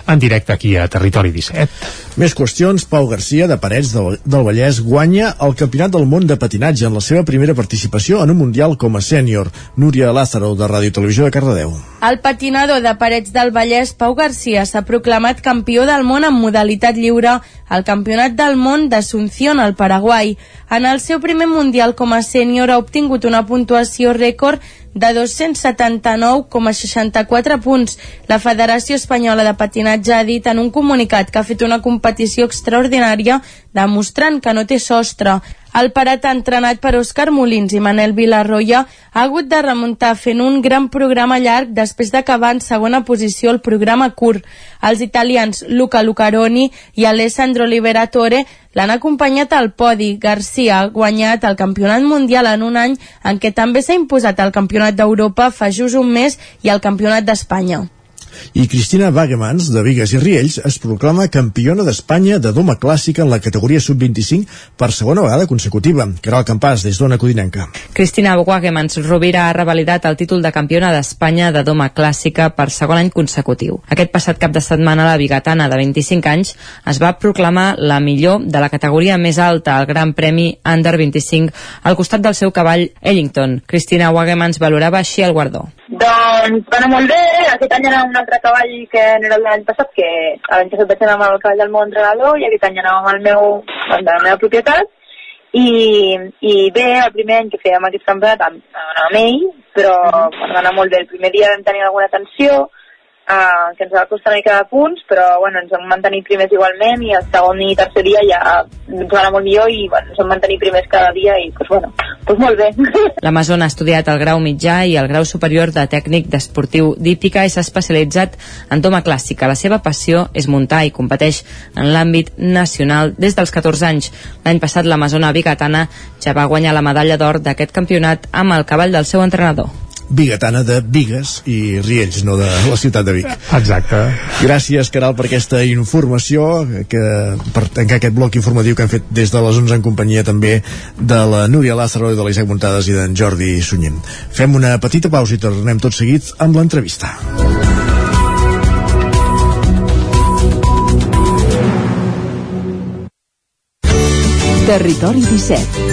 Speaker 3: en directe aquí a Territori 17.
Speaker 1: Més qüestions. Pau Garcia, de Parets del, del Vallès, guanya el Campionat del Món de Patinatge en la seva primera participació en un Mundial com a sènior. Núria Lázaro, de Ràdio Televisió de Cardedeu.
Speaker 14: El patinador de Parets del Vallès, Pau Garcia, s'ha proclamat campió del món en modalitat lliure al Campionat del Món d'Asunción, al Paraguai. En el seu primer Mundial com a sènior ha obtingut una puntuació rècord de 279,64 punts. La Federació Espanyola de Patinatge ha dit en un comunicat que ha fet una competició extraordinària demostrant que no té sostre. El parat entrenat per Òscar Molins i Manel Vilarroya ha hagut de remuntar fent un gran programa llarg després d'acabar en segona posició el programa curt. Els italians Luca Lucaroni i Alessandro Liberatore l'han acompanyat al podi. Garcia ha guanyat el campionat mundial en un any en què també s'ha imposat el campionat d'Europa fa just un mes i el campionat d'Espanya
Speaker 1: i Cristina Wagemans, de Vigues i Riells, es proclama campiona d'Espanya de doma clàssica en la categoria sub-25 per segona vegada consecutiva. Caral Campàs, des d'Ona Codinenca.
Speaker 6: Cristina Wagemans Rovira ha revalidat el títol de campiona d'Espanya de doma clàssica per segon any consecutiu. Aquest passat cap de setmana la bigatana de 25 anys es va proclamar la millor de la categoria més alta al Gran Premi Under 25 al costat del seu cavall Ellington. Cristina Wagemans valorava així el guardó.
Speaker 57: Doncs anar molt bé, aquest any era un altre cavall que no era l'any passat, que l'any passat vaig anar amb el cavall del meu entrenador i aquest any anava amb meu, de la meva propietat i, i bé, el primer any que fèiem aquest campionat anava amb ell, però va anar molt bé. El primer dia vam tenir alguna tensió, uh, que ens va costar una mica de punts, però bueno, ens vam mantenir primers igualment i el segon i tercer dia ja ens va anar molt millor i bueno, ens vam mantenir primers cada dia i pues, bueno, pues molt bé.
Speaker 58: L'Amazon ha estudiat el grau mitjà i el grau superior de tècnic d'esportiu d'hípica i s'ha especialitzat en toma clàssica. La seva passió és muntar i competeix en l'àmbit nacional des dels 14 anys. L'any passat l'Amazona Bigatana ja va guanyar la medalla d'or d'aquest campionat amb el cavall del seu entrenador
Speaker 1: bigatana de Vigues i Riells, no de la ciutat de Vic.
Speaker 3: Exacte.
Speaker 1: Gràcies, Caral, per aquesta informació, que, per tancar aquest bloc informatiu que han fet des de les 11 en companyia també de la Núria Lázaro i de l'Isaac Montades i d'en Jordi Sunyent. Fem una petita pausa i tornem tot seguit amb l'entrevista.
Speaker 19: Territori 17.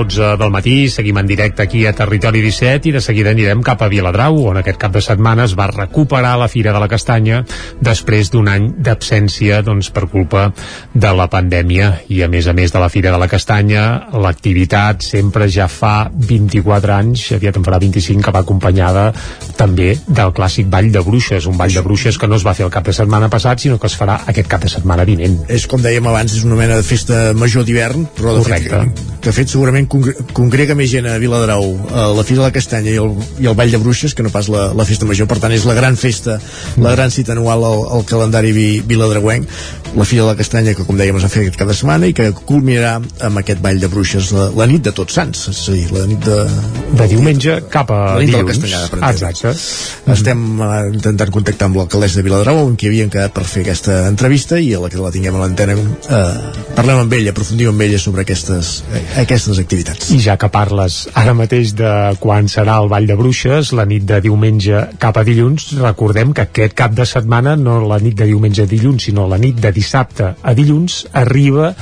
Speaker 3: 12 del matí, seguim en directe aquí a Territori 17 i de seguida anirem cap a Viladrau, on aquest cap de setmana es va recuperar la Fira de la Castanya després d'un any d'absència doncs, per culpa de la pandèmia i a més a més de la Fira de la Castanya l'activitat sempre ja fa 24 anys, aviat en farà 25 que va acompanyada també del clàssic Ball de Bruixes, un Ball de Bruixes que no es va fer el cap de setmana passat sinó que es farà aquest cap de setmana vinent.
Speaker 1: És com dèiem abans, és una mena de festa major d'hivern, però de
Speaker 3: Correcte.
Speaker 1: fet, que de fet segurament congre congrega més gent a Viladrau a la Fira de la Castanya i el, i el Ball de Bruixes que no pas la, la festa major, per tant és la gran festa la gran cita anual al, al calendari vi, viladrauenc, la Fira de la Castanya que com dèiem es va fer de setmana i que culminarà amb aquest Ball de Bruixes la, la nit de tots sants, és a dir, la nit de...
Speaker 3: De diumenge cap a
Speaker 1: la nit de la
Speaker 3: dilluns.
Speaker 1: Per entendre'ns.
Speaker 3: Exacte.
Speaker 1: Estem uh, intentant contactar amb l'alcaldessa de Viladrau amb qui havíem quedat per fer aquesta entrevista i a la que la tinguem a l'antena uh, parlem amb ella, aprofundim amb ella sobre aquestes, eh, aquestes activitats.
Speaker 3: I ja que parles ara mateix de quan serà el Ball de Bruixes, la nit de diumenge cap a dilluns, recordem que aquest cap de setmana, no la nit de diumenge a dilluns, sinó la nit de dissabte a dilluns, arriba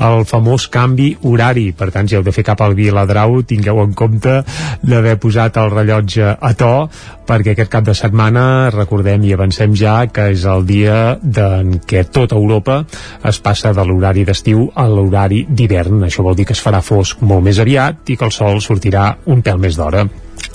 Speaker 3: el famós canvi horari. Per tant, si heu de fer cap al Viladrau, tingueu en compte d'haver posat el rellotge a to, perquè aquest cap de setmana, recordem i avancem ja, que és el dia en què tota Europa es passa de l'horari d'estiu a l'horari d'hivern. Això vol dir que es farà fosc molt més aviat i que el sol sortirà un pèl més d'hora.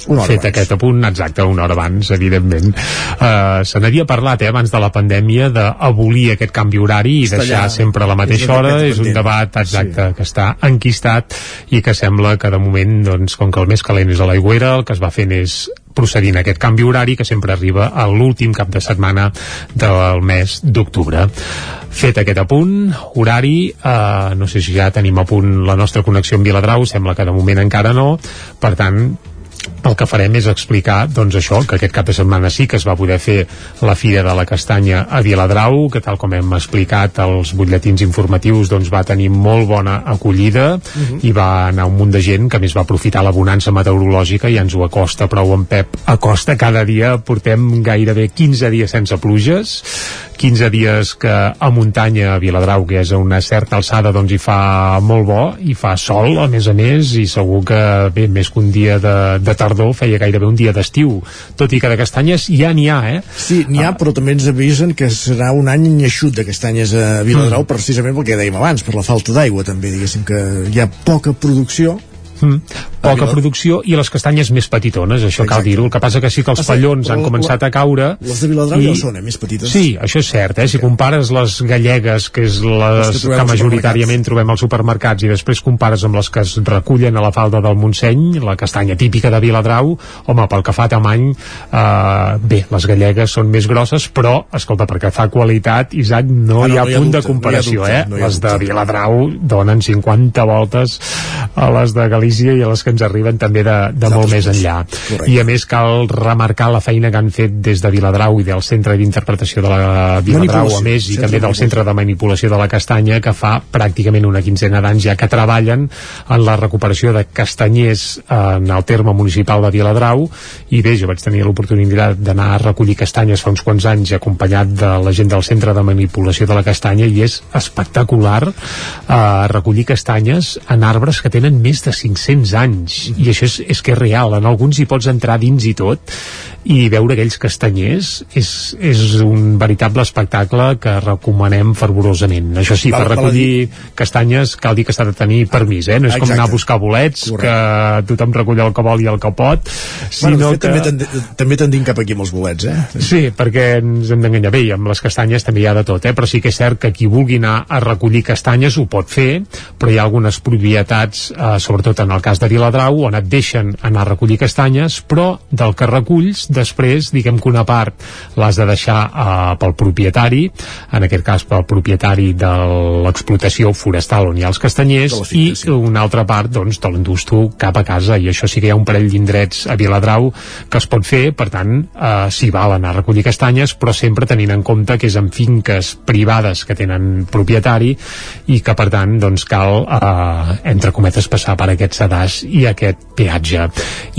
Speaker 1: Una hora
Speaker 3: Fet
Speaker 1: abans.
Speaker 3: aquest apunt, exacte, una hora abans, evidentment. Uh, se n'havia parlat, eh, abans de la pandèmia, d'abolir aquest canvi horari i
Speaker 1: Està
Speaker 3: deixar
Speaker 1: allà.
Speaker 3: sempre la
Speaker 1: És
Speaker 3: mateixa hora. És un debat, exacte, que està enquistat i que sembla que de moment, doncs, com que el més calent és a l'aigüera, el que es va fent és procedint a aquest canvi horari que sempre arriba a l'últim cap de setmana del mes d'octubre. Fet aquest apunt, horari, eh, no sé si ja tenim a punt la nostra connexió amb Viladrau, sembla que de moment encara no, per tant, el que farem és explicar doncs això, que aquest cap de setmana sí que es va poder fer la Fira de la Castanya a Viladrau, que tal com hem explicat els butlletins informatius doncs va tenir molt bona acollida uh -huh. i va anar un munt de gent que més va aprofitar la bonança meteorològica i ens ho acosta prou en Pep acosta cada dia, portem gairebé 15 dies sense pluges 15 dies que a muntanya a Viladrau, que és a una certa alçada doncs hi fa molt bo i fa sol a més a més i segur que bé, més que un dia de, de tardor feia gairebé un dia d'estiu, tot i que de castanyes ja n'hi ha, eh?
Speaker 1: Sí, n'hi ha, ah. però també ens avisen que serà un any eixut de castanyes a Viladrau, mm. precisament pel que dèiem abans, per la falta d'aigua també, diguéssim que hi ha poca producció
Speaker 3: Mm. Poca producció i les castanyes més petitones, això Exacte. cal dir-ho. El que passa que sí que els ah, pallons han començat a caure...
Speaker 1: Les de Viladrau i... ja són, eh, més petites.
Speaker 3: Sí, això és cert, eh? Si compares les gallegues, que és les, les que, que majoritàriament trobem als supermercats, i després compares amb les que es recullen a la falda del Montseny, la castanya típica de Viladrau, home, pel que fa a tamany, eh, bé, les gallegues són més grosses, però, escolta, perquè fa qualitat, Isaac, no, ah, no hi ha no hi ha punt dubte, de comparació, no dubte, eh? No les de Viladrau donen 50 voltes a les de Galícia Galícia i a les que ens arriben també de, de molt més enllà. Correcte. I a més cal remarcar la feina que han fet des de Viladrau i del Centre d'Interpretació de la Viladrau, a més, i també del Centre de Manipulació de la Castanya, que fa pràcticament una quinzena d'anys ja que treballen en la recuperació de castanyers en el terme municipal de Viladrau i bé, jo vaig tenir l'oportunitat d'anar a recollir castanyes fa uns quants anys acompanyat de la gent del Centre de Manipulació de la Castanya i és espectacular eh, recollir castanyes en arbres que tenen més de 5 500 anys i això és, és que és real, en alguns hi pots entrar dins i tot i veure aquells castanyers és, és un veritable espectacle que recomanem fervorosament això sí, per recollir castanyes cal dir que s'ha de tenir permís, eh? no és com anar a buscar bolets Correcte. que tothom recull el que vol i el que pot
Speaker 1: sinó bueno, que... també tendim cap aquí amb els bolets eh?
Speaker 3: sí, perquè ens hem d'enganyar bé i amb les castanyes també hi ha de tot eh? però sí que és cert que qui vulgui anar a recollir castanyes ho pot fer però hi ha algunes propietats eh, sobretot en el cas de Viladrau, on et deixen anar a recollir castanyes, però del que reculls, després, diguem que una part l'has de deixar uh, pel propietari, en aquest cas pel propietari de l'explotació forestal on hi ha els castanyers, finca, i sí. una altra part, doncs, te l'endús tu cap a casa, i això sí que hi ha un parell d'indrets a Viladrau que es pot fer, per tant, uh, s'hi val anar a recollir castanyes, però sempre tenint en compte que és en finques privades que tenen propietari i que, per tant, doncs, cal, uh, entre cometes, passar per sedàs i aquest peatge.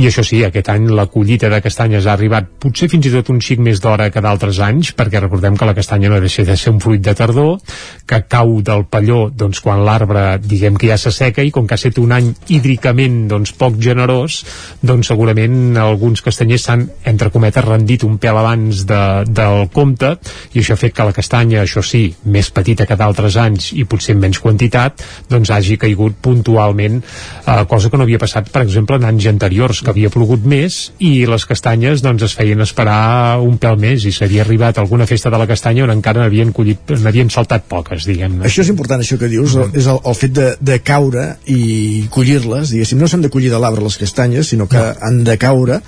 Speaker 3: I això sí, aquest any la collita de castanyes ha arribat potser fins i tot un xic més d'hora que d'altres anys, perquè recordem que la castanya no deixa de ser un fruit de tardor, que cau del palló doncs, quan l'arbre diguem que ja s'asseca i com que ha estat un any hídricament doncs, poc generós, doncs segurament alguns castanyers s'han, entre cometes, rendit un pèl abans de, del compte i això ha fet que la castanya, això sí, més petita que d'altres anys i potser en menys quantitat, doncs hagi caigut puntualment eh, cosa que no havia passat, per exemple, en anys anteriors, que havia plogut més i les castanyes doncs, es feien esperar un pèl més i s'havia arribat a alguna festa de la castanya on encara n'havien collit, n'havien saltat poques, diguem -ne.
Speaker 1: Això és important, això que dius, mm. és el, el fet de, de caure i collir-les, diguéssim, no s'han de collir de l'arbre les castanyes, sinó que no. han de caure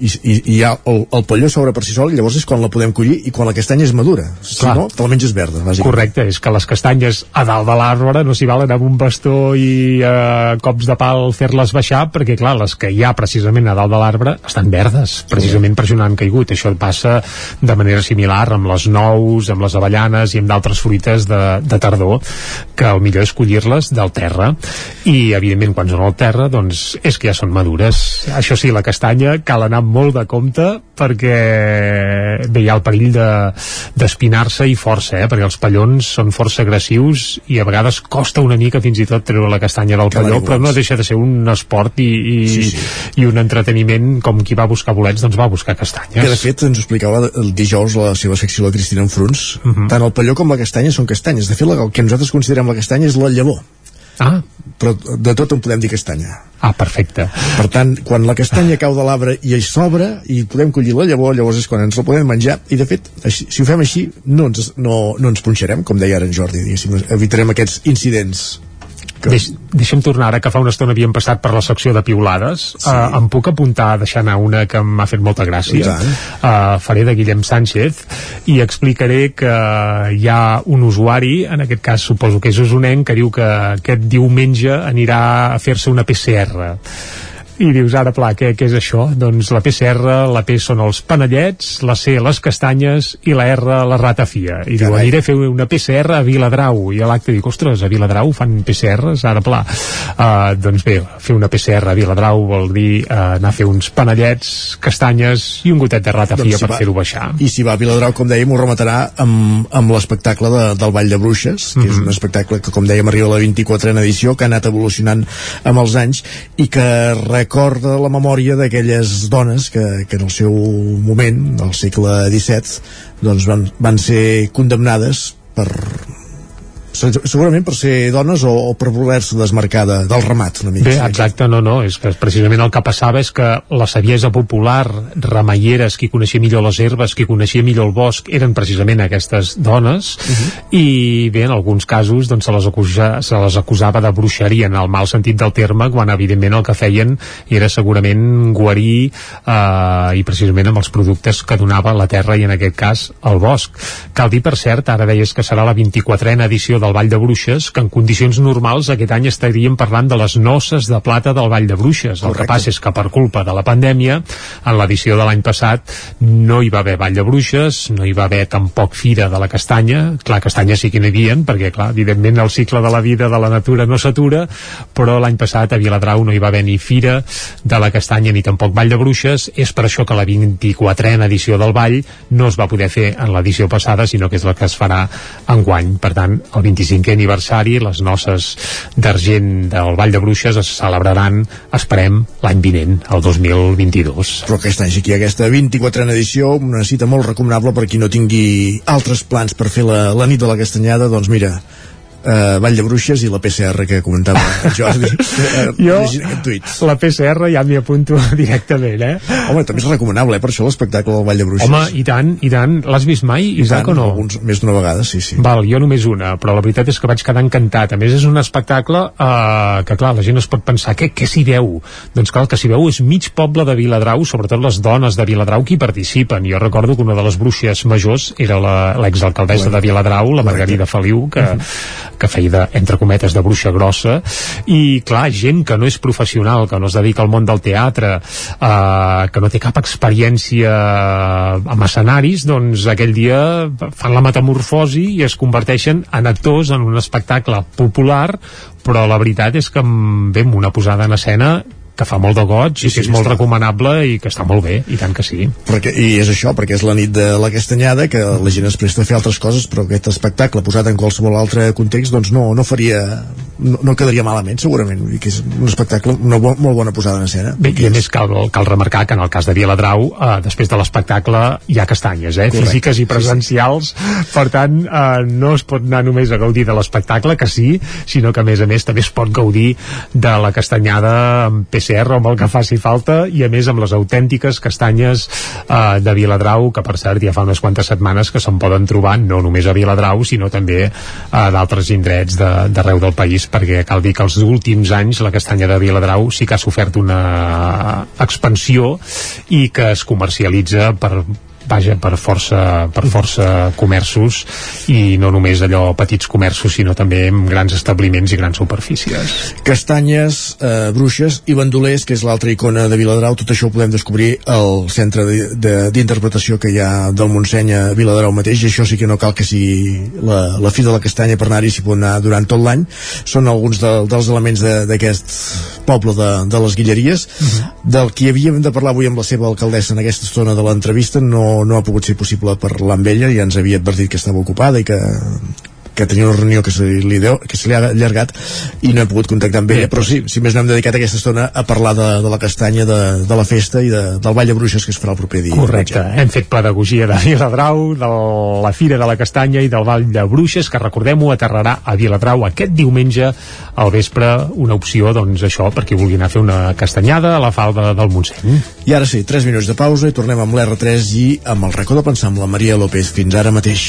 Speaker 1: i, i, i ja el, el palló s'obre per si sol i llavors és quan la podem collir i quan la castanya és madura. Si Clar. no, te la menges verda bàsicament.
Speaker 3: correcte, és que les castanyes a dalt de l'arbre no s'hi valen amb un bastó i eh, cops de pal fer-les baixar perquè clar, les que hi ha precisament a dalt de l'arbre estan verdes, precisament per això no han caigut. Això passa de manera similar amb les nous, amb les avellanes i amb d'altres fruites de, de tardor que el millor és collir-les del terra. I evidentment quan són al terra doncs és que ja són madures. Això sí, la castanya cal anar molt de compte perquè bé, hi ha el perill d'espinar-se de, i força, eh? perquè els pallons són força agressius i a vegades costa una mica fins i tot treure la castanya del palló, però no deixa de ser un esport i, i, sí, sí. i un entreteniment com qui va buscar bolets, doncs va buscar castanyes.
Speaker 1: Que de fet ens ho explicava el dijous la seva secció la Cristina Enfruns, uh mhm. -huh. tant el palló com la castanya són castanyes. De fet, el que nosaltres considerem la castanya és la llavor.
Speaker 3: Ah.
Speaker 1: Però de tot en podem dir castanya.
Speaker 3: Ah, perfecte.
Speaker 1: Per tant, quan la castanya cau de l'arbre i es s'obre i podem collir la llavor, llavors és quan ens la podem menjar i de fet, així, si ho fem així no ens, no, no ens punxarem, com deia ara en Jordi, evitarem aquests incidents
Speaker 3: que... Deix, deixa'm tornar ara que fa una estona havíem passat per la secció de piulades. Sí. uh, em puc apuntar a deixar anar una que m'ha fet molta gràcia? Uh, faré de Guillem Sánchez i explicaré que hi ha un usuari, en aquest cas suposo que és usonenc, que diu que aquest diumenge anirà a fer-se una PCR i dius, ara pla, què, què és això? Doncs la PCR, la P són els panellets, la C les castanyes i la R la ratafia. I diu, aniré a fer una PCR a Viladrau. I a l'acte dic, ostres, a Viladrau fan PCRs, ara pla. Uh, doncs bé, fer una PCR a Viladrau vol dir uh, anar a fer uns panellets, castanyes i un gotet de ratafia doncs si per fer-ho baixar.
Speaker 1: I si va a Viladrau, com dèiem, ho rematarà amb, amb l'espectacle de, del Ball de Bruixes, que mm -hmm. és un mhm. espectacle que, com dèiem, arriba a la 24a edició, que ha anat evolucionant amb els anys i que recorda la memòria d'aquelles dones que, que en el seu moment, al segle XVII, doncs van, van ser condemnades per segurament per ser dones o, o per voler-se desmarcar de, del ramat una mica.
Speaker 3: Bé, exacte, no, no, és que precisament el que passava és que la saviesa popular, remeieres, qui coneixia millor les herbes, qui coneixia millor el bosc, eren precisament aquestes dones, uh mhm. -huh. i bé, en alguns casos doncs, se, les acusa, se les acusava de bruixeria en el mal sentit del terme, quan evidentment el que feien era segurament guarir eh, i precisament amb els productes que donava la terra i en aquest cas el bosc. Cal dir, per cert, ara deies que serà la 24a edició del Vall de Bruixes, que en condicions normals aquest any estaríem parlant de les noces de plata del Vall de Bruixes. Correcte. El que passa és que per culpa de la pandèmia, en l'edició de l'any passat no hi va haver Vall de Bruixes, no hi va haver tampoc Fira de la Castanya, clar, castanya sí que n'hi havia, perquè clar, evidentment el cicle de la vida de la natura no s'atura, però l'any passat a Viladrau no hi va haver ni Fira de la Castanya ni tampoc Vall de Bruixes, és per això que la 24a edició del Vall no es va poder fer en l'edició passada, sinó que és la que es farà enguany. Per tant, el 25è aniversari, les noces d'argent del Vall de Bruixes es celebraran, esperem, l'any vinent, el 2022.
Speaker 1: Però aquest any sí que hi ha aquesta 24a edició, una cita molt recomanable per qui no tingui altres plans per fer la, la nit de la castanyada, doncs mira, eh, Vall de Bruixes i la PCR que comentava Jordi
Speaker 3: eh, jo la PCR ja m'hi apunto directament eh?
Speaker 1: home, també és recomanable eh, per això l'espectacle del Vall de Bruixes.
Speaker 3: Home, i tant, i tant, l'has vist mai
Speaker 1: I Isaac tant, o no? Alguns, més d'una vegada, sí, sí.
Speaker 3: Val, jo només una, però la veritat és que vaig quedar encantat. A més és un espectacle eh, que clar, la gent es pot pensar, què, què s'hi veu? doncs clar, el que s'hi veu és mig poble de Viladrau sobretot les dones de Viladrau que hi participen. Jo recordo que una de les bruixes majors era l'exalcaldessa de Viladrau la Margarida Feliu que, que feia de, entre cometes de bruixa grossa. I clar, gent que no és professional que no es dedica al món del teatre eh, que no té cap experiència amb escenaris doncs aquell dia fan la metamorfosi i es converteixen en actors en un espectacle popular però la veritat és que ve una posada en escena que fa molt de goig sí, i que sí, és molt està. recomanable i que està molt bé, i tant que sí.
Speaker 1: Perquè, I és això, perquè és la nit de la castanyada, que la gent es presta a fer altres coses, però aquest espectacle posat en qualsevol altre context, doncs no, no faria no, no quedaria malament, segurament. Dir que és un espectacle, una bo, molt bona posada en escena.
Speaker 3: Bé, i a més cal, cal remarcar que en el cas de Viladrau, eh, després de l'espectacle hi ha castanyes, eh? Correcte. físiques i presencials, sí, sí. per tant, eh, no es pot anar només a gaudir de l'espectacle, que sí, sinó que a més a més també es pot gaudir de la castanyada amb PCR amb el que faci falta i a més amb les autèntiques castanyes eh, de Viladrau que per cert ja fa unes quantes setmanes que se'n poden trobar no només a Viladrau sinó també a d'altres indrets d'arreu de, del país perquè cal dir que els últims anys la castanya de Viladrau sí que ha sofert una expansió i que es comercialitza per vaja, per força, per força comerços i no només allò petits comerços sinó també amb grans establiments i grans superfícies.
Speaker 1: Castanyes, eh, bruixes i bandolers, que és l'altra icona de Viladrau, tot això ho podem descobrir al centre d'interpretació que hi ha del Montseny a Viladrau mateix, i això sí que no cal que sigui la, la fi de la castanya per anar-hi, s'hi pot anar durant tot l'any. Són alguns de, dels elements d'aquest poble de, de les Guilleries, uh mhm. -huh. del que havíem de parlar avui amb la seva alcaldessa en aquesta estona de l'entrevista, no no, ha pogut ser possible parlar amb ella i ens havia advertit que estava ocupada i que que tenia una reunió que se li, deu, que se li ha allargat i no he pogut contactar amb ella, però sí, si més no hem dedicat aquesta estona a parlar de, de la castanya, de, de la festa i de, del Ball de Bruixes que es farà el proper dia.
Speaker 3: Correcte, hem fet pedagogia de Viladrau, de la Fira de la Castanya i del Vall de Bruixes, que recordem-ho, aterrarà a Viladrau aquest diumenge al vespre, una opció, doncs això, per qui vulgui anar a fer una castanyada a la falda del Montseny.
Speaker 1: I ara sí, 3 minuts de pausa i tornem amb l'R3 i amb el racó de pensar amb la Maria López. Fins ara mateix.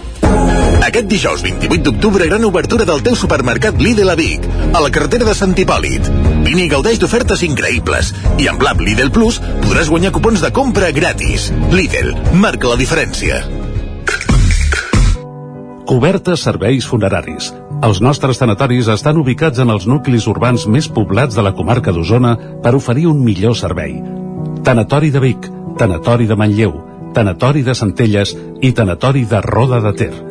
Speaker 44: Aquest dijous 28 d'octubre, gran obertura del teu supermercat Lidl a Vic, a la carretera de Sant Hipòlit. Vine i gaudeix d'ofertes increïbles. I amb l'app Lidl Plus podràs guanyar cupons de compra gratis. Lidl, marca la diferència.
Speaker 41: Cobertes serveis funeraris. Els nostres tanatoris estan ubicats en els nuclis urbans més poblats de la comarca d'Osona per oferir un millor servei. Tanatori de Vic, Tanatori de Manlleu, Tanatori de Centelles i Tanatori de Roda de Ter.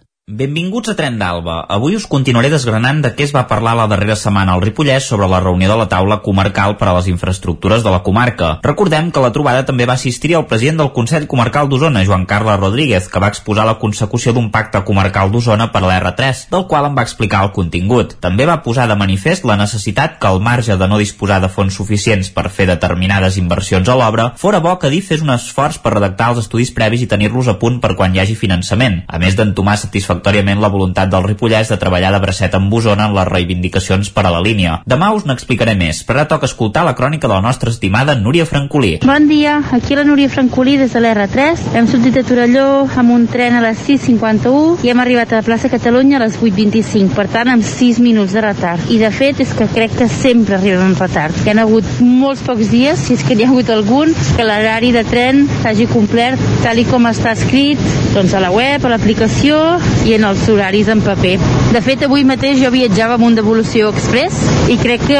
Speaker 5: Benvinguts a Tren d'Alba. Avui us continuaré desgranant de què es va parlar la darrera setmana al Ripollès sobre la reunió de la taula comarcal per a les infraestructures de la comarca. Recordem que la trobada també va assistir el president del Consell Comarcal d'Osona, Joan Carles Rodríguez, que va exposar la consecució d'un pacte comarcal d'Osona per a l'R3, del qual en va explicar el contingut. També va posar de manifest la necessitat que al marge de no disposar de fons suficients per fer determinades inversions a l'obra, fora bo que DIF fes un esforç per redactar els estudis previs i tenir-los a punt per quan hi hagi finançament, a més d'entomar satisfactòriament la voluntat del Ripollès de treballar de bracet amb Osona en les reivindicacions per a la línia. Demà us n'explicaré més, però ara toca escoltar la crònica de la nostra estimada Núria Francolí.
Speaker 59: Bon dia, aquí la Núria Francolí des de l'R3. Hem sortit de Torelló amb un tren a les 6.51 i hem arribat a la plaça Catalunya a les 8.25, per tant amb 6 minuts de retard. I de fet és que crec que sempre arribem amb retard. Hi ha hagut molts pocs dies, si és que n'hi ha hagut algun, que l'horari de tren s'hagi complert tal i com està escrit doncs a la web, a l'aplicació i en els horaris en paper. De fet, avui mateix jo viatjava amb un devolució express i crec que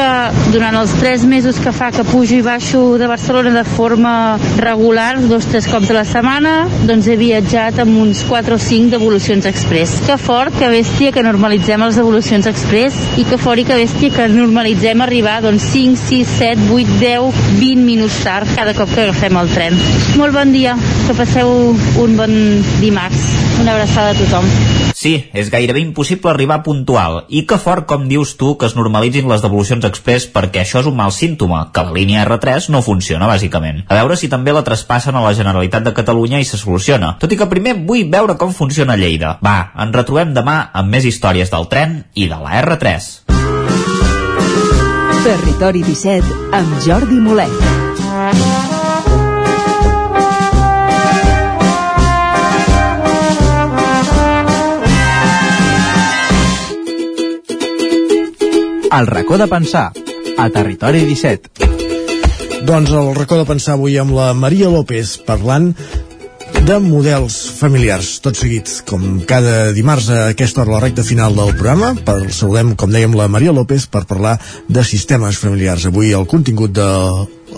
Speaker 59: durant els tres mesos que fa que pujo i baixo de Barcelona de forma regular, dos tres cops a la setmana, doncs he viatjat amb uns 4 o 5 devolucions express. Que fort, que bèstia que normalitzem les devolucions express i que fort i que bèstia que normalitzem arribar doncs 5, 6, 7, 8, 10, 20 minuts tard cada cop que agafem el tren. Molt bon dia, que passeu un bon dimarts. Una abraçada a tothom.
Speaker 5: Sí, és gairebé impossible arribar puntual. I que fort, com dius tu, que es normalitzin les devolucions express perquè això és un mal símptoma, que la línia R3 no funciona, bàsicament. A veure si també la traspassen a la Generalitat de Catalunya i se soluciona. Tot i que primer vull veure com funciona Lleida. Va, ens retrobem demà amb més històries del tren i de la R3.
Speaker 19: Territori 17 amb Jordi Molet.
Speaker 60: El racó de pensar, a Territori 17.
Speaker 1: Doncs el racó de pensar avui amb la Maria López parlant de models familiars, tot seguit, com cada dimarts a aquesta hora, la recta final del programa. Per, saludem, com dèiem, la Maria López per parlar de sistemes familiars. Avui el contingut de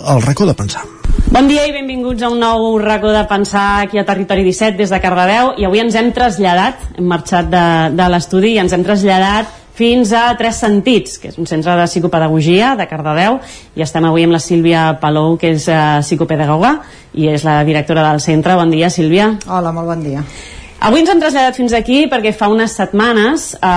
Speaker 1: el racó de pensar.
Speaker 61: Bon dia i benvinguts a un nou racó de pensar aquí a Territori 17 des de Cardedeu i avui ens hem traslladat, hem marxat de, de l'estudi i ens hem traslladat fins a Tres Sentits, que és un centre de psicopedagogia de Cardedeu, i estem avui amb la Sílvia Palou, que és uh, psicopedagoga, i és la directora del centre. Bon dia, Sílvia.
Speaker 62: Hola, molt bon dia.
Speaker 61: Avui ens hem traslladat fins aquí perquè fa unes setmanes eh,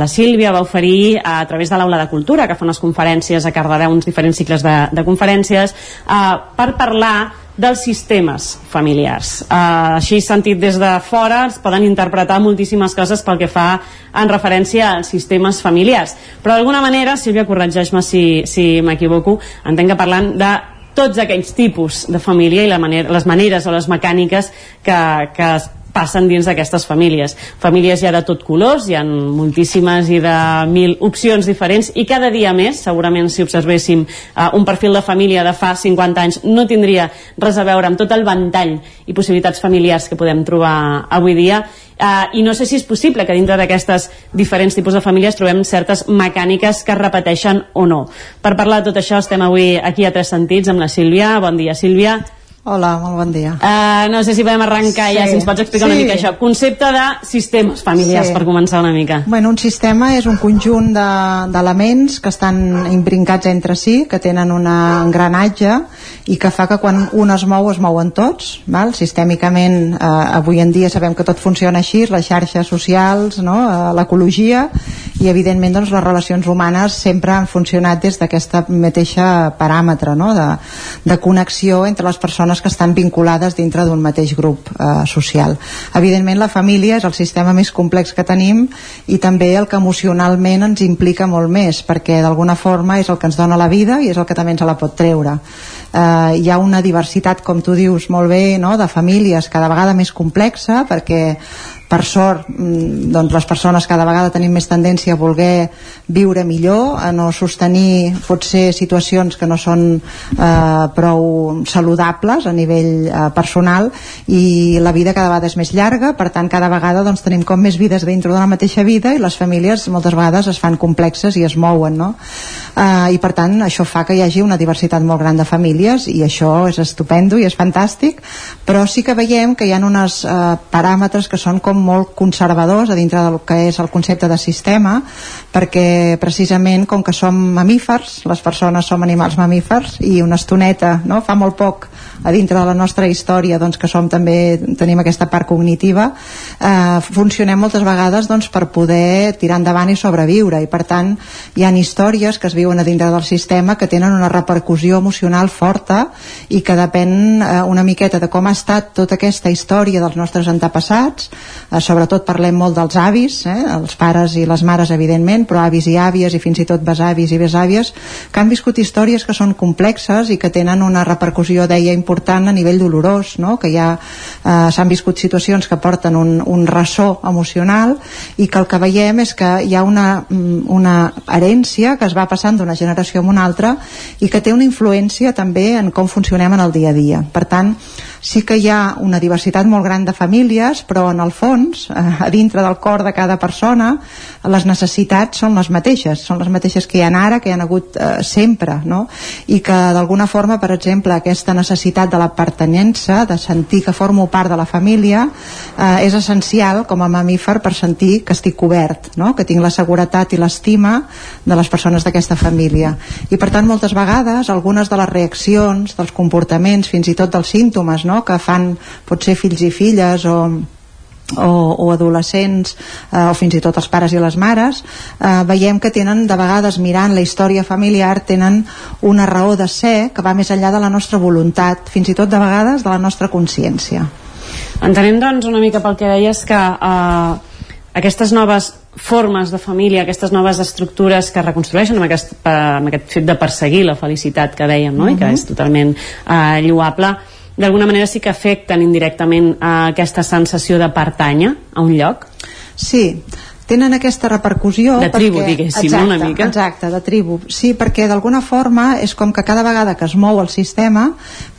Speaker 61: la Sílvia va oferir eh, a través de l'Aula de Cultura, que fa unes conferències a Cardedeu, uns diferents cicles de, de conferències, eh, per parlar dels sistemes familiars. Uh, així sentit des de fora es poden interpretar moltíssimes coses pel que fa en referència als sistemes familiars. Però d'alguna manera, Sílvia, corregeix-me si, si m'equivoco, entenc que parlant de tots aquells tipus de família i la manera, les maneres o les mecàniques que, que es passen dins d'aquestes famílies. Famílies ja de tot colors, hi ha moltíssimes i de mil opcions diferents i cada dia més, segurament si observéssim uh, un perfil de família de fa 50 anys, no tindria res a veure amb tot el ventall i possibilitats familiars que podem trobar avui dia Uh, i no sé si és possible que dintre d'aquestes diferents tipus de famílies trobem certes mecàniques que es repeteixen o no. Per parlar de tot això estem avui aquí a Tres Sentits amb la Sílvia. Bon dia, Sílvia.
Speaker 62: Hola, molt bon dia.
Speaker 61: Uh, no sé si podem arrencar sí. ja, si ens pots explicar sí. una mica això. Concepte de sistemes familiars, sí. per començar una mica.
Speaker 62: Bueno, un sistema és un conjunt d'elements de, que estan imbrincats entre si, que tenen un engranatge i que fa que quan un es mou es mouen tots. Val? Sistèmicament, eh, avui en dia sabem que tot funciona així, les xarxes socials, no? Eh, l'ecologia, i evidentment doncs, les relacions humanes sempre han funcionat des d'aquesta mateixa paràmetre no? de, de connexió entre les persones que estan vinculades dintre d'un mateix grup eh, social. Evidentment la família és el sistema més complex que tenim i també el que emocionalment ens implica molt més perquè d'alguna forma és el que ens dona la vida i és el que també ens la pot treure. Eh, hi ha una diversitat, com tu dius molt bé, no? de famílies cada vegada més complexa perquè per sort mm, doncs les persones cada vegada tenim més tendència a voler viure millor, a no sostenir potser situacions que no són eh, prou saludables a nivell eh, personal i la vida cada vegada és més llarga, per tant cada vegada doncs, tenim com més vides dintre d'una mateixa vida i les famílies moltes vegades es fan complexes i es mouen no? eh, i per tant això fa que hi hagi una diversitat molt gran de famílies i això és estupendo i és fantàstic però sí que veiem que hi ha uns eh, paràmetres que són com molt conservadors a dintre del que és el concepte de sistema perquè precisament com que som mamífers, les persones som animals mamífers i una estoneta, no? fa molt poc a dintre de la nostra història doncs, que som també, tenim aquesta part cognitiva eh, funcionem moltes vegades doncs, per poder tirar endavant i sobreviure. I per tant hi han històries que es viuen a dintre del sistema que tenen una repercussió emocional forta i que depèn eh, una miqueta de com ha estat tota aquesta història dels nostres antepassats. Eh, sobretot parlem molt dels avis eh, els pares i les mares evidentment però avis i àvies i fins i tot besavis i besàvies que han viscut històries que són complexes i que tenen una repercussió deia important a nivell dolorós no? que ja eh, s'han viscut situacions que porten un, un ressò emocional i que el que veiem és que hi ha una, mm, una herència que es va passant d'una generació a una altra i que té una influència també en com funcionem en el dia a dia per tant sí que hi ha una diversitat molt gran de famílies, però en el fons, eh, a dintre del cor de cada persona, les necessitats són les mateixes, són les mateixes que hi ha ara, que hi ha hagut eh, sempre, no? I que d'alguna forma, per exemple, aquesta necessitat de la pertanyença, de sentir que formo part de la família, eh, és essencial com a mamífer per sentir que estic cobert, no? que tinc la seguretat i l'estima de les persones d'aquesta família. I per tant, moltes vegades, algunes de les reaccions, dels comportaments, fins i tot dels símptomes no? que fan potser fills i filles o o, o adolescents eh, o fins i tot els pares i les mares eh, veiem que tenen de vegades mirant la història familiar tenen una raó de ser que va més enllà de la nostra voluntat fins i tot de vegades de la nostra consciència
Speaker 61: Entenem doncs una mica pel que deies que eh, aquestes noves formes de família, aquestes noves estructures que reconstrueixen amb aquest, eh, amb aquest fet de perseguir la felicitat que dèiem no? Uh -huh. i que és totalment eh, lloable d'alguna manera sí que afecten indirectament a aquesta sensació de pertànyer a un lloc?
Speaker 62: Sí, tenen aquesta repercussió
Speaker 61: De tribu,
Speaker 62: perquè,
Speaker 61: diguéssim,
Speaker 62: exacte,
Speaker 61: una mica.
Speaker 62: exacte, de tribu sí, perquè d'alguna forma és com que cada vegada que es mou el sistema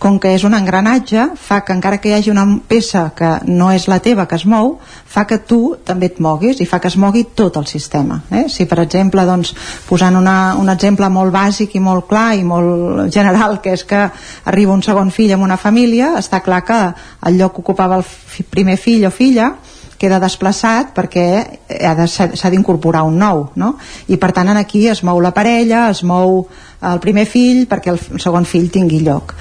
Speaker 62: com que és un engranatge fa que encara que hi hagi una peça que no és la teva que es mou fa que tu també et moguis i fa que es mogui tot el sistema eh? si per exemple doncs, posant una, un exemple molt bàsic i molt clar i molt general que és que arriba un segon fill en una família està clar que el lloc que ocupava el fi, primer fill o filla queda desplaçat perquè s'ha s'ha d'incorporar un nou no? i per tant aquí es mou la parella es mou el primer fill perquè el segon fill tingui lloc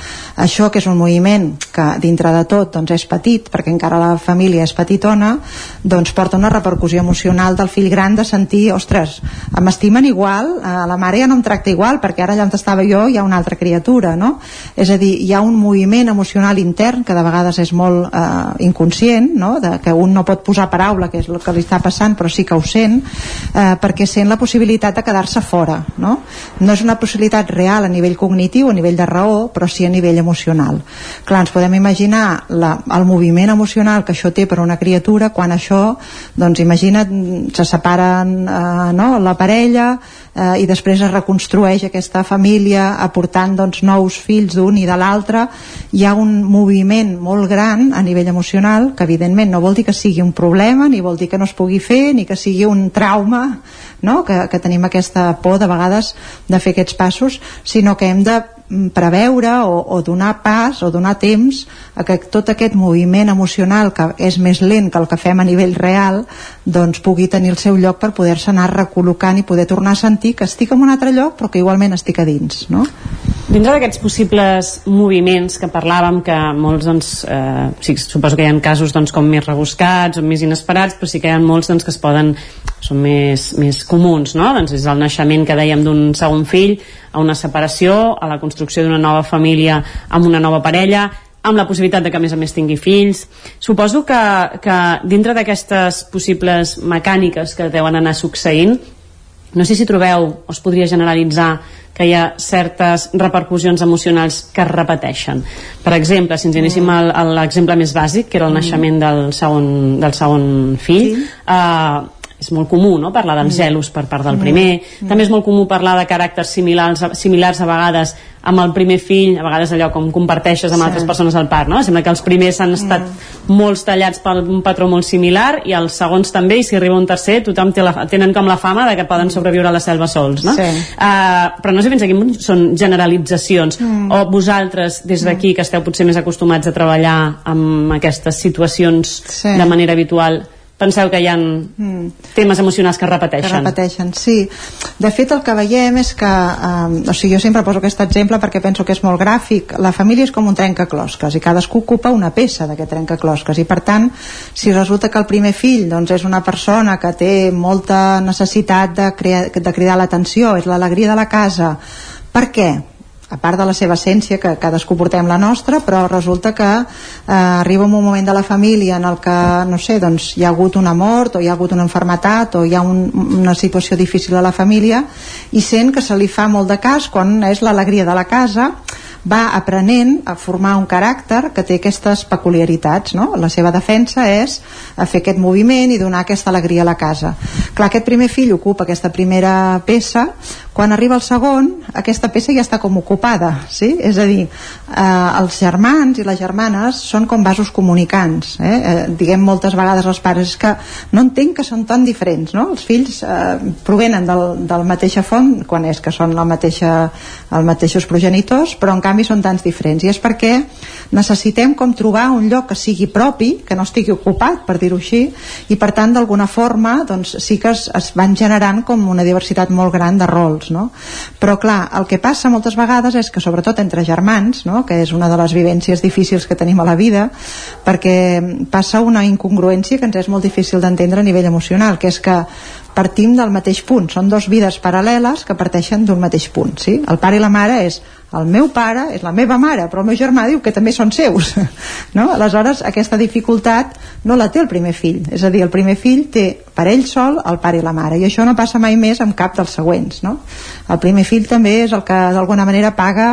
Speaker 62: això que és un moviment que dintre de tot doncs és petit perquè encara la família és petitona doncs porta una repercussió emocional del fill gran de sentir, ostres, m'estimen igual eh, la mare ja no em tracta igual perquè ara allà on estava jo hi ha una altra criatura no? és a dir, hi ha un moviment emocional intern que de vegades és molt eh, inconscient no? de, que un no pot posar paraula que és el que li està passant però sí que ho sent eh, perquè sent la possibilitat de quedar-se fora no? no és una possibilitat real a nivell cognitiu, a nivell de raó però sí a nivell emocional clar, ens podem imaginar la, el moviment emocional que això té per una criatura quan això, doncs imagina't se separen eh, no? la parella eh, i després es reconstrueix aquesta família aportant doncs, nous fills d'un i de l'altre hi ha un moviment molt gran a nivell emocional que evidentment no vol dir que sigui un problema ni vol dir que no es pugui fer ni que sigui un trauma no? que, que tenim aquesta por de vegades de fer aquests passos sinó que hem de preveure o, o donar pas o donar temps a que tot aquest moviment emocional que és més lent que el que fem a nivell real doncs pugui tenir el seu lloc per poder-se anar recol·locant i poder tornar a sentir que estic en un altre lloc però que igualment estic a dins no?
Speaker 61: Dintre d'aquests possibles moviments que parlàvem, que molts, doncs, eh, sí, suposo que hi ha casos doncs, com més rebuscats o més inesperats, però sí que hi ha molts doncs, que es poden, són més, més comuns, no? Doncs és el naixement que dèiem d'un segon fill, a una separació, a la construcció d'una nova família amb una nova parella, amb la possibilitat de que a més a més tingui fills suposo que, que dintre d'aquestes possibles mecàniques que deuen anar succeint no sé si trobeu o es podria generalitzar que hi ha certes repercussions emocionals que es repeteixen. Per exemple, si ens anéssim a l'exemple més bàsic, que era el naixement del segon, del segon fill, eh, és molt comú no? parlar dels gelos per part del primer també és molt comú parlar de caràcters similars, similars a vegades amb el primer fill, a vegades allò com comparteixes amb
Speaker 62: Sí.
Speaker 61: altres persones al parc, no? Sembla que els primers han estat molts tallats per un patró molt similar i els segons també, i si arriba un tercer tothom té la, tenen com la fama de que poden sobreviure a la selva sols, no?
Speaker 62: Sí.
Speaker 61: Uh, però no sé fins a quin punt són generalitzacions
Speaker 62: Mm.
Speaker 61: o vosaltres des d'aquí que esteu potser més acostumats a treballar amb aquestes situacions
Speaker 62: Sí.
Speaker 61: de manera habitual penseu que hi ha
Speaker 62: Mm.
Speaker 61: temes emocionals que es
Speaker 62: que
Speaker 61: repeteixen
Speaker 62: repeteixen, sí. De fet, el que veiem és que, eh, o sigui, jo sempre poso aquest exemple perquè penso que és molt gràfic. La família és com un trencaclosques i cadascú ocupa una peça d'aquest trencaclosques i, per tant, si resulta que el primer fill doncs, és una persona que té molta necessitat de, crea, de cridar l'atenció, és l'alegria de la casa, per què? A part de la seva essència, que cadascú portem la nostra, però resulta que eh, arriba un moment de la família en el que, no sé, doncs hi ha hagut una mort o hi ha hagut una enfermetat o hi ha un, una situació difícil a la família i sent que se li fa molt de cas quan és l'alegria de la casa va aprenent a formar un caràcter que té aquestes peculiaritats no? la seva defensa és a fer aquest moviment i donar aquesta alegria a la casa clar, aquest primer fill ocupa aquesta primera peça quan arriba el segon aquesta peça ja està com ocupada sí? és a dir, eh, els germans i les germanes són com vasos comunicants eh? Eh, diguem moltes vegades als pares que no entenc que són tan diferents no? els fills eh, provenen del, de la mateixa font quan és que són la mateixa, els mateixos progenitors però en canvi són tants diferents i és perquè necessitem com trobar un lloc que sigui propi, que no estigui ocupat per dir-ho així, i per tant d'alguna forma doncs, sí que es, es van generant com una diversitat molt gran de rols no? però clar, el que passa moltes vegades és que sobretot entre germans no? que és una de les vivències difícils que tenim a la vida perquè passa una incongruència que ens és molt difícil d'entendre a nivell emocional que és que partim del mateix punt són dos vides paral·leles que parteixen d'un mateix punt sí? el pare i la mare és el meu pare és la meva mare però el meu germà diu que també són seus no? aleshores aquesta dificultat no la té el primer fill és a dir, el primer fill té per ell sol el pare i la mare i això no passa mai més amb cap dels següents no? el primer fill també és el que d'alguna manera paga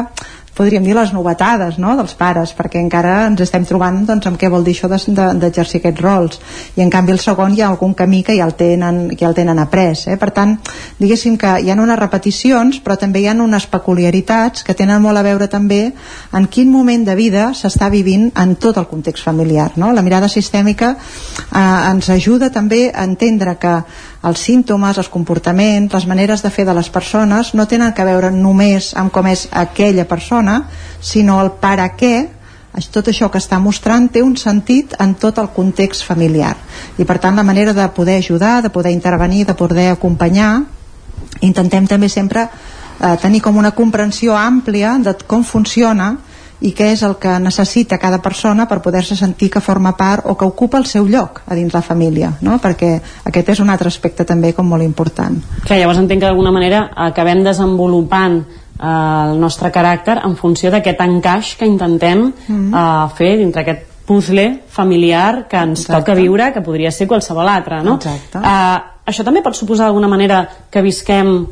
Speaker 62: podríem dir les novetades no? dels pares, perquè encara ens estem trobant doncs, amb què vol dir això d'exercir aquests rols i en canvi el segon hi ha algun camí que ja el tenen, que ja el tenen après eh? per tant, diguéssim que hi ha unes repeticions però també hi ha unes peculiaritats que tenen molt a veure també en quin moment de vida s'està vivint en tot el context familiar no? la mirada sistèmica eh, ens ajuda també a entendre que els símptomes, els comportaments, les maneres de fer de les persones no tenen que veure només amb com és aquella persona, sinó el per a què tot això que està mostrant té un sentit en tot el context familiar. I per tant la manera de poder ajudar de poder intervenir, de poder acompanyar intentem també sempre eh, tenir com una comprensió àmplia de com funciona i què és el que necessita cada persona per poder-se sentir que forma part o que ocupa el seu lloc a dins la família no? perquè aquest és un altre aspecte també com molt important
Speaker 61: Clar, llavors entenc que d'alguna manera acabem desenvolupant eh, el nostre caràcter en funció d'aquest encaix que intentem mm -hmm. eh, fer dintre aquest puzzle familiar que ens Exacte. toca viure, que podria ser qualsevol altre no?
Speaker 62: Exacte.
Speaker 61: Eh, això també pot suposar d'alguna manera que visquem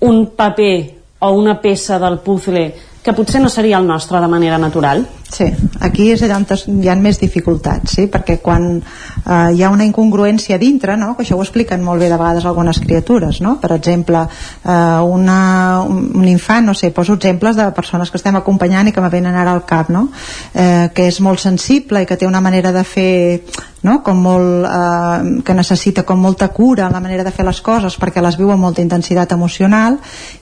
Speaker 61: un paper o una peça del puzzle que potser no seria el nostre de manera natural?
Speaker 62: Sí, aquí és allà on hi ha més dificultats, sí? perquè quan eh, hi ha una incongruència dintre, no? que això ho expliquen molt bé de vegades algunes criatures, no? per exemple, eh, una, un infant, no sé, poso exemples de persones que estem acompanyant i que me venen ara al cap, no? eh, que és molt sensible i que té una manera de fer no? com molt, eh, que necessita com molta cura en la manera de fer les coses perquè les viu amb molta intensitat emocional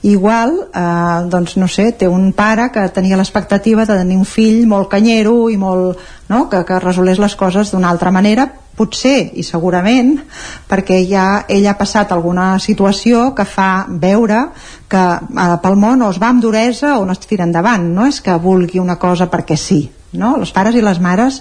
Speaker 62: igual, eh, doncs no sé té un pare que tenia l'expectativa de tenir un fill molt canyero i molt, no? que, que resolés les coses d'una altra manera potser i segurament perquè ja ell ha passat alguna situació que fa veure que eh, pel món o es va amb duresa o no es tira endavant no és que vulgui una cosa perquè sí no? els pares i les mares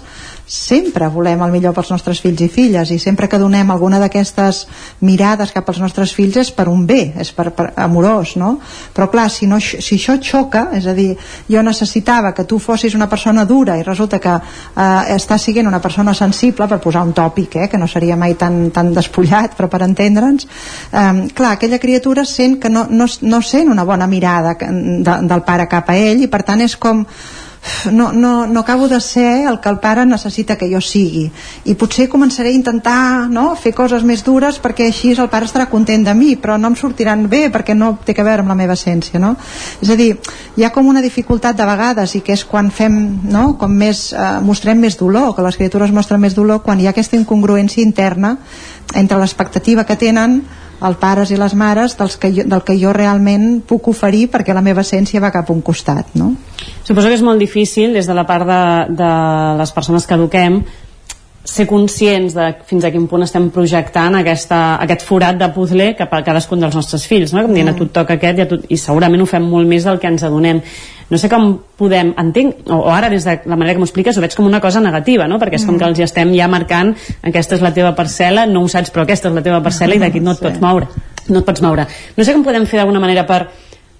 Speaker 62: sempre volem el millor pels nostres fills i filles i sempre que donem alguna d'aquestes mirades cap als nostres fills és per un bé, és per, per amorós no? però clar, si, no, si això xoca és a dir, jo necessitava que tu fossis una persona dura i resulta que eh, estàs siguent una persona sensible per posar un tòpic, eh, que no seria mai tan, tan despullat, però per entendre'ns eh, clar, aquella criatura sent que no, no, no sent una bona mirada de, del pare cap a ell i per tant és com no, no, no acabo de ser el que el pare necessita que jo sigui i potser començaré a intentar no, fer coses més dures perquè així el pare estarà content de mi però no em sortiran bé perquè no té que veure amb la meva essència no? és a dir, hi ha com una dificultat de vegades i que és quan fem no, com més, eh, mostrem més dolor que les criatures mostren més dolor quan hi ha aquesta incongruència interna entre l'expectativa que tenen els pares i les mares dels que jo, del que jo realment puc oferir perquè la meva essència va cap a un costat no?
Speaker 61: Suposo que és molt difícil des de la part de, de les persones que eduquem ser conscients de fins a quin punt estem projectant aquesta, aquest forat de puzzle cap a cadascun dels nostres fills, no? com dient a tu et toca aquest i, a tu, i segurament ho fem molt més del que ens adonem no sé com podem, entenc o, o ara des de la manera que m'ho expliques ho veig com una cosa negativa, no? perquè és com mm. que els hi estem ja marcant aquesta és la teva parcel·la no ho saps però aquesta és la teva parcel·la i d'aquí no et pots moure no et pots moure no sé com podem fer d'alguna manera per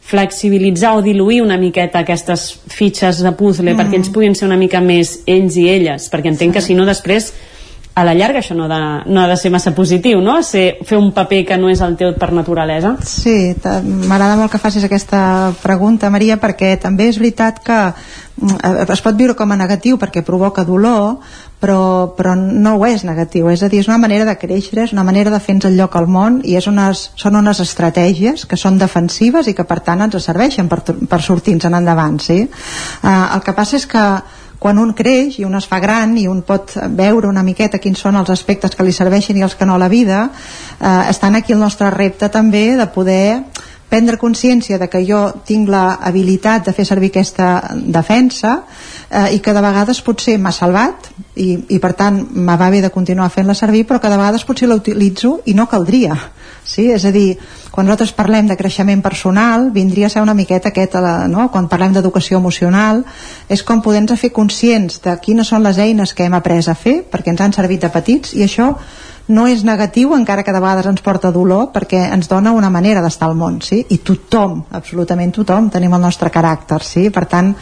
Speaker 61: flexibilitzar o diluir una miqueta aquestes fitxes de puzzle mm. perquè ells puguin ser una mica més ells i elles perquè entenc sí. que si no després a la llarga això no, de, no ha de ser massa positiu, no? Ser, fer un paper que no és el teu per naturalesa.
Speaker 62: Sí, m'agrada molt que facis aquesta pregunta, Maria, perquè també és veritat que mm, es pot viure com a negatiu perquè provoca dolor, però, però no ho és negatiu, és a dir, és una manera de créixer, és una manera de fer-nos el lloc al món i és unes, són unes estratègies que són defensives i que per tant ens serveixen per, per sortir-nos en endavant, sí? Uh, el que passa és que quan un creix i un es fa gran i un pot veure una miqueta quins són els aspectes que li serveixen i els que no a la vida, eh, estan aquí el nostre repte també de poder prendre consciència de que jo tinc la habilitat de fer servir aquesta defensa eh, i que de vegades potser m'ha salvat i, i per tant me va bé de continuar fent-la servir però que de vegades potser la utilitzo i no caldria sí? és a dir, quan nosaltres parlem de creixement personal vindria a ser una miqueta aquesta, no? quan parlem d'educació emocional és com poder-nos fer conscients de quines són les eines que hem après a fer perquè ens han servit de petits i això no és negatiu encara que de vegades ens porta dolor perquè ens dona una manera d'estar al món sí? i tothom, absolutament tothom tenim el nostre caràcter, sí? per tant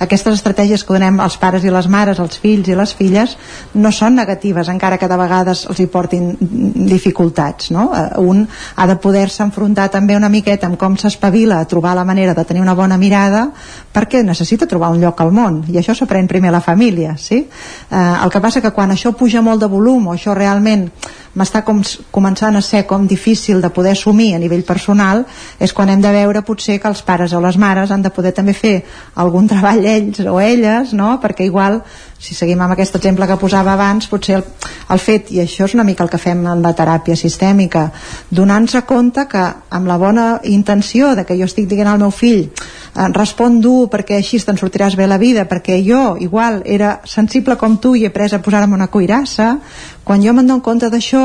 Speaker 62: aquestes estratègies que donem als pares i les mares als fills i les filles no són negatives encara que de vegades els hi portin dificultats no? Eh, un ha de poder-se enfrontar també una miqueta amb com s'espavila a trobar la manera de tenir una bona mirada perquè necessita trobar un lloc al món i això s'aprèn primer a la família sí? eh, el que passa que quan això puja molt de volum o això realment m'està com, començant a ser com difícil de poder assumir a nivell personal és quan hem de veure potser que els pares o les mares han de poder també fer algun treball ells o elles no? perquè igual si seguim amb aquest exemple que posava abans potser el, el fet, i això és una mica el que fem en la teràpia sistèmica donant-se compte que amb la bona intenció de que jo estic dient al meu fill eh, respon dur perquè així te'n sortiràs bé la vida perquè jo igual era sensible com tu i he pres a posar-me una cuirassa quan jo me'n dono compte d'això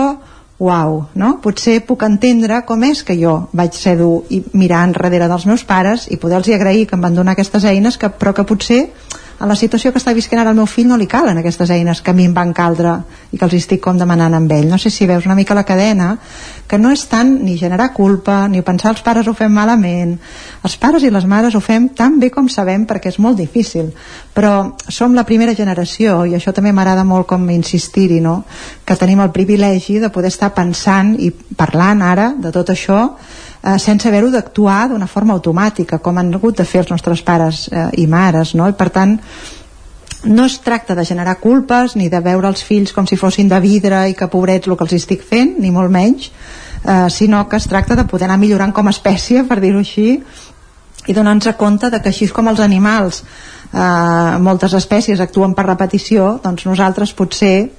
Speaker 62: uau, no? Potser puc entendre com és que jo vaig ser dur i mirar enrere dels meus pares i poder-los agrair que em van donar aquestes eines que, però que potser en la situació que està visquent ara el meu fill no li calen aquestes eines que a mi em van caldre i que els estic com demanant amb ell. No sé si veus una mica la cadena que no és tant ni generar culpa ni pensar els pares ho fem malament. Els pares i les mares ho fem tan bé com sabem perquè és molt difícil. Però som la primera generació i això també m'agrada molt com insistir-hi no? que tenim el privilegi de poder estar pensant i parlant ara de tot això eh, sense haver-ho d'actuar d'una forma automàtica com han hagut de fer els nostres pares eh, i mares no? i per tant no es tracta de generar culpes ni de veure els fills com si fossin de vidre i que pobrets el que els estic fent, ni molt menys eh, sinó que es tracta de poder anar millorant com a espècie, per dir-ho així i donar-nos compte de que així com els animals eh, moltes espècies actuen per repetició doncs nosaltres potser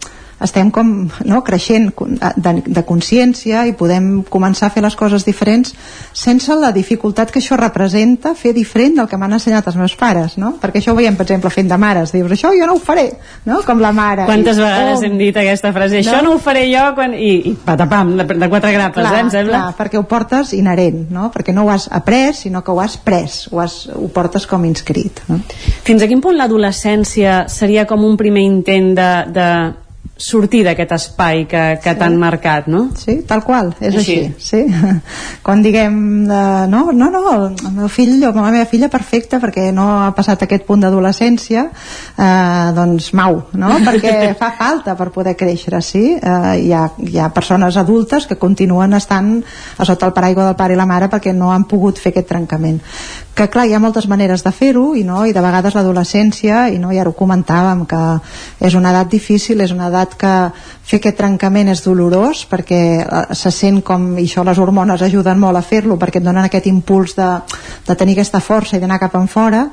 Speaker 62: estem com no, creixent de, de consciència i podem començar a fer les coses diferents sense la dificultat que això representa fer diferent del que m'han ensenyat els meus pares no? perquè això ho veiem per exemple fent de mares dius això jo no ho faré no? com la mare
Speaker 61: quantes I, vegades oh, hem dit aquesta frase això no, no ho faré jo quan... i, i patapam, de, de quatre grapes clar, eh, em sembla
Speaker 62: clar, perquè ho portes inherent no? perquè no ho has après sinó que ho has pres ho, has, ho portes com inscrit no?
Speaker 61: fins a quin punt l'adolescència seria com un primer intent de, de sortir d'aquest espai que, que sí. t'han marcat, no?
Speaker 62: Sí, tal qual, és així, així sí. Quan diguem, uh, no, no, no, el meu fill o la meva filla perfecta perquè no ha passat aquest punt d'adolescència, uh, doncs mau, no? Perquè fa falta per poder créixer, sí? Uh, hi, ha, hi ha persones adultes que continuen estant a sota el paraigua del pare i la mare perquè no han pogut fer aquest trencament que clar, hi ha moltes maneres de fer-ho i, no, i de vegades l'adolescència i, no, i ara ho comentàvem que és una edat difícil, és una edat que fer aquest trencament és dolorós perquè eh, se sent com, i això les hormones ajuden molt a fer-lo perquè et donen aquest impuls de, de tenir aquesta força i d'anar cap en fora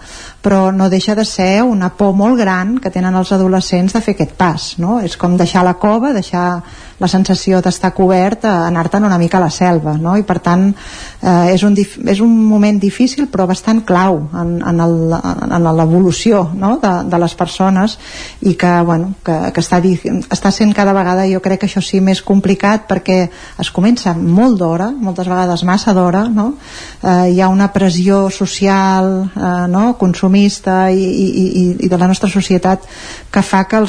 Speaker 62: però no deixa de ser una por molt gran que tenen els adolescents de fer aquest pas no? és com deixar la cova, deixar la sensació d'estar cobert anar-te'n una mica a la selva no? i per tant eh, és, un és un moment difícil però bastant clau en, en l'evolució no? de, de les persones i que, bueno, que, que està, està sent cada vegada jo crec que això sí més complicat perquè es comença molt d'hora moltes vegades massa d'hora no? eh, hi ha una pressió social eh, no? Consumista i, i, i, i de la nostra societat que fa que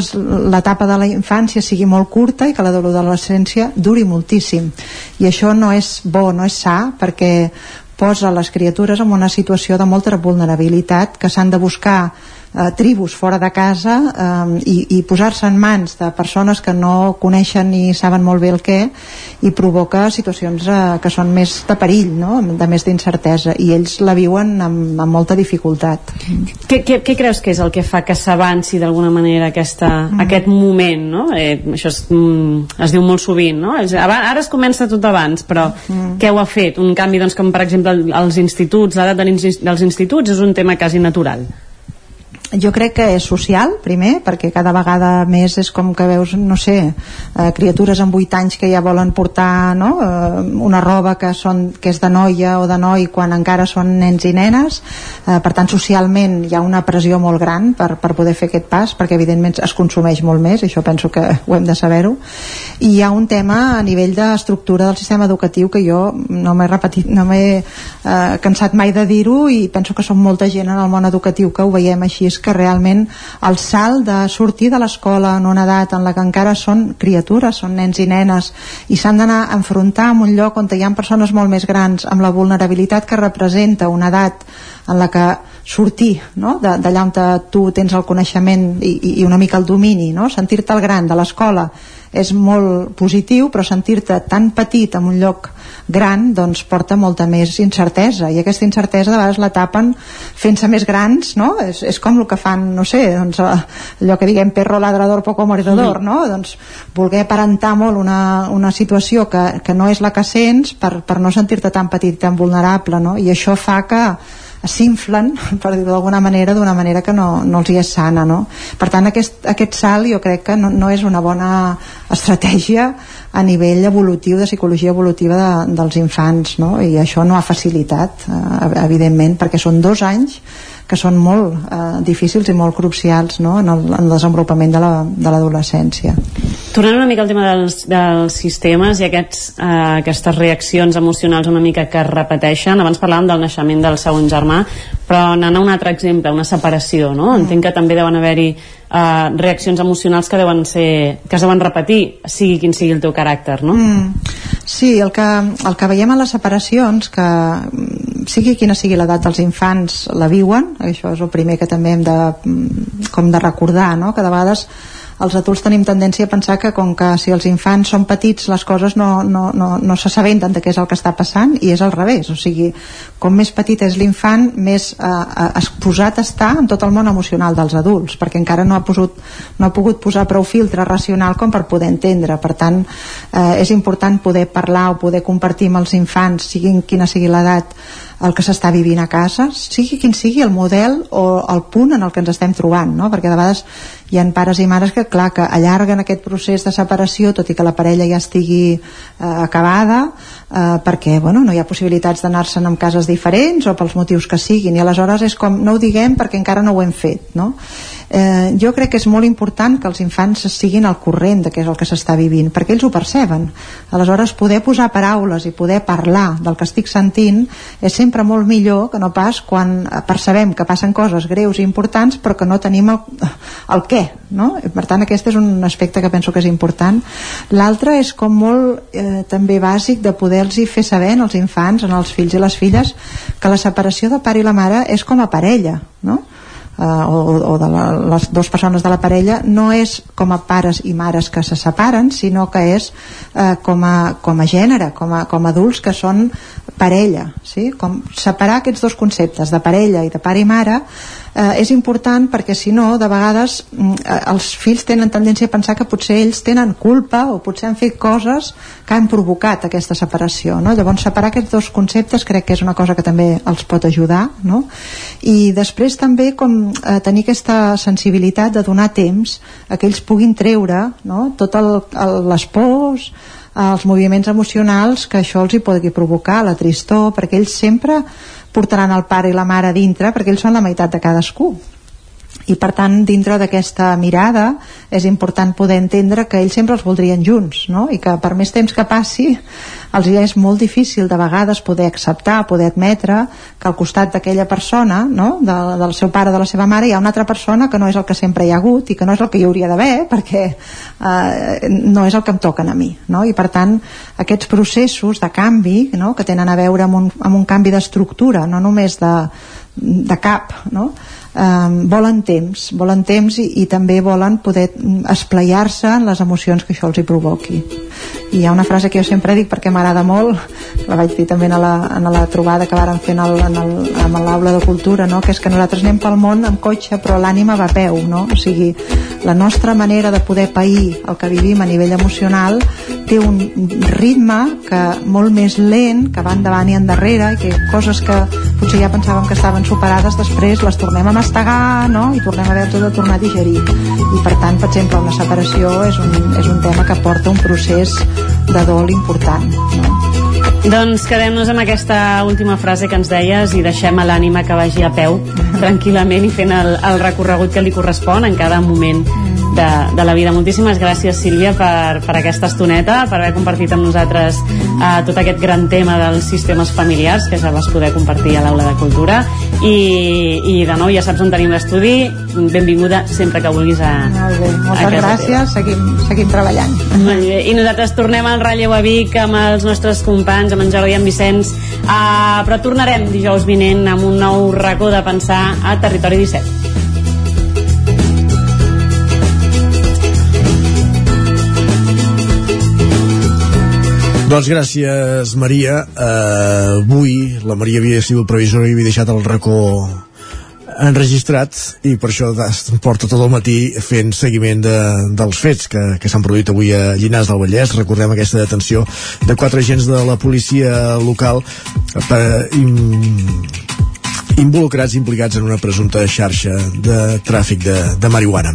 Speaker 62: l'etapa de la infància sigui molt curta i que la de l'adolescència duri moltíssim. I això no és bo, no és sa perquè posa les criatures en una situació de molta vulnerabilitat que s'han de buscar eh, tribus fora de casa eh, i, i posar-se en mans de persones que no coneixen ni saben molt bé el què i provoca situacions eh, que són més de perill, no? de més d'incertesa i ells la viuen amb, amb molta dificultat.
Speaker 61: Què, què, què creus que és el que fa que s'avanci d'alguna manera aquesta, mm. aquest moment? No? Eh, això es, mm, es diu molt sovint, no? ara es comença tot abans, però mm. què ho ha fet? Un canvi, doncs, com per exemple els instituts, l'edat dels instituts és un tema quasi natural
Speaker 62: jo crec que és social, primer, perquè cada vegada més és com que veus, no sé, eh, criatures amb 8 anys que ja volen portar no? eh, una roba que, són, que és de noia o de noi quan encara són nens i nenes, eh, per tant socialment hi ha una pressió molt gran per, per poder fer aquest pas, perquè evidentment es consumeix molt més, això penso que ho hem de saber-ho, i hi ha un tema a nivell d'estructura del sistema educatiu que jo no m'he repetit, no m'he eh, cansat mai de dir-ho i penso que som molta gent en el món educatiu que ho veiem així, que realment el salt de sortir de l'escola en una edat en la que encara són criatures, són nens i nenes i s'han d'anar a enfrontar en un lloc on hi ha persones molt més grans amb la vulnerabilitat que representa una edat en la que sortir no? d'allà on tu tens el coneixement i, i una mica el domini, no? sentir-te el gran de l'escola és molt positiu, però sentir-te tan petit en un lloc gran doncs porta molta més incertesa i aquesta incertesa de vegades la tapen fent-se més grans, no? És, és com el que fan, no sé, doncs, allò que diguem perro ladrador, poco mordedor, no? Doncs voler aparentar molt una, una situació que, que no és la que sents per, per no sentir-te tan petit i tan vulnerable, no? I això fa que s'inflen, per dir-ho d'alguna manera, d'una manera que no, no els hi és sana, no? Per tant, aquest, aquest salt jo crec que no, no és una bona estratègia a nivell evolutiu, de psicologia evolutiva de, dels infants, no? I això no ha facilitat, eh, evidentment, perquè són dos anys que són molt eh, difícils i molt crucials no? en, el, en el desenvolupament de l'adolescència. La,
Speaker 61: Tornant una mica al tema dels, dels sistemes i aquests, eh, aquestes reaccions emocionals una mica que es repeteixen, abans parlàvem del naixement del segon germà, però anant a un altre exemple, una separació, no? Mm. Entenc que també deuen haver-hi eh, reaccions emocionals que deuen ser que es deuen repetir, sigui quin sigui el teu caràcter, no? Mm.
Speaker 62: Sí, el que, el que veiem a les separacions, que sigui quina sigui l'edat dels infants la viuen, això és el primer que també hem de, mm, com de recordar, no? que de vegades els adults tenim tendència a pensar que com que si els infants són petits les coses no, no, no, no s'assabenten de què és el que està passant i és al revés, o sigui com més petit és l'infant més eh, eh, exposat està en tot el món emocional dels adults perquè encara no ha, posut, no ha pogut posar prou filtre racional com per poder entendre per tant eh, és important poder parlar o poder compartir amb els infants siguin quina sigui l'edat el que s'està vivint a casa, sigui quin sigui el model o el punt en el que ens estem trobant, no? perquè de vegades hi ha pares i mares que, clar, que allarguen aquest procés de separació, tot i que la parella ja estigui eh, acabada, eh, perquè bueno, no hi ha possibilitats d'anar-se'n en cases diferents o pels motius que siguin, i aleshores és com, no ho diguem perquè encara no ho hem fet, no? Eh, jo crec que és molt important que els infants siguin al corrent de què és el que s'està vivint, perquè ells ho perceben. Aleshores, poder posar paraules i poder parlar del que estic sentint és sempre molt millor que no pas quan percebem que passen coses greus i importants però que no tenim el, el què, no? Per tant, aquest és un aspecte que penso que és important. L'altre és com molt eh, també bàsic de poder-los fer saber als infants, als fills i les filles, que la separació de pare i la mare és com a parella, no? Eh, o, o de la, les dues persones de la parella no és com a pares i mares que se separen sinó que és eh, com, a, com a gènere, com a, com a adults que són parella sí? com separar aquests dos conceptes de parella i de pare i mare eh, és important perquè si no de vegades mm, eh, els fills tenen tendència a pensar que potser ells tenen culpa o potser han fet coses que han provocat aquesta separació no? llavors separar aquests dos conceptes crec que és una cosa que també els pot ajudar no? i després també com eh, tenir aquesta sensibilitat de donar temps a que ells puguin treure no? tot el, el, les pors els moviments emocionals que això els hi pugui provocar, la tristor, perquè ells sempre portaran el pare i la mare dintre perquè ells són la meitat de cadascú i per tant dintre d'aquesta mirada és important poder entendre que ells sempre els voldrien junts no? i que per més temps que passi els ja és molt difícil de vegades poder acceptar, poder admetre que al costat d'aquella persona no? de, del seu pare o de la seva mare hi ha una altra persona que no és el que sempre hi ha hagut i que no és el que hi hauria d'haver perquè eh, no és el que em toquen a mi no? i per tant aquests processos de canvi no? que tenen a veure amb un, amb un canvi d'estructura no només de, de cap no? Eh, volen temps, volen temps i, i també volen poder esplaiar-se en les emocions que això els hi provoqui. I hi ha una frase que jo sempre dic perquè m'agrada molt, la vaig dir també a la, en la trobada que vàrem fer en el, en el, en l'aula de cultura, no? que és que nosaltres anem pel món amb cotxe però l'ànima va a peu, no? o sigui, la nostra manera de poder pair el que vivim a nivell emocional té un ritme que molt més lent, que va endavant i endarrere, que coses que potser ja pensàvem que estaven superades, després les tornem a mastegar, no? I tornem a haver-ho de tornar a digerir. I per tant, per exemple, una separació és un, és un tema que porta un procés de dol important, no?
Speaker 61: Doncs quedem-nos amb aquesta última frase que ens deies i deixem a l'ànima que vagi a peu tranquil·lament i fent el, el recorregut que li correspon en cada moment de, de la vida. Moltíssimes gràcies, Sílvia, per, per aquesta estoneta, per haver compartit amb nosaltres eh, tot aquest gran tema dels sistemes familiars que ja vas poder compartir a l'aula de cultura i, i de nou ja saps on tenim l'estudi benvinguda sempre que vulguis a,
Speaker 62: Molt bé,
Speaker 61: a
Speaker 62: moltes
Speaker 61: casa
Speaker 62: gràcies, seguim, seguim treballant.
Speaker 61: Molt bé. I nosaltres tornem al relleu a Vic amb els nostres companys, amb en Jordi i en Vicenç, uh, però tornarem dijous vinent amb un nou racó de pensar a Territori 17.
Speaker 1: Doncs gràcies, Maria. Uh, avui la Maria havia sigut previsora i havia deixat el racó enregistrat i per això porta tot el matí fent seguiment de, dels fets que, que s'han produït avui a Llinars del Vallès recordem aquesta detenció de quatre agents de la policia local per, im, involucrats implicats en una presumpta xarxa de tràfic de, de marihuana.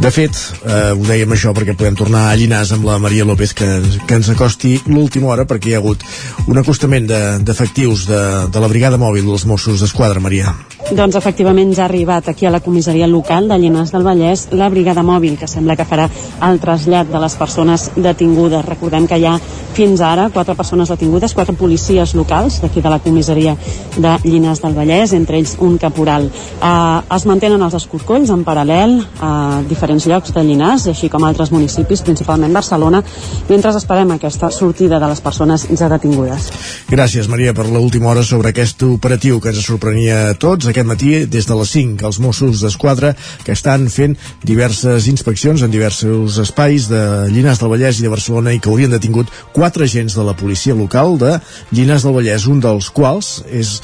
Speaker 1: De fet, eh, ho dèiem això perquè podem tornar a Llinars amb la Maria López que, que ens acosti l'última hora perquè hi ha hagut un acostament d'efectius de, de, de la brigada mòbil dels Mossos d'Esquadra, Maria.
Speaker 61: Doncs efectivament ja ha arribat aquí a la comissaria local de Llinars del Vallès la brigada mòbil que sembla que farà el trasllat de les persones detingudes. Recordem que hi ha fins ara quatre persones detingudes, quatre policies locals d'aquí de la comissaria de Llinars del Vallès, entre ells un caporal. Eh, es mantenen els escorcolls en paral·lel a diferents llocs de Llinars, així com altres municipis, principalment Barcelona, mentre esperem aquesta sortida de les persones ja detingudes.
Speaker 1: Gràcies, Maria, per l'última hora sobre aquest operatiu que ens sorprenia a tots aquest matí des de les 5 els Mossos d'Esquadra que estan fent diverses inspeccions en diversos espais de Llinars del Vallès i de Barcelona i que haurien detingut quatre agents de la policia local de Llinars del Vallès, un dels quals és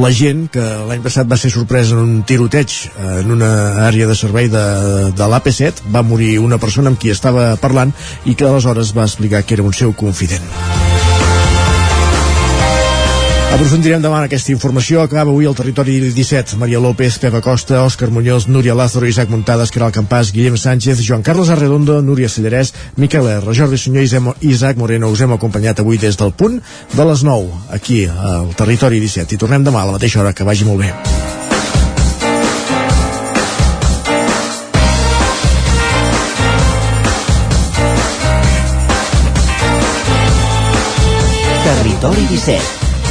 Speaker 1: la gent que l'any passat va ser sorpresa en un tiroteig en una àrea de servei de, de l'AP7 va morir una persona amb qui estava parlant i que aleshores va explicar que era un seu confident Aprofundirem demà en aquesta informació. Acaba avui el territori 17. Maria López, Pepa Costa, Òscar Muñoz, Núria Lázaro, Isaac Muntades, Caral Campàs, Guillem Sánchez, Joan Carles Arredondo, Núria Cellerès, Miquel R, Jordi Sunyer i Isaac Moreno. Us hem acompanyat avui des del punt de les 9, aquí al territori 17. I tornem demà a la mateixa hora. Que vagi molt bé.
Speaker 63: Territori 17,